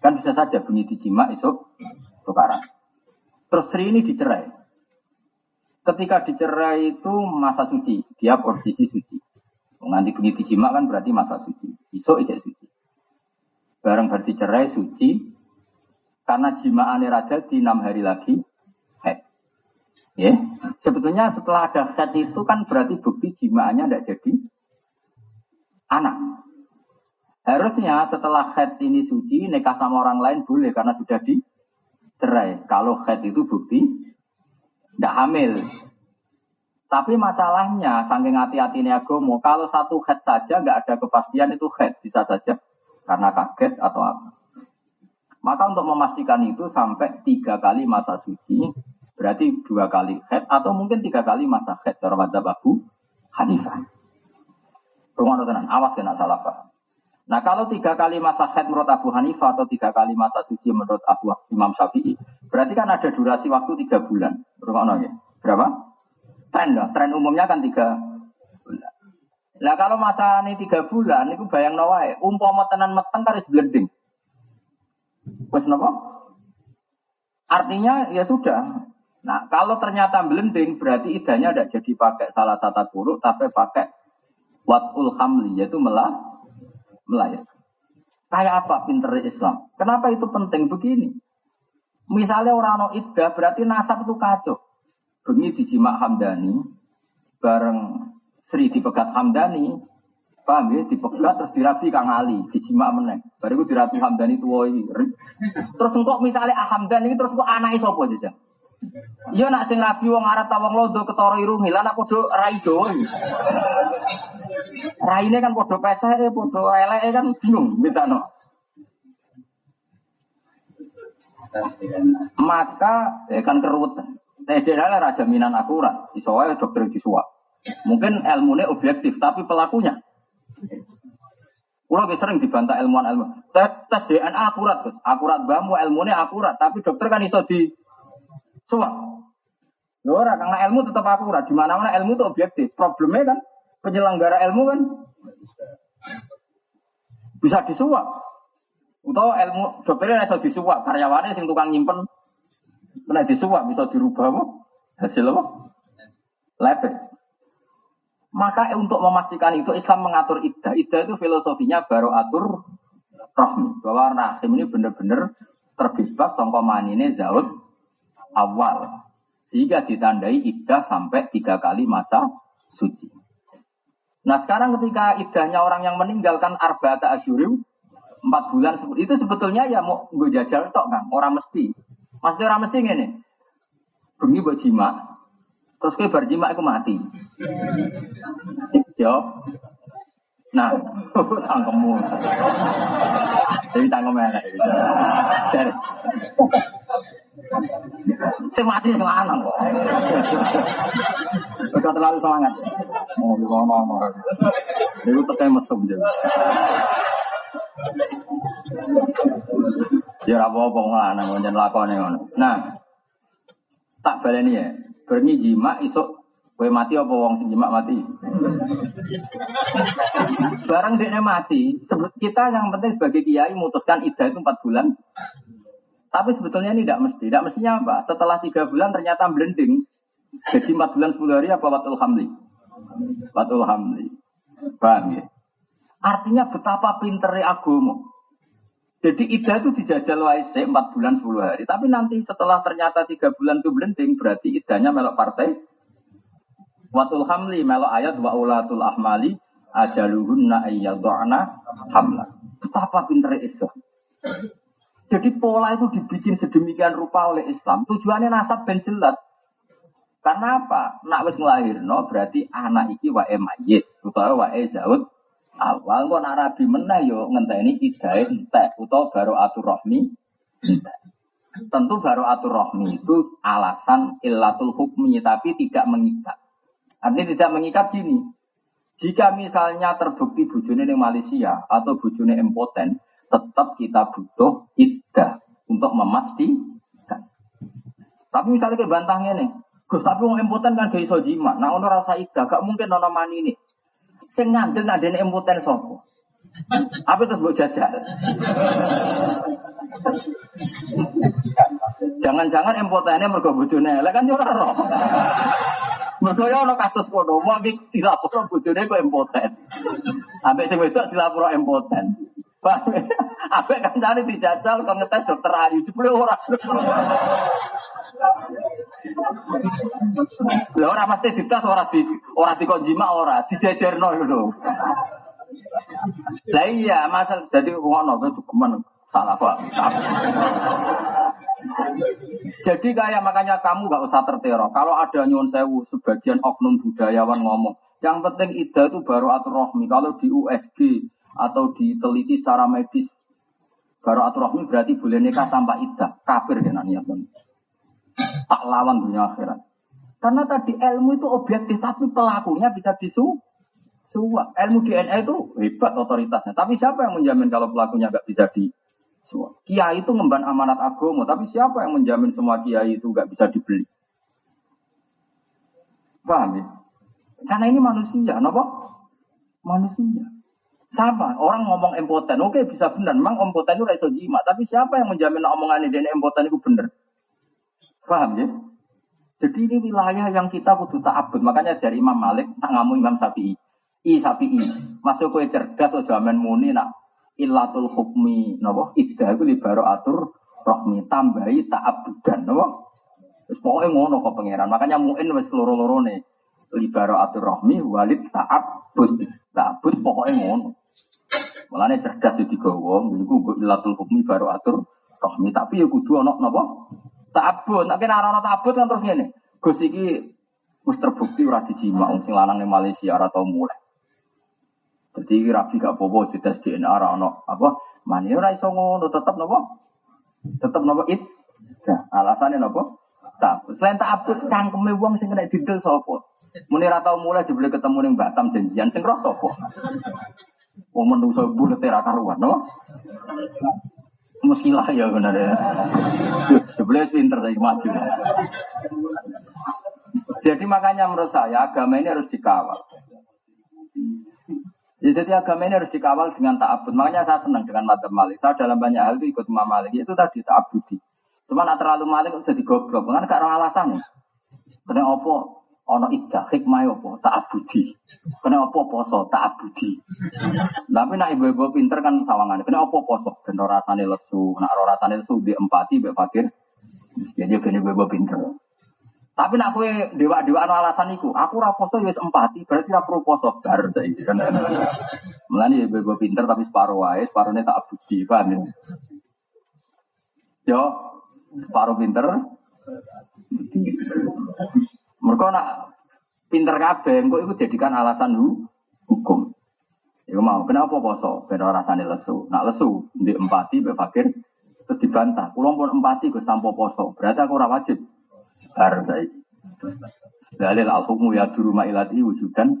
A: Kan bisa saja bunyi dijima, esok tukaran. Terus Sri ini dicerai. Ketika dicerai itu masa suci. Dia posisi suci. Nanti bunyi dijima kan berarti masa suci. Esok ijek suci. Barang berarti cerai suci, karena jimaannya raja di enam hari lagi. Ya, sebetulnya setelah ada head itu kan berarti bukti jimaannya tidak jadi anak. Harusnya setelah head ini suci, nikah sama orang lain boleh karena sudah dicerai. Kalau head itu bukti tidak hamil. Tapi masalahnya, saking hati-hati ini agomo, kalau satu head saja nggak ada kepastian itu head bisa saja karena kaget atau apa. Maka untuk memastikan itu sampai tiga kali masa suci, berarti dua kali head atau mungkin tiga kali masa head cara madzhab Abu Hanifah. Rumah tenan, awas kena salah paham. Nah kalau tiga kali masa head menurut Abu Hanifah atau tiga kali masa suci menurut Abu Imam Syafi'i, berarti kan ada durasi waktu tiga bulan. Rumah ya? Berapa? Tren lah, tren umumnya kan tiga bulan. Nah kalau masa ini tiga bulan, itu bayang nawai, umpama tenan meteng kan harus blending. Wes? Artinya ya sudah. Nah, kalau ternyata blending berarti idahnya tidak jadi pakai salah satu buruk tapi pakai watul hamli yaitu melah melayar. Kayak apa pinter Islam? Kenapa itu penting begini? Misalnya orang no iddah berarti nasab itu kacau. Bengi dijima Hamdani bareng Sri dipegat Hamdani Paham ya? Dipegat terus dirabi Kang Ali, dijima meneng. Baru itu dirabi Hamdan itu woi. Terus engkau misalnya Hamdan ini terus kok anaknya sopo aja. Iya nak sing rabi wong Arab tawang lodo ketara irungi lan aku do rai do. Raine kan padha pesek, padha eleke kan bingung mitano. Maka ya kan keruwetan. Nah, raja minan akurat, iso dokter disuap. Mungkin ilmunya objektif, tapi pelakunya Kulo sering dibantah ilmuwan ilmu. Tes, DNA akurat. Akurat ilmu ilmunya akurat, tapi dokter kan iso di Lho ora karena ilmu tetap akurat. Di mana-mana ilmu itu objektif. Problemnya kan penyelenggara ilmu kan bisa disuap. Atau ilmu dokternya iso disuap, karyawannya sing tukang nyimpen kena disuap bisa dirubah apa? Hasil apa? Lepet. Maka untuk memastikan itu Islam mengatur iddah. Iddah itu filosofinya baru atur rohmi. Bahwa rahim ini benar-benar terbisbas songko manine zaud awal. Sehingga ditandai iddah sampai tiga kali masa suci. Nah sekarang ketika iddahnya orang yang meninggalkan arba'ata asyurim, empat bulan itu sebetulnya ya mau gue jajal tok kan orang mesti maksudnya orang mesti ini bengi buat jima Terus kayak berjima aku mati. Yo. Nah, tangkemmu. Jadi tangkem enak. Saya mati sing lanang terlalu semangat. Oh, tekan mesum jadi. Ya apa-apa wong lanang lakone. Nah, tak baleni ya. Berni jima isuk Kue mati apa wong sing mati? Barang dia mati, kita yang penting sebagai kiai memutuskan idah itu empat bulan. Tapi sebetulnya ini tidak mesti. Tidak mestinya apa? Setelah tiga bulan ternyata blending. Jadi empat bulan sepuluh hari apa watul hamli? Watul hamli. Paham ya? Artinya betapa pinternya agama. Jadi ida itu dijajal waise 4 bulan 10 hari. Tapi nanti setelah ternyata 3 bulan itu blending, berarti idanya melok partai. Watul hamli melok ayat wa ulatul ahmali ajaluhunna ayyadhana hamla. Betapa pinter Islam. Jadi pola itu dibikin sedemikian rupa oleh Islam. Tujuannya nasab ben jelas. Karena apa? Nak wis nglahirno berarti anak iki wae mayit utawa wae zaud awal kok nak rabi meneh yo ngenteni idae entek utawa baru atur rohmi. Tentu baru atur rohmi itu alasan illatul hukmi tapi tidak mengikat. Artinya tidak mengikat gini. Jika misalnya terbukti bujune di Malaysia atau bujune impoten, tetap kita butuh iddah untuk memastikan. Tapi misalnya kayak bantahnya nih, Gus tapi wong impoten kan gak iso jima. Nah ono rasa ida, gak mungkin ono mani ini. Sing ngandel nadene impoten sapa? Apa terus mbok jajal? Jangan-jangan impotennya mergo bojone elek kan yo ora ora. Mergo yo ono kasus kono, mau iki dilapor bojone kok impoten. Ambek sing wedok dilapor impoten. Ambek kancane dijajal kok ngetes dokter Ayu, jebule ora. Lah ora mesti ditas ora di ora dikon jima ora dijejerno lho. Lah iya, masal jadi ngono kuwi cukuman salah Pak. Jadi kayak makanya kamu gak usah terteror. Kalau ada nyuwun sewu sebagian oknum budayawan ngomong, yang penting ida itu baru atur rohmi. Kalau di USG atau diteliti secara medis, baru atur rohmi berarti boleh nikah tanpa ida. Kafir ya niatnya tak lawan dunia akhirat. Karena tadi ilmu itu objektif, tapi pelakunya bisa disu suap. Ilmu DNA itu hebat otoritasnya. Tapi siapa yang menjamin kalau pelakunya nggak bisa disuap? Kiai itu ngemban amanat agama, tapi siapa yang menjamin semua kiai itu nggak bisa dibeli? Paham ya? Karena ini manusia, nopo? Manusia. Sama, orang ngomong impoten, oke bisa benar, memang impoten itu reso jima, tapi siapa yang menjamin omongan ini impoten itu benar? Paham ya? Jadi ini wilayah yang kita kudu ta'abud. Makanya dari Imam Malik, tak ngamu Imam Syafi'i. I Syafi'i. Masuk kue cerdas, o jaman muni nak ilatul hukmi. Napa? Iddah itu libaro atur rohmi. Tambahi ta'abudan. Napa? Terus pokoknya ngono kok pangeran. Makanya mu'in wis loro-loro nih. Libaro atur rohmi, walid ta'abud. Ta'abud pokoknya ngono. Mulanya cerdas itu digawa. Jadi gue ilatul hukmi baru atur rohmi. Tapi ya kudu ono napa? Ta'abud, nek kena ana ta'abud kan terus ngene. Gus iki wis terbukti ora dijima wong sing lanang ning Malaysia ora tau mulai. Jadi rapi gak popo di tes DNA ora ono apa mani ora iso ngono tetep napa? Tetep napa it? Nah, alasannya napa? Tak. Selain ta'abud cangkeme wong sing kena didel sapa? Muni ora tau mulai jebule ketemu ning Batam janjian sing roh sapa? Wong menungso bulet ora karuan, no? Musilah ya benar ya. Sebelah pinter saya maju. Jadi makanya menurut saya agama ini harus dikawal. Ya, jadi agama ini harus dikawal dengan ta'abud. Makanya saya senang dengan madzhab Malik. Saya dalam banyak hal itu ikut Imam Malik. Itu tadi ta'abudi. Cuma nak terlalu Malik jadi goblok. Karena ada alasannya. Karena apa? Ono ida hikmah apa? Ta'abudi. Kena apa poso? Ta'abudi. Tapi nak ibu-ibu pinter kan sawangan. Kena apa poso? Ben rasane lesu. Nak rasane lesu di empati mbek fakir. Ya dia ben ibu-ibu pinter. Tapi nak kue dewa-dewa anu alasan iku, aku ora poso ya empati, berarti ora perlu poso bar saiki kan. Mulane ibu-ibu pinter tapi separuh wae, separuhnya tak abudi, paham ya? Yo, separuh pinter. Mereka nak pinter kabeh, engko iku jadikan alasan hu, hukum. Iku mau, kenapa poso? Ben ora rasane lesu. Nak lesu, di empati mbek fakir terus dibantah. Kulo pun empati Gus tanpa poso. Berarti aku ora wajib bar saiki. Dalil al hukmu ya duru mailati wujudan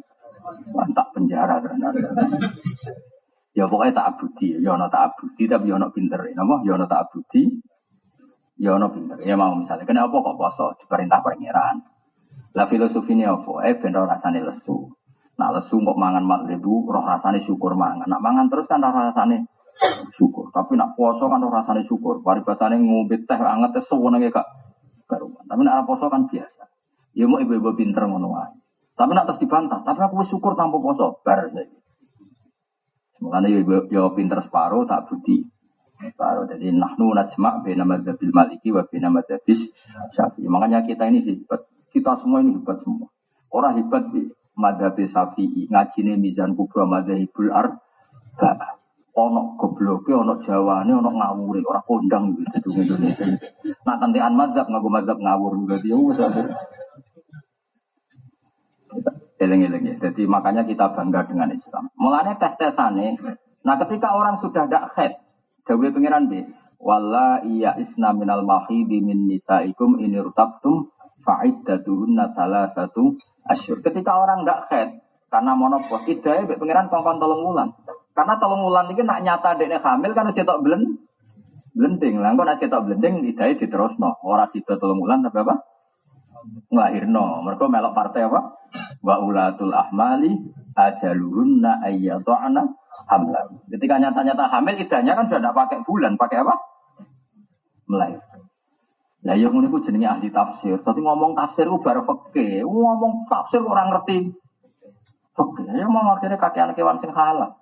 A: tak penjara ternyata. Ya pokoknya tak abudi, ya ono tak abudi tapi ya ono pinter. Napa? Ya ono tak abudi, ya ono pinter. Ya mau misalnya, kenapa kok poso? Diperintah pangeran. Lah filosofi ini apa? Eh ben rasane lesu. Nah lesu kok mangan magribu, roh rasane syukur mangan. Nak mangan terus kan roh rasane syukur. Tapi nak puasa kan roh rasane syukur. Paribasane ngombe teh anget suwenenge gak karuan. Tapi nak poso kan biasa. Ya mau ibu-ibu pinter ngono. Tapi nak terus dibantah, tapi aku syukur tanpa poso, bar saiki. Mulane ya pinter separuh tak budi. Separuh. Jadi nahnu najma' baina madzhabil maliki wa baina madzhabis syafi'i. Makanya kita ini hebat. Kita semua ini hebat semua. Orang hebat di madzhab syafi'i, ngajine mizan kubra madzhabul ar ono gobloke, ono jawane, ono ngawure, ora kondang gitu di Indonesia. Nah tentean mazhab ngaku mazhab ngawur berarti ya Eleng-eleng ya. Jadi makanya kita bangga dengan Islam. Mulanya tes-tesane. Nah ketika orang sudah tidak head, Dewi pengiran B. Walla iya isna minal mahidi min nisaikum ini rutabtum fa'iddatuhunna salah satu asyur. Ketika orang tidak head, karena monopos, idahnya pengiran kongkon tolong wulan. Karena tolong wulan ini nak nyata dekne hamil kan cetok belen blending. Lah kok nak cetok blending idahnya diterusno. Ora sida tolong wulan tapi apa? Nglahirno. Mereka melok partai apa? Wa ulatul ahmali ajaluhunna ayyadana hamla. Ketika nyata-nyata hamil idahnya kan sudah tidak pakai bulan, pakai apa? Melahirkan. Lah yang ini jenenge ahli tafsir. Tapi ngomong tafsir ku bar ngomong tafsir orang ngerti Oke, ya mau akhirnya kakean kewan sing halal.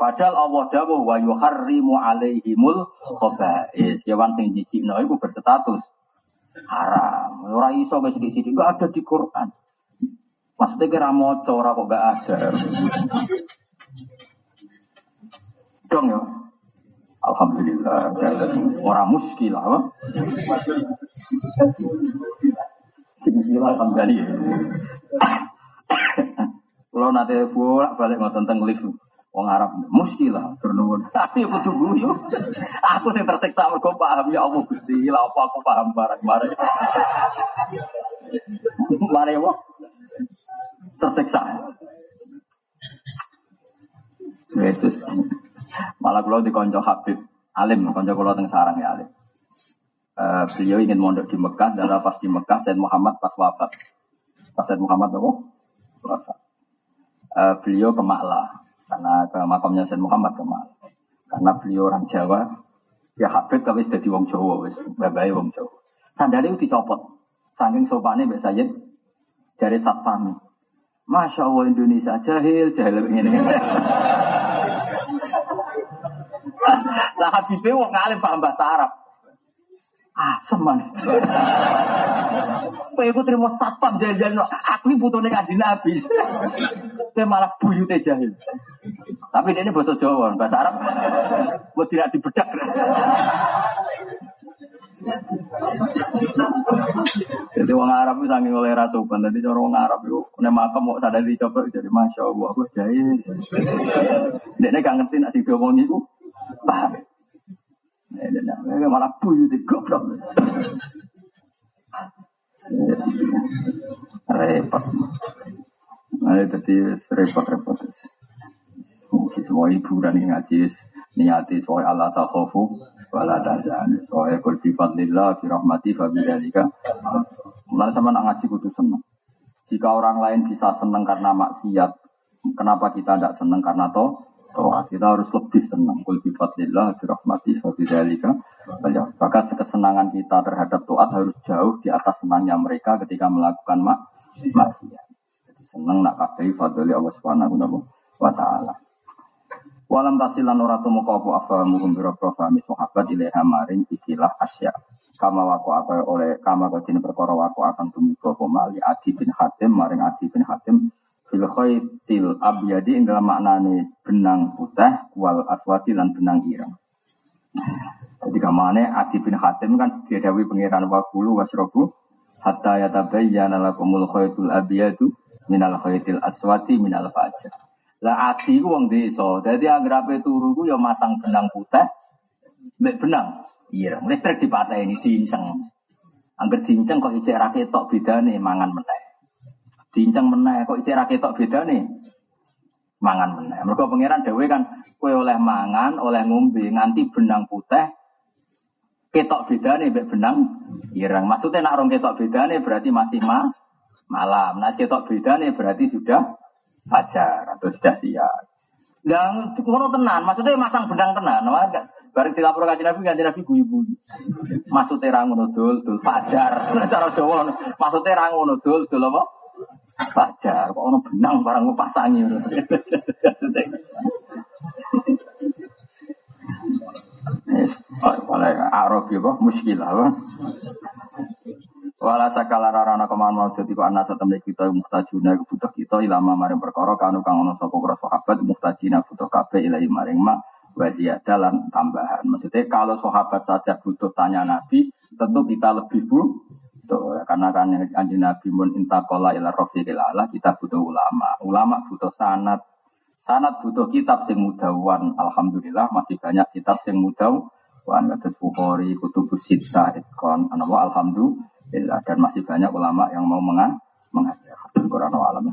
A: Padahal Allah dawuh wa yuharrimu alaihimul khaba'is. Kewan sing jijikno iku berstatus haram. Ora iso ke sithik-sithik gak ada di Quran. Maksudnya kira maca ora kok gak ada. Dong ya. Alhamdulillah. Orang muskil apa? Bismillah alhamdulillah. Kalau nanti bolak balik ngotot tentang lift, Wong Arab muskilah turun. Tapi butuh guyu. Aku sing tersiksa mergo paham ya Allah Gusti, lah apa aku paham barang barang. Mare wong tersiksa. Yesus. Malah kalau di konco Habib Alim, konco kalau teng sarang ya Alim. Uh, beliau ingin mondok di Mekah dan pas di Mekah Said Muhammad pas wafat. Pas Said Muhammad apa? Wafat uh, beliau ke Makla karena ke makamnya Sayyid Muhammad ke Makla. Karena beliau orang Jawa, ya Habib tapi sudah di Wong Jawa, wis babai Wong Jawa. Sandalnya dicopot, saking sopannya Mbak Sayyid dari satpam. Masya Allah Indonesia jahil, jahil ini. Lah Habibnya wong ngalim paham bahasa Arab. Ah, seman. Kowe iku trimo satpam jajan aku iki butuhne kanjeng Nabi. Kowe malah buyute jahil. Tapi ini bahasa Jawa, bahasa Arab. Buat tidak dibedak. Jadi orang Arab itu sangat oleh rasukan. Jadi orang Arab itu nek makam mau sadar dicoba jadi masya Allah aku jahil. Dia gak ngerti nak diomong itu paham. Malah buyut goblok. Repot. Nah, jadi repot-repot. Semua hiburan yang ngaji niati soal Allah takhofu wala tazan soal kul bi fadlillah bi rahmati mulai sama nak ngaji kudu seneng jika orang lain bisa seneng karena maksiat kenapa kita tidak seneng karena toh toh kita harus lebih senang. Kul bi fadlillah bi rahmati fa bi dzalika. Maka kesenangan kita terhadap toat harus jauh di atas senangnya mereka ketika melakukan mak maksiat. Jadi seneng nak kabeh fadli Allah Subhanahu wa taala. Walam tasilan ora temu apa afamu kumbira profami sahabat ilaiha maring ikilah asya. Kama wako apa oleh kama kau perkara wako akan tumiko mali Adi bin Hatim maring Adi bin Hatim fil khaitil abyadi ing dalam maknane benang putih wal aswati lan benang ireng. Jadi kamane Adi bin Hatim kan diadawi pangeran wakulu wasrobu hatta yatabayyana lakumul khaitul abyadu minal khaitil aswati minal fajr. Lah adi ku wong desa. Dadi anggere turu ku ya masang benang putih mek benang. Iya, listrik dipateni diinceng. Angger diinceng kok ijek ra ketok bedane mangan meneh. Diinceng meneh kok ra ketok bedane mangan meneh. Mergo pangeran dhewe kan kowe oleh mangan, oleh ngombe nganti benang putih ketok bedane mek benang ireng. Maksudnya nak rong ketok bedane berarti masih ma malam. Nah ketok bedane berarti sudah fajar atau sudah siap. Dan ngono tenan, maksudnya masang benang tenan, ada. Bareng dilapor kaji Nabi, kaji Nabi guyu-guyu. Maksudnya ra ngono dul fajar. Cara Jawa, maksudnya ra ngono dul, dul apa? Fajar. Kok ono benang barang pasangi. Oleh Arab ya, muskilah. Wala sakala rarana keman mau jadi kok anak tetemne kita muhtajuna kebutuh kita. ilama maring perkara kanu kang ono sapa para sahabat mustajina butuh kabeh ilahi maring ma wa dalam tambahan. Maksudnya kalau sahabat saja butuh tanya Nabi, tentu kita lebih butuh. Karena kan anjing Nabi mun intakola ila ala, kita butuh ulama. Ulama butuh sanat. Sanat butuh kitab sing mudawan. Alhamdulillah masih banyak kitab sing mudawan. Kados Bukhari, Kutubus Sittah, Itkon, Alhamdulillah dan masih banyak ulama yang mau mengajar. Quran alam.